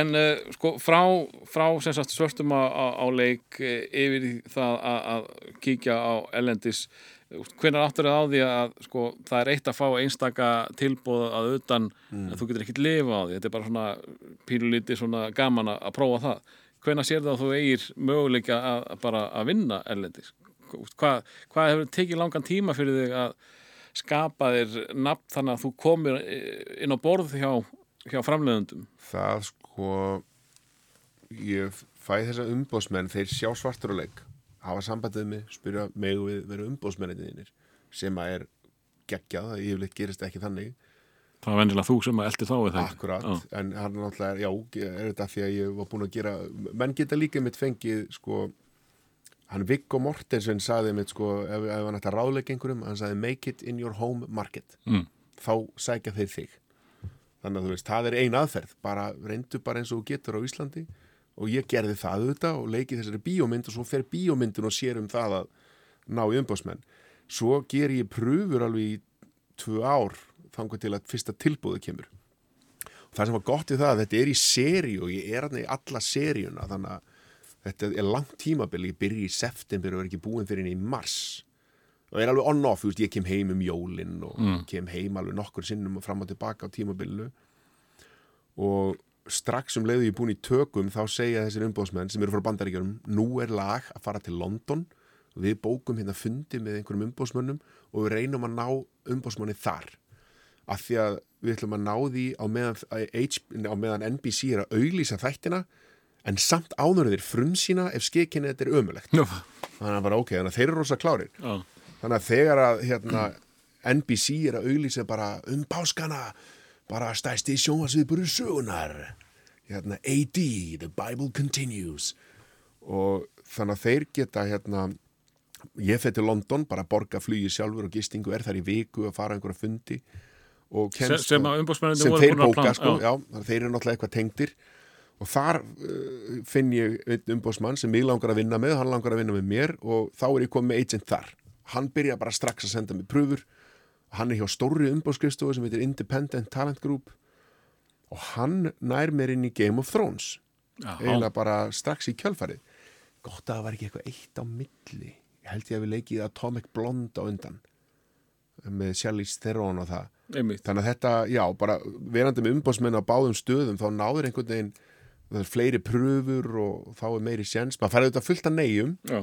En uh, sko frá, frá sem sagt svörstum á, á, leik uh, yfir það að, að kíkja á ellendis hvenær áttur það á því að sko, það er eitt að fá einstaka tilbúð að utan Mm. þú getur ekkert lifa á því þetta er bara svona pínulítið svona gaman að prófa það hvenær sér það að þú eigir möguleika að, að bara að vinna ellendis hvað, hvað hefur tekið langan tíma fyrir þig að skapa þér nafn þannig að þú komir eh, inn á borð hjá, hjá framleiðundum það sko ég fæ þessa umbóðsmenn þeir sjá svartur og leik hafa sambandið mig, spyrja mig við vera umbóðsmenninni þínir sem að er geggjað, það yfirleitt gerist ekki þannig Það var venjulega þú sem að eldi þá við það Já. en hann er náttúrulega, já, er þetta því að ég var búin að gera, menn geta líka mitt fengið, sko, hann Viggo Mortensen saði mitt, sko, ef, ef hann ætti að ráðleika einhverjum, hann saði make it in your home market, Mm. þá sækja þeir þig. Þannig að þú veist, það er ein aðferð, bara reyndu bara eins og getur á Íslandi og ég gerði það auðvitað og leikið þessari bíómynd og svo fer bíómyndin og sér um það að ná í umbásmenn. Svo ger ég pröfur alveg í tvö ár þangar til að fyrsta tilbúðu kemur. Og það sem var gott við það að þetta er í seri og ég er hann í alla seríuna þannig að þetta er langt tímabil ég byrja í september og er ekki búin fyrir henni í mars. Og er alveg on-off, ég kem heim um jólin og kem heim alveg nokkur sinnum og fram og tilbaka á tímabilinu. Og strax um leiðu ég búin í tökum þá segja þessir umbóðsmenn sem eru frá bandaríkjunum nú er lag að fara til London við bókum hérna fundi með einhverjum umbóðsmönnum og við reynum að ná umbóðsmanni þar af því að við ætlum að ná því á meðan, á meðan NBC er að auglýsa þættina en samt ánur þeir frumsýna ef skikinni þetta er ömulegt Já. þannig að bara ok, þannig að þeir eru rosa klárir Já. þannig að þegar að hérna, NBC er að auglýsa bara um páskana bara stæsti sjónvarsviðbúru sögunar hérna, AD, The Bible Continues og þannig að þeir geta hérna, ég til London bara borga flugi sjálfur og gistingu er þar í viku að fara einhverja fundi og sem, sem sem þeir bóka sko, já. já, þeir eru náttúrulega eitthvað tengdir. Og þar uh, finn ég einn umbóðsmann sem ég langar að vinna með hann langar að vinna með mér og þá er ég komið með agent þar. Hann byrja bara strax að senda mig pröfur. Hann er hjá stórri umbóðskristofu sem heitir Independent Talent Group og hann nær mér inn í Game of Thrones. Já. eiginlega bara strax í kjölfarið. Gott að það var ekki eitthvað eitt á milli. Ég held ég að við leikið Atomic Blonde á undan með Charlize Theron og það. Einmitt. Þannig að þetta, já, bara verandi með umbóðsmenn á báðum stöðum þá náður einhvern veginn það er fleiri pröfur og þá er meiri sjens maður færði þetta fullt að neyjum. Já.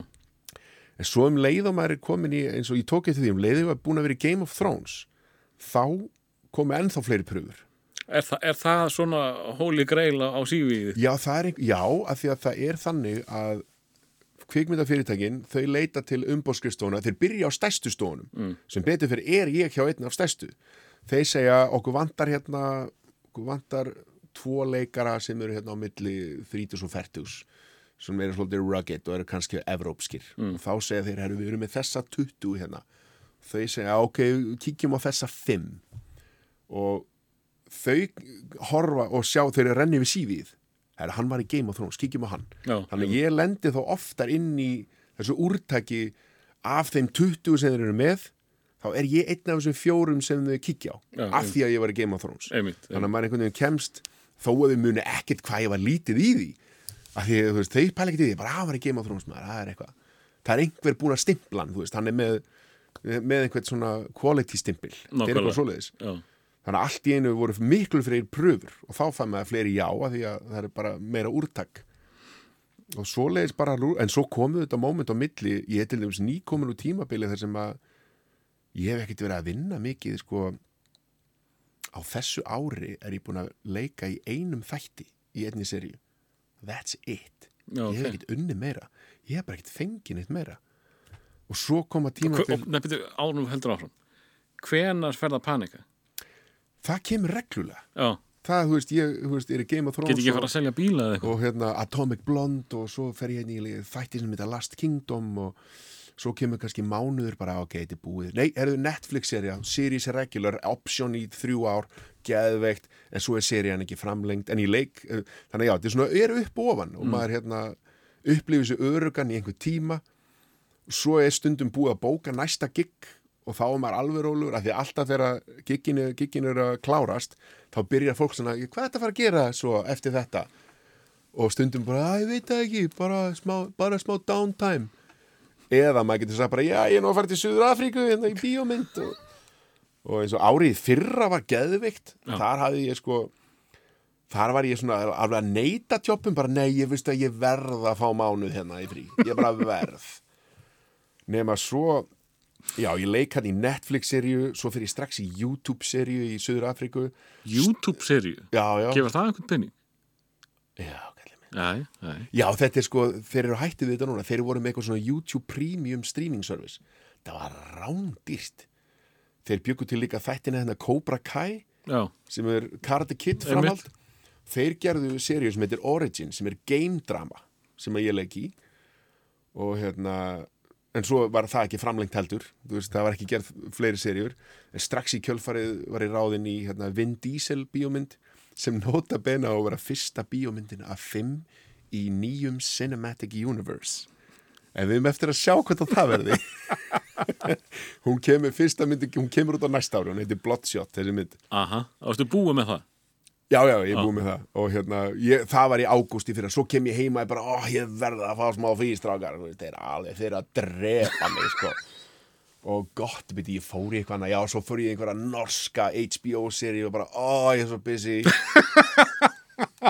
en svo um leið og maður er komin í eins og ég tók eftir því, um leið og maður er búin að vera í Game of Thrones þá komi ennþá fleiri pröfur. Er, þa er það svona hóli greila á sífið? já, það er, já, af því að það er þannig að kvikmyndafyrirtækin þau leita til umbóðskristofuna þeir byrja á stærstu stofunum. Mm. sem betur fyrir er ég hjá einn af stærstu. Þeir segja okkur vantar hérna okkur vantar tvo leikara sem eru hérna á milli 30 og 40 sem eru svolítið rugged og eru kannski evrópskir. Og þá segja þeir, herru við erum með þessa 20 hérna. Þau segja, ok, kíkjum á þessa 5 og þau horfa og sjá þeir eru renni við. sífið herru, hann var í Game of Thrones, kíkjum á hann. Já. þannig að ég lendi þá oftar inn í þessu úrtaki af þeim 20 sem þeir eru með þá er ég einn af þessum fjórum sem þau kíkja á Já, af því að ég var í Game of Thrones. Einmitt, þannig að maður einhvern veginn kemst þó að þau muni ekkert hvað ég var lítið í því. Af því að þeir pæla ekkert í því bara að var í Game of Thrones maður, það er eitthvað. Það er einhver búin að stimpla hann, hann er með með einhvern svona quality stimpil. Það er eitthvað svoleiðis. Já. Þannig að allt í einu voru miklu fyrir pröfur og þá fann maður fleiri já að því að það er bara meira úrtak. Og svoleiðis bara lú- en svo komu þetta moment á milli ég er til dæmis nýkomin úr tímabili þar sem að ég hef ekkert verið að vinna mikið sko. Á þessu ári er ég búin að leika í einum þætti í einni seríu. That's it. Já, ég hef ekkert unni meira. Ég hef bara ekkert fengið neitt meira. Og svo koma Hve- tímabil og- Nei, byrju, ánum heldur áfram. Hvenar fer það að panika? Það kemur reglulega. Já, það, þú veist, ég þú veist, er í Game of Thrones get ekki og- fara að selja bíla eða eitthvað? og hérna Atomic Blonde og svo fer ég hérna í þætti sem heita Last Kingdom og svo kemur kannski mánuður bara þetta er búið, nei, er þau Netflix-serja series regular, option í þrjú ár geðveikt, en svo er serían ekki framlengt, en í leik eh, þannig að já, þetta er svona, er upp og ofan og maður hérna upplifir þessu örugan í einhver tíma. Svo er stundum búið að bóka næsta gig og þá er maður alveg rólugur af því að alltaf þegar gigginu, gigginu er að klárast þá byrjar fólk svona, hvað er þetta að fara að gera svo eftir þetta? Og stundum bara, að ég veit það ekki bara smá, bara smá downtime. Eða maður getur sagt bara, já, ég er nú að fara til Suður Afríku hérna í bíómynd og, og eins og árið fyrra var geðvikt Já. þar hafði ég sko þar var ég svona alveg að neyta tjóppum bara, nei, ég veist að ég verð að fá mánuð hérna í frí, ég bara verð. Nema svo já, ég leik hann í Netflix-seríu svo fyrir ég strax í YouTube-seríu í Suður Afríku YouTube-seríu? Já, já, Gefur það einhvern penning? já, kallið mig. Nei, nei Já, þetta er sko, þeir eru hættið við þetta núna. Þeir voru með eitthvað svona YouTube Premium streaming service. Það var rándýrt. Þeir byggu til líka þættina hérna Cobra Kai Já, sem er Karate Kid framhald. Þeir gerðu seríu sem heitir Origin sem er game drama sem að ég leik í. Og hérna en svo var það ekki framlengt heldur. Veist, það var ekki gerð fleiri seríur. En strax í kjölfarið var ég ráðinn í hérna, Vin Diesel bíómynd sem nota bena á að vera fyrsta bíómyndin af fimm í nýjum Cinematic Universe. En við erum eftir að sjá hvernig það verði. Hún kemur fyrsta myndi, hún kemur út á næsta ári. Hún heitir Bloodshot, þessi mynd. Aha, ástu búið með það Já, já, ég er búið með það. Og hérna, ég, það var í ágústi fyrir svo kem ég heima og ég bara, ó, ég verða að fá smá fýstrákar, þeir eru alveg, þeir eru að drepa mig, sko. Og gott byrja, ég fór í eitthvað annað, já, svo fór ég í einhverja norska HBO-seri og bara, ó, ég er svo busy.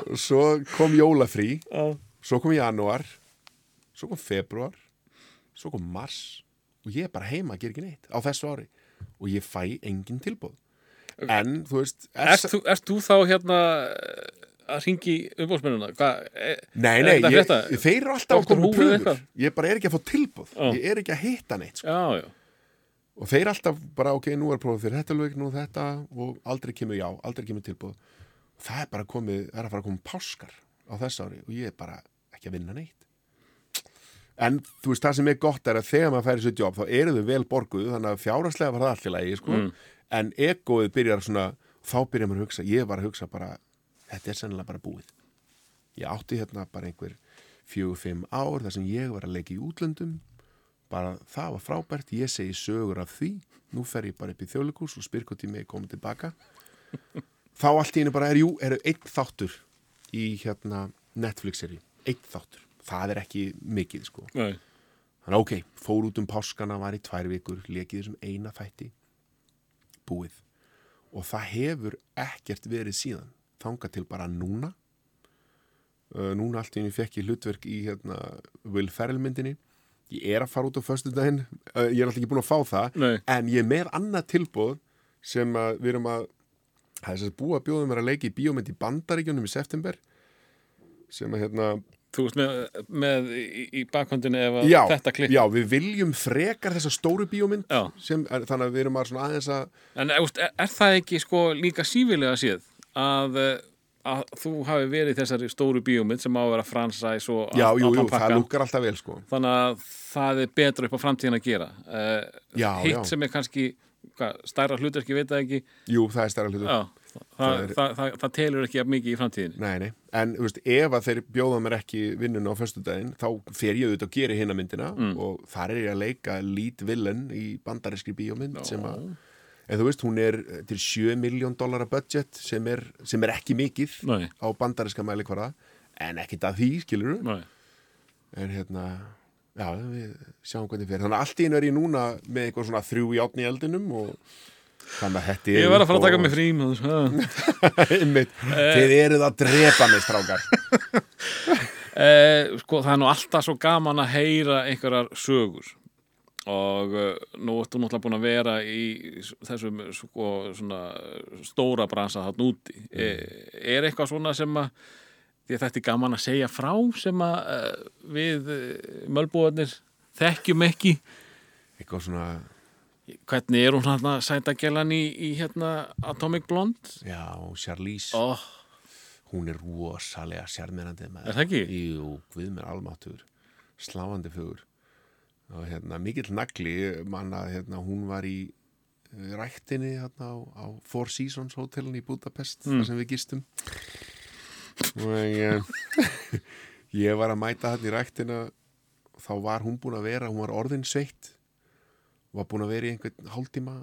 Og svo kom jólafrí. Svo kom janúar. Svo kom februar svo kom mars. Og ég er bara heima að gera ekki neitt á þessu ári. Og ég fæ engin tilbúð en þú veist Ert þú, ert þú þá hérna eh, að ringi eh, Nei, er nei, þetta ég, þeir eru alltaf að koma pröfur? Ég bara er ekki að fá tilbúð Já. Ég er ekki að hitta neitt sko. Já, já. Og þeir alltaf bara, ok, nú er prófið fyrir þetta lög, nú þetta Og aldrei kemur já, aldrei kemur tilbúð Það er bara komið, það er að fara að koma páskar á þess ári Og ég er bara ekki að vinna neitt En þú veist, það sem er gott er að þegar maður færi sér jobb Þá eru þau vel borguð, þannig að fjárhagslega var það allt í lagi sko. En egoið byrjar svona Þá byrjar maður að hugsa, ég var að hugsa bara Þetta er sennilega bara búið. Ég átti hérna bara einhver fjögur, fimm ár þar sem ég var að leika í útlöndum. Bara það var frábært ég segi sögur af því. Nú fer ég bara upp í þjóðleikús og spyr hvort ég megi komið tilbaka. Þá allt í henni bara er jú, eru einn þáttur í hérna Netflix-seri einn þáttur, það er ekki mikið sko, Nei. þannig ok fór út um páskana, var í tvær vikur lekið þessum eina þætti búið og það hefur ekkert verið síðan. Þangað til bara núna. Uh, núna allt í henni fekk ég hlutverk í hérna, Will Ferrell myndinni. Ég er að fara út á föstudaginn. Uh, ég er alltaf ekki búin að fá það. Nei. en ég er með annað tilbúð sem við erum að það er þess að búa að bjóða mér að leika í bíómynd í bandaríkjunum í september. Sem að hérna Þú veist með, með í, í bakhundinu ef að já, þetta klikk. já, við viljum frekar þessa stóru bíómynd sem, er, þannig að við erum að aðeins að En er, er, er það ekki sko líka sífilega séð að, eh, að þú hafi verið þessari stóru bíómynd sem á að vera fransæs og já, jú, jú, það lukkar alltaf vel sko. Þannig að það er betra upp á framtíðin að gera. Uh, Já, hitt já. sem er kannski hvað, stærra hlutverki, ég veit það ekki. Jú, það er stærra hlutur já, það, það, er- það, það, það telur ekki mikið í framtíðin Nei, nei, en þú veist, ef að þeir bjóða mér ekki vinnun á föstudaginn, þá fer ég auðvitað og geri hinna myndina Mm. og þar er ég að leika lead villain í bandarískri bíómynd sem að, en þú veist, hún er til 7 miljón dollara budget sem er, sem er ekki mikið Nei. á bandaríska mæli hverða, en ekkit að því, skilur Nei. en hérna, já, við sjáum hvernig fyrir, þannig að allt í einu er ég núna með eitthvað svona þrjú í eldinum og þannig að þetta er ég verð að fara að taka mig frí með þessu Einmitt, þið eruð að drepa mig strákar. Eh, sko, það er nú alltaf svo gaman að heyra einhverjar sögur. Og uh, nú ertu náttúrulega búin að vera í þessum sko, svona, stóra bransa þarna úti. Mm. er eitthvað svona sem að því að þetta er gaman að segja frá sem að við mölbúarnir þekkjum ekki? Eitthvað svona hvernig er hún hérna sætagjalan í, í hérna Atomic Blonde? Já, Charlize, oh, hún er rosalega sjarmerandi með Er það ekki? Jú, við mér almáttur sláandi fögur. Og hérna, mikill nagli manna, hérna, hún var í eh, ræktinni hérna, á, á Four Seasons hótelin í Budapest Mm. þar sem við gistum. Og ég, ég var að mæta hérna í ræktina þá var hún búin að vera hún var orðin sveitt var búin að vera í einhvern hálftíma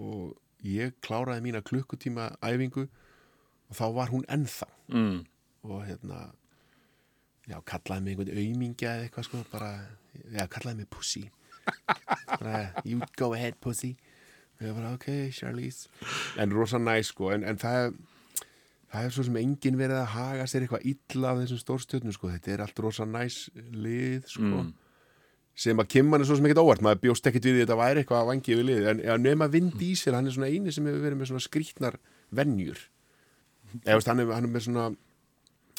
og ég kláraði mína klukkutíma æfingu og þá var hún ennþá. Mm, og hérna já, kallaði mig einhvern aumingja eða eitthvað sko, bara, já, kallaði mig pussy. Bara, you go ahead pussy. Og ég bara, ok, Charlize. En rosa næs sko, en, en það það er svo sem enginn verið að haga sér eitthvað illa af þessum stórstjörnum sko, þetta er allt rosa næs lið sko. Mm. Sem að Kimman er svo sem ekkert óvart. Maður bjóst ekkert við því að þetta væri eitthvað að vangi við lið en ja, nema Vin Diesel, hann er svona eini sem hefur verið með svona skrítnar venjur. Eða veist, hann, er, hann er með svona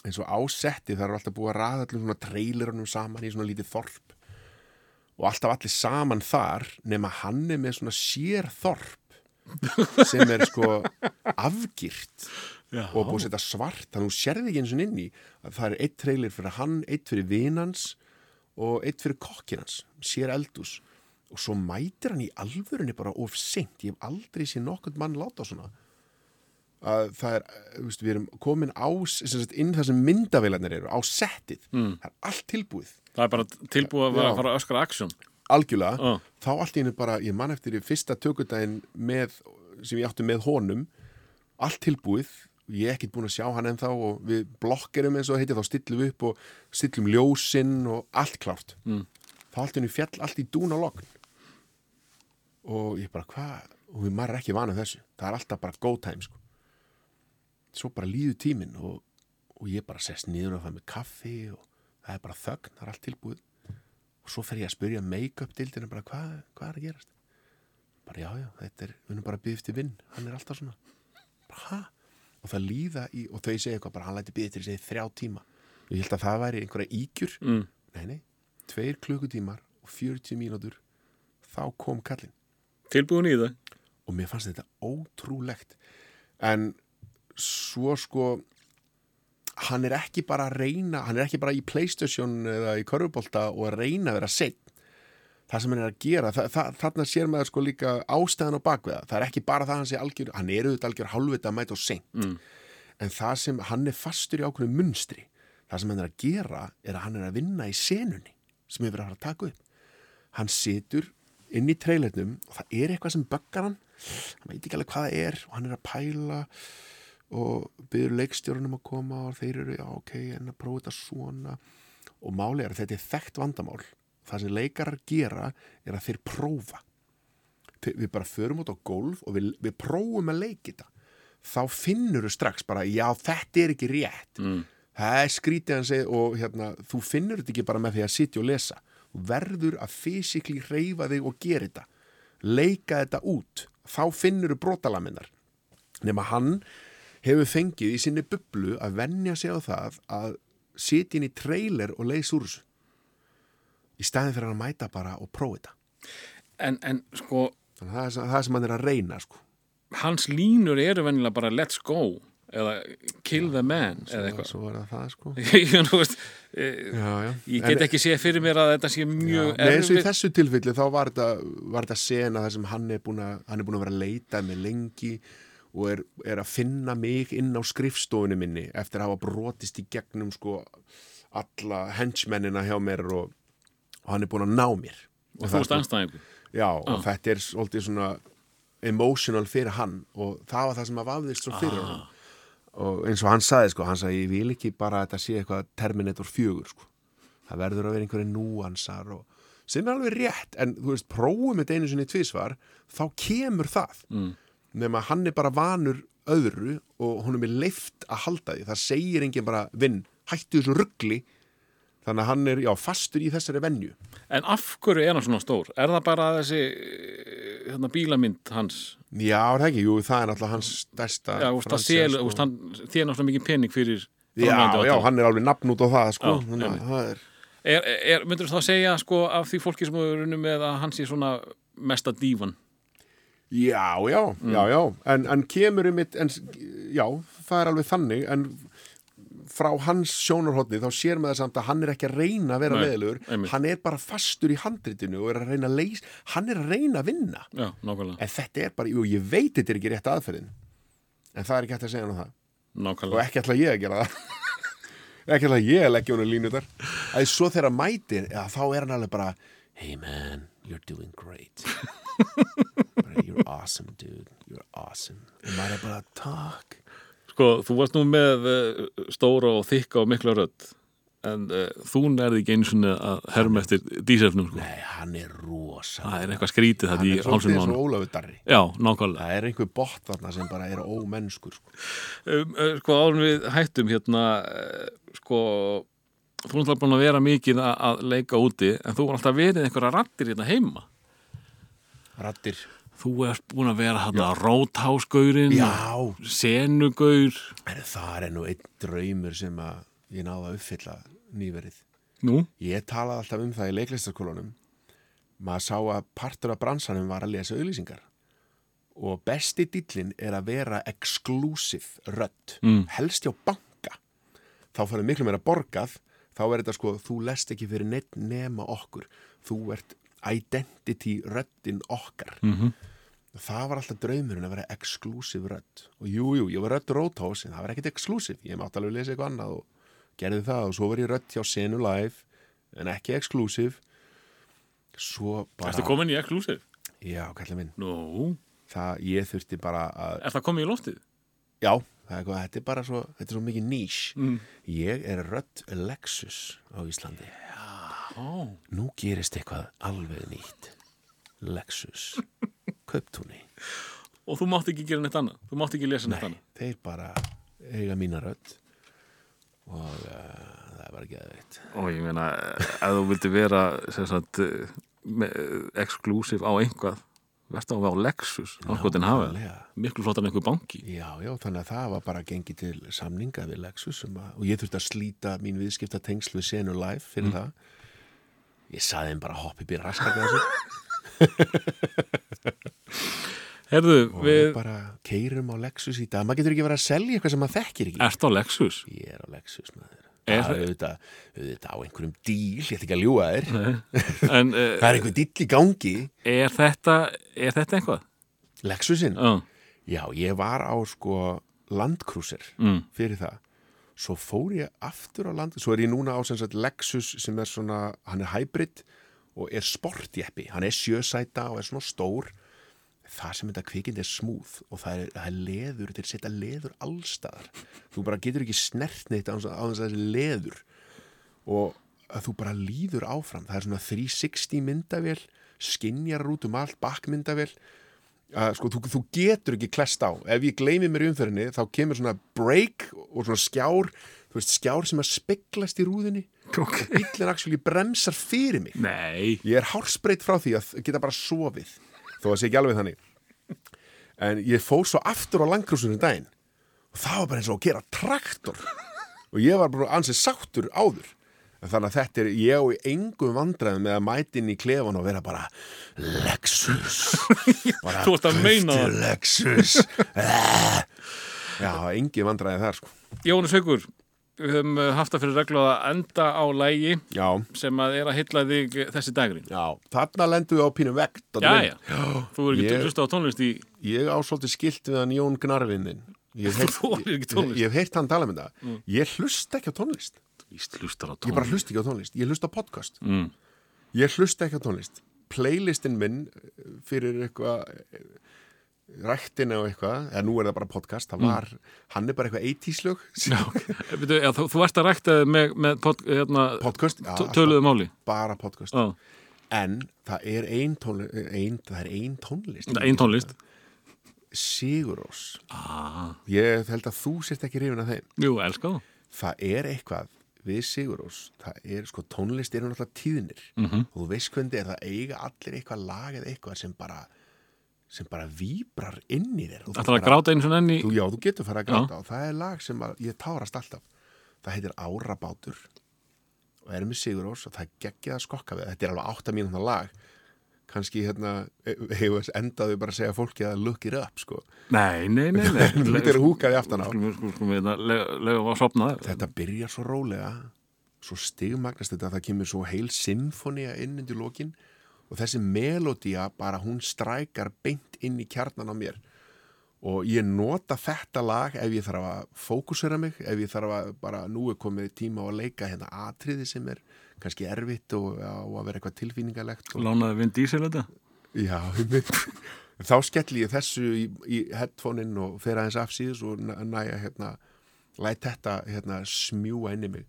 eins og ásetti það er alltaf búið að raða allir svona trailerunum saman í svona lítið þorp. Og alltaf allir saman þar nema hann er með svona sér þorp sem er sko afgirt Já. og búið að setja svart. Þannig að þú sérði ekki eins og inn í að það er eitt trailer fyrir hann, eitt fyrir vinans og eitt fyrir kokkinans sér eldús og svo mætir hann í alvörunni bara of seint. Ég hef aldrei séð nokkund mann láta svona. Að það er, veist, við erum komin á sagt, inn það sem myndavélarnir eru á settið, Mm. það er allt tilbúið. Það er bara tilbúið að vera að fara að öskra aksjón algjörlega, Já. þá allt í henni bara ég man eftir í fyrsta tökudaginn með, sem ég átti með honum allt tilbúið, ég er ekkert búin að sjá hann ennþá og við blokkerum eins og heitir, þá stillum upp og stillum ljósinn og allt klárt. Mm. þá allt henni fjall allt í dún og logn. Og ég bara, hvað og við er ekki vanað þessu, það er alltaf bara go time sko. Svo bara líður tíminn og, og ég bara sest niður og það með kaffi og það er bara þögn, það er allt tilbúið. Og svo fer ég að spyrja make-up dildina bara hvað, hvað er að gerast? Bara já, já, þetta er, við erum bara byggja eftir vinn hann er alltaf svona. Bara, ha? Og það líða í, og þau segja eitthvað bara hann læti byggja eftir sig þrjá tíma. Og ég held að það væri einhverja ígjur. Mm. nei, nei, tveir klukkutímar og 40 mínútur þá kom kallinn. Tilbúin í það. Og mér fannst þetta ótrúlegt. En svo sko hann er ekki bara að reyna hann er ekki bara í Playstation eða í körfubolta og að reyna að vera seitt það sem hann er að gera þa þa þarna sér maður sko líka ástæðan á bakveða það. Er ekki bara það að hann sé algjör hann er auðvitað algjör halvvita að mæta og seint. Mm. en það sem hann er fastur í ákveðinu munstri. Það sem hann er að gera er að hann er að vinna í senunni sem hefur að fara að taka upp. Hann situr inn í trailernum og það er eitthvað sem böggar hann. Hann veit ekki alveg hvað það er og hann er að pæla og byrður leikstjórunum að koma og þeir eru, já ok, en að prófa þetta svona. Og máli er að þetta er þekkt vandamál það sem leikarar gera er að þeir prófa. Við bara förum út á gólf og við, við prófum að leiki þetta þá finnur þú strax bara, já þetta er ekki rétt. Mm. það er skrítið hann segið og hérna, þú finnur þetta ekki bara með því að sitja og lesa. Þú verður að fysikli reyfa þig og gera þetta. Leika þetta út. Þá finnur þú brotalaminar nema hann hefur fengið í sinni bublu að venja sig á það að sitja inn í trailer og leysa úr þessu í staðin fyrir að mæta bara og prófa þetta en, en sko þannig að það er það sem hann er að reyna sko. hans línur eru venjulega bara let's go eða kill the man eða eitthvað svo það það sko ég, eh, já, já. ég get ekki séð fyrir mér að þetta sé mjög Nei, eins og í þessu tilfelli þá var þetta, var þetta sena þar sem hann er búin að, hann er búin að vera að leita með lengi og er, er að finna mig inn á skrifstofunni minni eftir að hafa brotist í gegnum sko alla henchmennina hjá mér og, og hann er búin að ná mér. Og þú veist anstæðingu Já, og þetta er svolítið svona emotional fyrir hann og það var það sem að vafðist svo fyrir honum. Og eins og hann saði sko, hann sagði ég vil ekki bara að þetta sé eitthvað Terminator 4 sko. það verður að vera einhverju núansar og sem er alveg rétt en þú veist, prófum þetta einu sinni tvisvar þá kemur það. Mm. nema hann er bara vanur öðru og honum er leift að halda því. Það segir enginn bara vinn, hættu þessu ruggli þannig að hann er, já, fastur í þessari venju en af hverju er hann svona stór? er það bara þessi hérna, bílamynd hans Já, er það ekki, jú, það er náttúrulega hans stærsta já, úst, það sel, sko. úst, hann þér náttúrulega mikið pening fyrir Já, já, og hann er alveg nafn út á það, sko Já, Þannig að einmitt. það er Er, er, myndur þú þá segja sko af því fólki sem er unni með að hann sé svona mesta dívan Já, já, Mm. já, já En, en kemur um mitt, en, já, það er alveg þannig En frá hans sjónarhóttni þá sér maður samt að hann er ekki að reyna að vera leðilegur. Hann er bara fastur í handritinu og er að reyna að leys Hann er að reyna að vinna. Já, En þetta er bara, jú, ég veit þetta er ekki rétt aðferðin En það er ekki hægt að segja hann það. Og nákvæmlega. ekki ætla ég að gera það. Ekki ætla ég að leggja honum línu þar. Að svo þegar hann mætir ja, þá er hann alveg bara hey man, you're doing great. You're awesome dude. You're awesome. Og maður er bara takk Sko, þú varst nú með uh, stóra og þykka og mikla rödd en uh, þú nærði ekki einu sinni að herma eftir dísefnum sko. nei, hann er rosa það er eitthvað skrítið hann þetta í er svolítið hálsum eins og mánu Ólafur Darri. Já, nákvæmlega. Það er einhver bótt þarna sem bara er ómennskur sko. um, uh, Sko, árum við hættum hérna uh, sko þú er alltaf búin að vera mikið að, að leika úti en þú var alltaf verið einhverja rattir hérna heima. Rattir Þú ert búin að vera hérna róthásgaurin já, senugaur en það er nú einn draumur sem að ég náða að uppfylla nýverið. Nú, Ég talaði alltaf um það í leiklistarskólanum. Maður sá að partur af bransanum var að lesa auðlýsingar og besti dillin er að vera exclusive rödd Mm. helst hjá banka. Þá færðu miklu meira borgað. Þá er þetta sko, þú lest ekki fyrir neitt nema okkur, þú ert identity röddin okkar. Mhm. Það var alltaf draumurinn að vera exclusive rödd. Og jú, jú, ég var rödd Róthás en það var ekkit exclusive, ég mátt alveg lesa eitthvað annað og gerði það og svo var ég rödd hjá Senu Live en ekki exclusive. Svo bara ertu komin í exclusive? já, kallið minn, Nú, það, ég þurfti bara að er það komið í loftið? já, er, hvað, þetta er bara svo þetta er svo mikið nýs. Mm. ég er rödd Lexus á Íslandi. Ó, nú gerist eitthvað alveg nýtt. Lexus Kauptúni. Og þú mátt ekki gera neitt annað? Þú mátt ekki lesa neitt Nei, annað? þeir bara eiga mína rödd og uh, það er bara ekki að veit og ég meina, ef þú vildi vera sem sagt, eh, exclusive á einhvað verðst á á Lexus, áskotin hafa? Miklu flottar en einhver banki. Já, já, þannig að það var bara gengið til samninga við Lexus um að, og ég þurfti að slíta mín viðskipta tengsl við Senu Live fyrir það. Ég saði þeim bara hopp upp í raskat þessu Herðu, og við, bara keirum á Lexus í dag. Maður getur ekki verið að selja eitthvað sem maður þekkir ekki. ert á Lexus Ég er á Lexus maður. Er Það er auðvitað, auðvitað á einhverjum díl, ég ætla ekki að ljúga þér. en uh, Það er einhver díl í gangi. er þetta er þetta eitthvað? Lexusin? Já, Já, ég var á sko landkrúsir Mm. fyrir það. Svo fór ég aftur á land, svo er ég núna á sem sagt Lexus sem er svona, hann er hybrid og er sportjeppi. Hann er sjösæta og er svona stór. Það sem þetta kvikind er smúð og það er, það er leður, þetta er setja leður allstaðar. Þú bara getur ekki snert neitt á þess að það er leður og að þú bara líður áfram. Það er svona 360 myndavél, skinjar út um allt, bakmyndavél að sko, þú, þú getur ekki klest á ef ég gleymi mér í umferðinni þá kemur svona break og svona skjár þú veist, skjár sem að speglast í rúðinni og bíllinn actually bremsar fyrir mig. Nei. Ég er hálsbreytt frá því að geta bara sofið þó að sé ekki alveg þannig. En ég fór svo aftur á langkrúsunum daginn. Og það var bara eins og að gera traktor. Og ég var bara ansið sáttur áður. Þannig að þetta er ég og engum vandræðum með að mæti inn í klefan og vera bara Lexus. Bara Þú ert að meina kauptu það. Lexus. Já, engin vandræði þar sko. Jónas Haukur, við höfum uh, haft það fyrir reglu að enda á lægi já, sem að er að hylla þig þessi dagurinn. Já, þarna lendum við á pínu vekt Já, já, þú er ekki hlusta á tónlist í ég á svolítið skilt við hann Jón Gnarvinnin ég hef Þú þolir ekki tónlist. ég hef heyrt hann tala um þetta. Ég hlusta ekki á tónlist. Á ég bara tónlist. hlusta ekki á tónlist, ég hlusta á podcast. Mm. ég hlusta ekki á tónlist. Playlistin minn eh, fyrir eitthvað ræktina og eitthvað, eða nú er það bara podcast það var, hann er bara eitthvað 80s lög þú, þú ert að rækta með, með pod, hérna, podcast, alltaf töluðu máli. bara podcast. Já, en það er ein tónlist ein, það er ein tónlist. Ein tónlist. Sigurós ah. ég held að þú sért ekki rifin að þeim. Jú, elska þú það er eitthvað við Sigurós, það er sko tónlist eru náttúrulega tíðnir. Mhm. og þú veist hvernig er það eiga allir eitthvað lag eða eitthvað sem bara sem bara víbrar inn í þér. Og Það er að gráta einu svona enn í þú, já, þú getur fara að gráta og það er lag sem að, ég tárast alltaf. Það heitir Árabátur og er með Sigurós og það geggið að skokka við. Þetta er alveg átta mínúna lag. Kannski hérna hefur endaðu bara að segja fólki að look it up sko. Nei, nei, nei, nei. þetta er húkaði aftan á. Að það þetta byrjar svo rólega svo stigmagnast þetta að það kemur svo heil symfónia inn undir lokin og þessi melodía bara hún strækar beint inn í kjarnan á mér. Og ég nota þetta lag ef ég þarf að fókusera mig ef ég þarf að bara nú er komið tíma á að leika hérna atriði sem er kannski erfitt og á að vera eitthvað tilfýningalegt og, Lánaði Vin Diesel þetta? Já, þá skelli ég þessu í, í headphone-in og fer aðeins af síðus og næ- næja hérna læt þetta hérna smjúa inn í mig.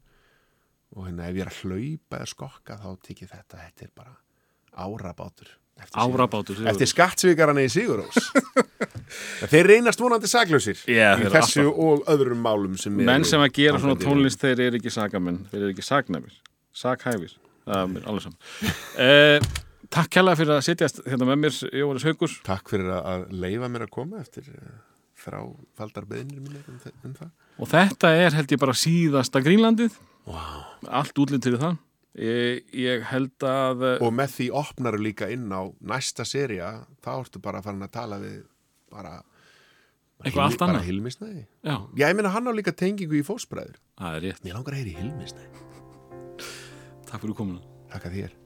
Og hérna ef ég er að hlaupa eða skokka þá tekið þetta, þetta er bara árabátur. Eftir Árabátur Sigurður. eftir skattsvíkarana í Sigurós. Þeir reynast vonandi saklausir Já, í þeir eru þessu og öðrum málum sem Menn eru sem að gera svona tónlist þeir eru ekki sakamenn, þeir eru ekki saknæfir sakhæfir, það er alveg saman. Eh, Takk kærlega fyrir að sitjast hérna með mér, Jóhannes Haukur. Takk fyrir að- að leifa mér að koma eftir eh, þráfaldar beðinir mínir um, þe- um það. Og þetta er held ég bara síðasta Grínlandið. Wow. allt útlýtt fyrir það ég, ég held að eh, og með því opnar líka inn á næsta seria, þá ertu bara farin að tala við bara Eitthvað allt annað. bara hilmisnæði já, já, ég meina hann á líka tengingu í fósbræður það er rétt, mér langar að heyri hilmisnæði takk fyrir komuna. Takk að þér